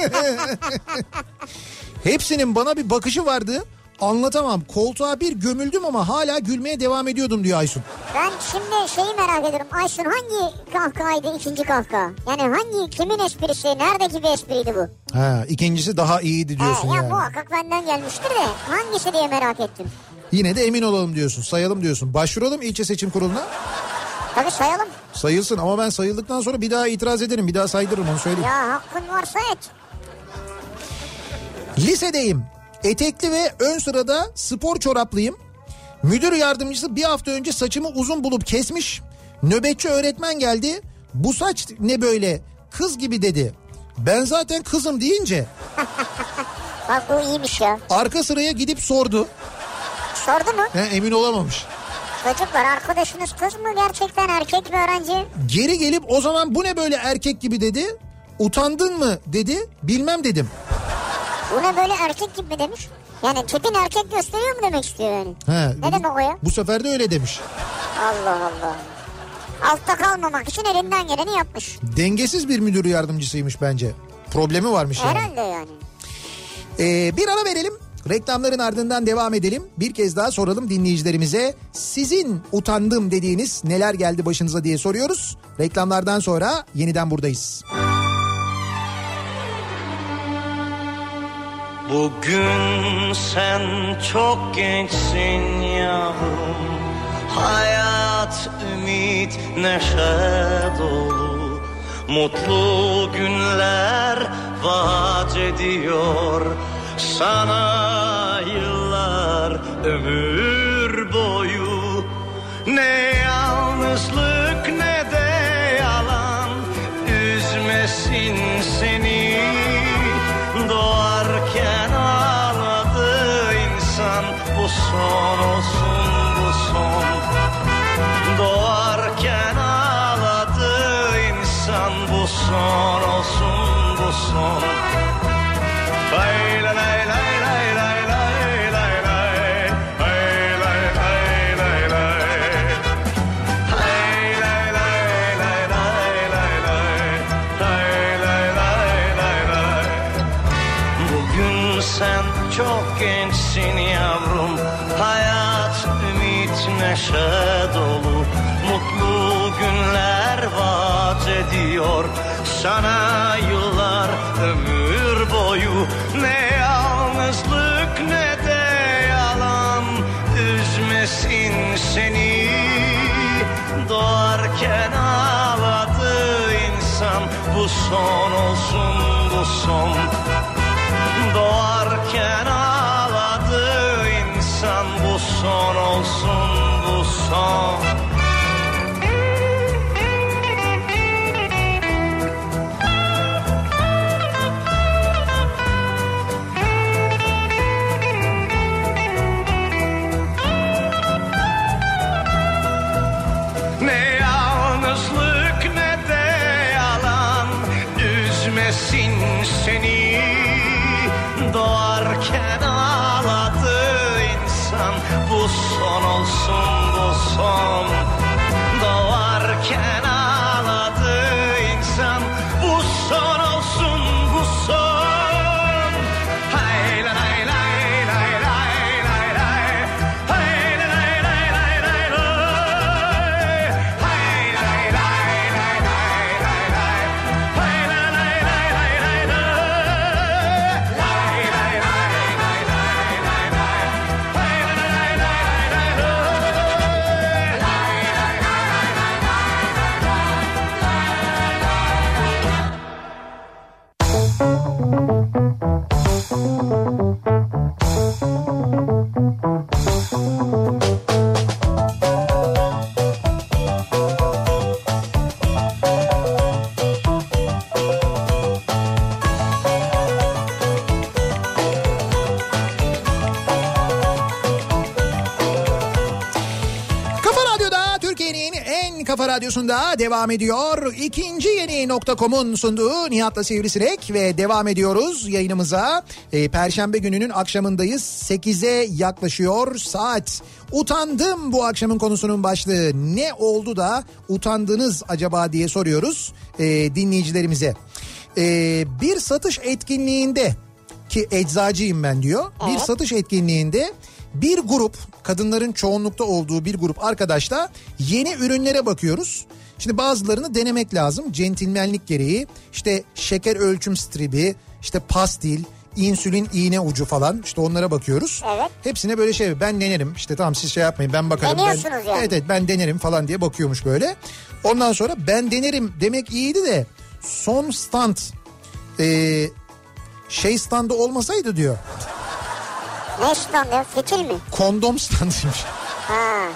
hepsinin bana bir bakışı vardı. Anlatamam. Koltuğa bir gömüldüm ama hala gülmeye devam ediyordum diyor Aysun. Ben şimdi şeyi merak ediyorum. Aysun hangi kahkahaydı ikinci kahkaha? Yani hangi kimin esprisi? Neredeki bir espriydi bu? Ha, ikincisi daha iyiydi diyorsun He, ya yani. muhakkak benden gelmiştir de hangisi diye merak ettim. Yine de emin olalım diyorsun. Sayalım diyorsun. Başvuralım ilçe seçim kuruluna. Tabii sayalım. Sayılsın ama ben sayıldıktan sonra bir daha itiraz ederim. Bir daha saydırırım onu söyleyeyim. Ya hakkın varsa et. Lisedeyim. Etekli ve ön sırada spor çoraplıyım. Müdür yardımcısı bir hafta önce saçımı uzun bulup kesmiş. Nöbetçi öğretmen geldi. Bu saç ne böyle kız gibi dedi. Ben zaten kızım deyince [laughs] Bak bu iyiymiş ya. arka sıraya gidip sordu. Sordu mu? He, emin olamamış. Çocuklar arkadaşınız kız mı gerçekten erkek mi öğrenci? Geri gelip o zaman bu ne böyle erkek gibi dedi. Utandın mı dedi. Bilmem dedim. Bu ne böyle erkek gibi mi demiş? Yani tipin erkek gösteriyor mu demek istiyor yani? He, Ne demek o ya? Bu sefer de öyle demiş. Allah Allah. Altta kalmamak için elinden geleni yapmış. Dengesiz bir müdür yardımcısıymış bence. Problemi varmış yani. Herhalde yani. Ee, bir ara verelim. Reklamların ardından devam edelim. Bir kez daha soralım dinleyicilerimize. Sizin utandım dediğiniz neler geldi başınıza diye soruyoruz. Reklamlardan sonra yeniden buradayız. Bugün sen çok gençsin yavrum. Hayat, ümit, neşe dolu. Mutlu günler vaat ediyor. Sana yıllar ömür boyu. Ne yalnızlık ne de yalan. Üzmesin seni son olsun bu son. Doğarken ağladı insan Bu son olsun bu son neşe dolu Mutlu günler vaat ediyor. Sana yıllar ömür boyu Ne yalnızlık ne de yalan Üzmesin seni. Doğarken ağladı insan Bu son olsun bu son. Doğarken ağladı insan Bu son olsun bu son Ne yalnızlık ne de yalan. Üzmesin seni. Doğarken ağladı insan. Bu son olsun some Radyosu'nda devam ediyor. İkinci yeni nokta.com'un sunduğu Nihat'la Sivrisinek ve devam ediyoruz yayınımıza. Ee, Perşembe gününün akşamındayız. 8'e yaklaşıyor saat. Utandım bu akşamın konusunun başlığı. Ne oldu da utandınız acaba diye soruyoruz ee, dinleyicilerimize. Ee, bir satış etkinliğinde ki eczacıyım ben diyor. Bir satış etkinliğinde bir grup kadınların çoğunlukta olduğu bir grup arkadaşla yeni ürünlere bakıyoruz. Şimdi bazılarını denemek lazım centilmenlik gereği işte şeker ölçüm stribi işte pastil insülin iğne ucu falan işte onlara bakıyoruz. Evet. Hepsine böyle şey ben denerim işte tamam siz şey yapmayın ben bakarım. Ben, yani. Evet evet ben denerim falan diye bakıyormuş böyle. Ondan sonra ben denerim demek iyiydi de son stand eee şey standı olmasaydı diyor. Ne standı? Fitil mi? Kondom standıymış. Ha.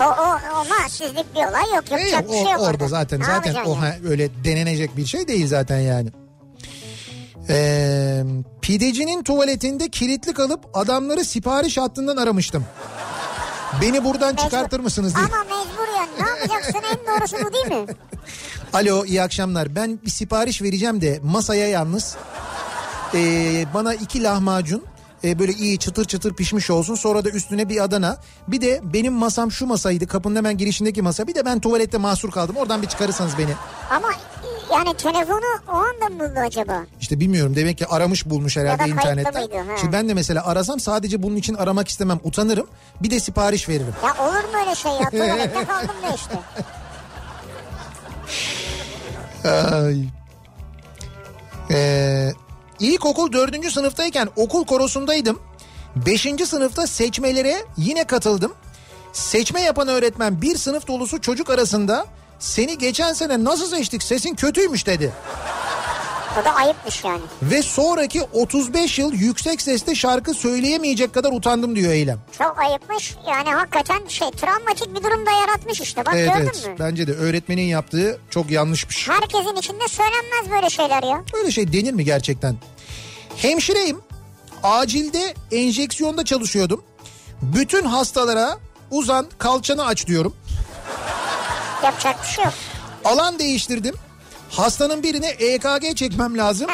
O, o, ama sizlik bir olay yok. E, Yapacak bir o- şey yok orada zaten Ne zaten o yani? öyle denenecek bir şey değil zaten yani. Ee, pidecinin tuvaletinde kilitli kalıp adamları sipariş hattından aramıştım. Beni buradan Mecbur. çıkartır mısınız diye. Ama mecbur yani. Ne yapacaksın? en doğrusu bu değil mi? [laughs] Alo iyi akşamlar ben bir sipariş vereceğim de masaya yalnız ee, bana iki lahmacun ee, böyle iyi çıtır çıtır pişmiş olsun sonra da üstüne bir Adana bir de benim masam şu masaydı kapının hemen girişindeki masa bir de ben tuvalette mahsur kaldım oradan bir çıkarırsanız beni. Ama yani telefonu o anda mı buldu acaba? İşte bilmiyorum demek ki aramış bulmuş herhalde Ya internetten. mıydı, ha. Şimdi ben de mesela arasam sadece bunun için aramak istemem utanırım bir de sipariş veririm. Ya olur mu öyle şey ya? Tuvalette [laughs] kaldım da işte. Ay. Ee, ilkokul dördüncü sınıftayken okul korosundaydım. Beşinci sınıfta seçmelere yine katıldım. Seçme yapan öğretmen bir sınıf dolusu çocuk arasında seni geçen sene nasıl seçtik sesin kötüymüş dedi. O da ayıpmış yani. Ve sonraki 35 yıl yüksek sesle şarkı söyleyemeyecek kadar utandım diyor Eylem. Çok ayıpmış. Yani hakikaten şey travmatik bir durum da yaratmış işte. Bak Evet gördün evet mü? bence de öğretmenin yaptığı çok yanlışmış. Herkesin içinde söylenmez böyle şeyler ya. Böyle şey denir mi gerçekten? Hemşireyim. Acilde enjeksiyonda çalışıyordum. Bütün hastalara uzan kalçanı aç diyorum. Yapacak bir şey yok. Alan değiştirdim. Hastanın birine EKG çekmem lazım.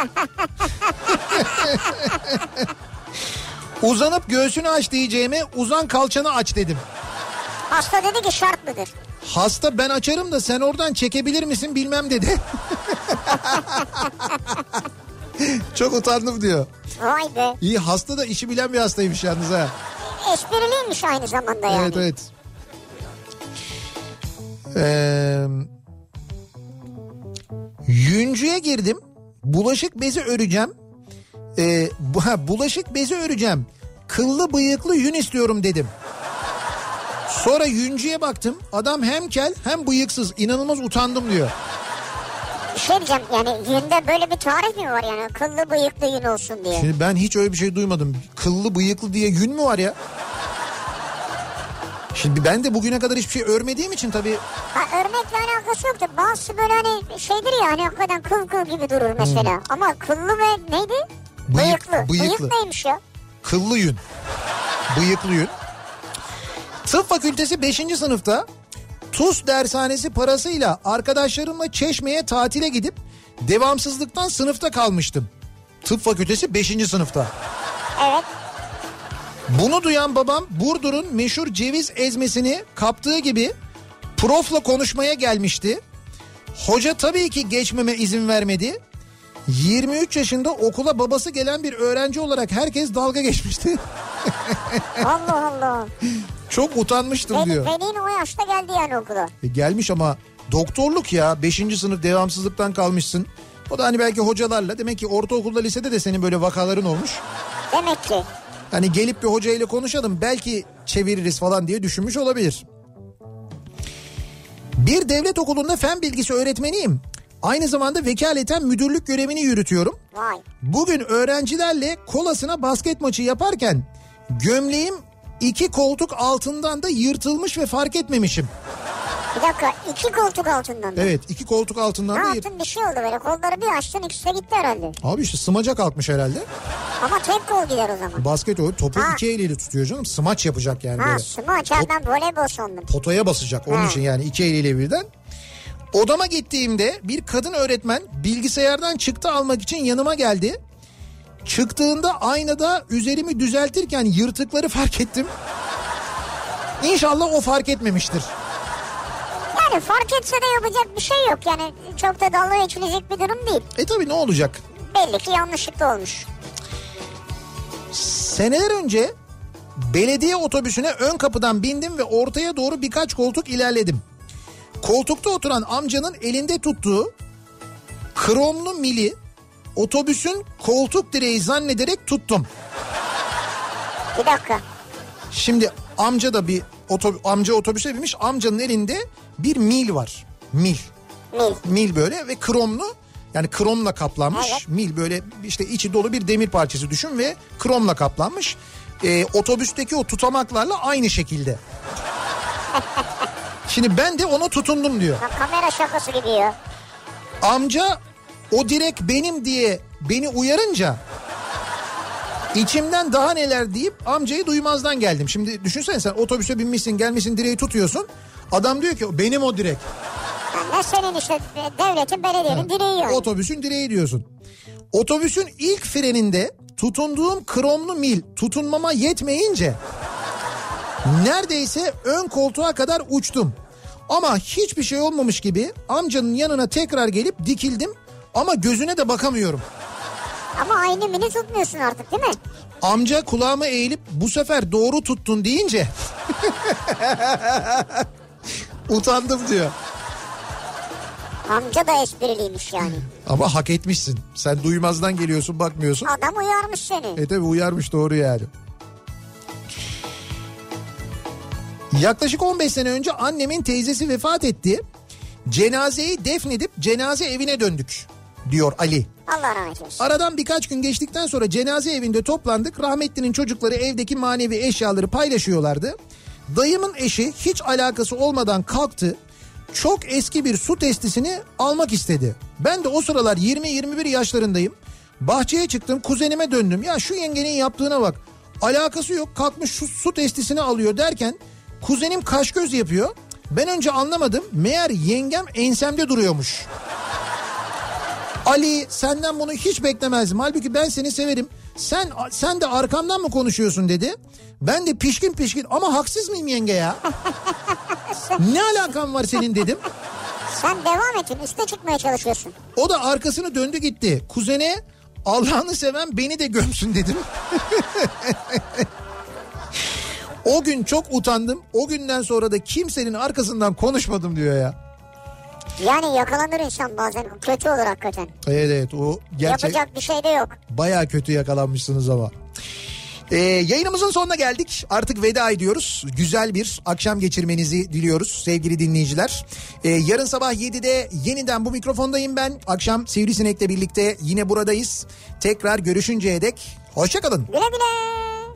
Uzanıp göğsünü aç diyeceğime uzan kalçanı aç dedim. Hasta dedi ki şart mıdır? Hasta ben açarım da sen oradan çekebilir misin bilmem dedi. Çok utandım diyor. Vay be. İyi hasta da işi bilen bir hastaymış yalnız ha. Espriliymiş aynı zamanda yani. Evet evet. Ee, yüncüye girdim. Bulaşık bezi öreceğim. Ee, bu- ha, bulaşık bezi öreceğim. Kıllı bıyıklı yün istiyorum dedim. Sonra yüncüye baktım. Adam hem kel hem bıyıksız. İnanılmaz utandım diyor. Şey diyeceğim yani yünde böyle bir tarih mi var yani? Kıllı bıyıklı yün olsun diye. Şimdi ben hiç öyle bir şey duymadım. Kıllı bıyıklı diye yün mü var ya? Şimdi ben de bugüne kadar hiçbir şey örmediğim için tabii Ha örmekle alakası yoktur. Bazısı böyle hani şeydir ya hani hakikaten kıl kıl gibi durur mesela. Ama kıllı ve neydi? Hmm. Bıyık- bıyıklı. bıyıklı. Bıyık neymiş ya? Kıllı yün. Bıyıklı yün. Tıp fakültesi 5. sınıfta TUS dershanesi parasıyla arkadaşlarımla Çeşme'ye tatile gidip devamsızlıktan sınıfta kalmıştım. Tıp fakültesi 5. sınıfta. Evet. Bunu duyan babam Burdur'un meşhur ceviz ezmesini kaptığı gibi profla konuşmaya gelmişti. Hoca tabii ki geçmeme izin vermedi. 23 yaşında okula babası gelen bir öğrenci olarak herkes dalga geçmişti. [laughs] Allah Allah. Çok utanmıştım Veli, diyor. Veli'nin o yaşta geldi yani okula. E gelmiş ama doktorluk ya 5. sınıf devamsızlıktan kalmışsın. O da hani belki hocalarla demek ki ortaokulda lisede de senin böyle vakaların olmuş. Demek ki. Hani gelip bir hocayla konuşalım belki çeviririz falan diye düşünmüş olabilir. Bir devlet okulunda fen bilgisi öğretmeniyim. Aynı zamanda vekaleten müdürlük görevini yürütüyorum. Bugün öğrencilerle kolasına basket maçı yaparken gömleğim iki koltuk altından da yırtılmış ve fark etmemişim. Bir dakika iki koltuk altından. mı? Evet iki koltuk Ne altından da yırt... yaptın bir şey oldu böyle kolları bir açtın ikisi de gitti herhalde. Abi işte sımaca kalkmış herhalde. Ama tek gol gider o zaman. Basket o topu Ha. iki eliyle tutuyor canım. Smaç yapacak yani Ha böyle. smaç ha ben voleybol sandım. potaya basacak. Onun Ha. için yani iki eliyle birden. Odama gittiğimde bir kadın öğretmen bilgisayardan çıktı almak için yanıma geldi. Çıktığında aynada üzerimi düzeltirken yırtıkları fark ettim. İnşallah o fark etmemiştir. Yani fark etse de yapacak bir şey yok yani çok da dalga geçilecek bir durum değil. E tabi ne olacak? Belli ki yanlışlıkla olmuş. Seneler önce belediye otobüsüne ön kapıdan bindim ve ortaya doğru birkaç koltuk ilerledim. Koltukta oturan amcanın elinde tuttuğu kromlu mili otobüsün koltuk direği zannederek tuttum. Bir dakika. Şimdi amca da bir otob- amca otobüse binmiş amcanın elinde bir mil var. Mil. Mil. Mil böyle ve kromlu yani kromla kaplanmış. Evet. Mil böyle işte içi dolu bir demir parçası düşün ve kromla kaplanmış. Ee, otobüsteki o tutamaklarla aynı şekilde. [laughs] Şimdi ben de ona tutundum diyor. Ha, kamera şakası gibi ya. Amca o direk benim diye beni uyarınca içimden daha neler deyip amcayı duymazdan geldim. Şimdi düşünsene sen otobüse binmişsin gelmişsin direği tutuyorsun. Adam diyor ki benim o direk. Ne senin işte devletin belediyenin direği yani. Otobüsün direği diyorsun. Otobüsün ilk freninde tutunduğum kromlu mil tutunmama yetmeyince neredeyse ön koltuğa kadar uçtum. Ama hiçbir şey olmamış gibi amcanın yanına tekrar gelip dikildim ama gözüne de bakamıyorum. Ama aynı mini tutmuyorsun artık değil mi? Amca kulağıma eğilip bu sefer doğru tuttun deyince [laughs] utandım diyor. Amca da espriliymiş yani. Ama hak etmişsin. Sen duymazdan geliyorsun bakmıyorsun. Adam uyarmış seni. E tabi uyarmış doğru yani. Yaklaşık 15 sene önce annemin teyzesi vefat etti. Cenazeyi defnedip cenaze evine döndük diyor Ali. Allah rahmet eylesin. Aradan birkaç gün geçtikten sonra cenaze evinde toplandık. Rahmetlinin çocukları evdeki manevi eşyaları paylaşıyorlardı. Dayımın eşi hiç alakası olmadan kalktı. Çok eski bir su testisini almak istedi. Ben de o sıralar 20-21 yaşlarındayım. Bahçeye çıktım kuzenime döndüm. Ya şu yengenin yaptığına bak. Alakası yok kalkmış şu su testisini alıyor derken kuzenim kaş göz yapıyor. Ben önce anlamadım. Meğer yengem ensemde duruyormuş. Ali senden bunu hiç beklemezdim. Halbuki ben seni severim. Sen sen de arkamdan mı konuşuyorsun dedi. Ben de pişkin pişkin ama haksız mıyım yenge ya? [laughs] ne alakan var senin dedim. Sen devam et. Üste çıkmaya çalışıyorsun. O da arkasını döndü gitti. Kuzene Allah'ını seven beni de gömsün dedim. [laughs] o gün çok utandım. O günden sonra da kimsenin arkasından konuşmadım diyor ya. Yani yakalanır insan bazen. Kötü olur hakikaten. Evet evet o gerçek Yapacak bir şey de yok. baya kötü yakalanmışsınız ama. Ee, yayınımızın sonuna geldik. Artık veda ediyoruz. Güzel bir akşam geçirmenizi diliyoruz sevgili dinleyiciler. Ee, yarın sabah 7'de yeniden bu mikrofondayım ben. Akşam Sivrisinek'le birlikte yine buradayız. Tekrar görüşünceye dek hoşçakalın. Güle güle.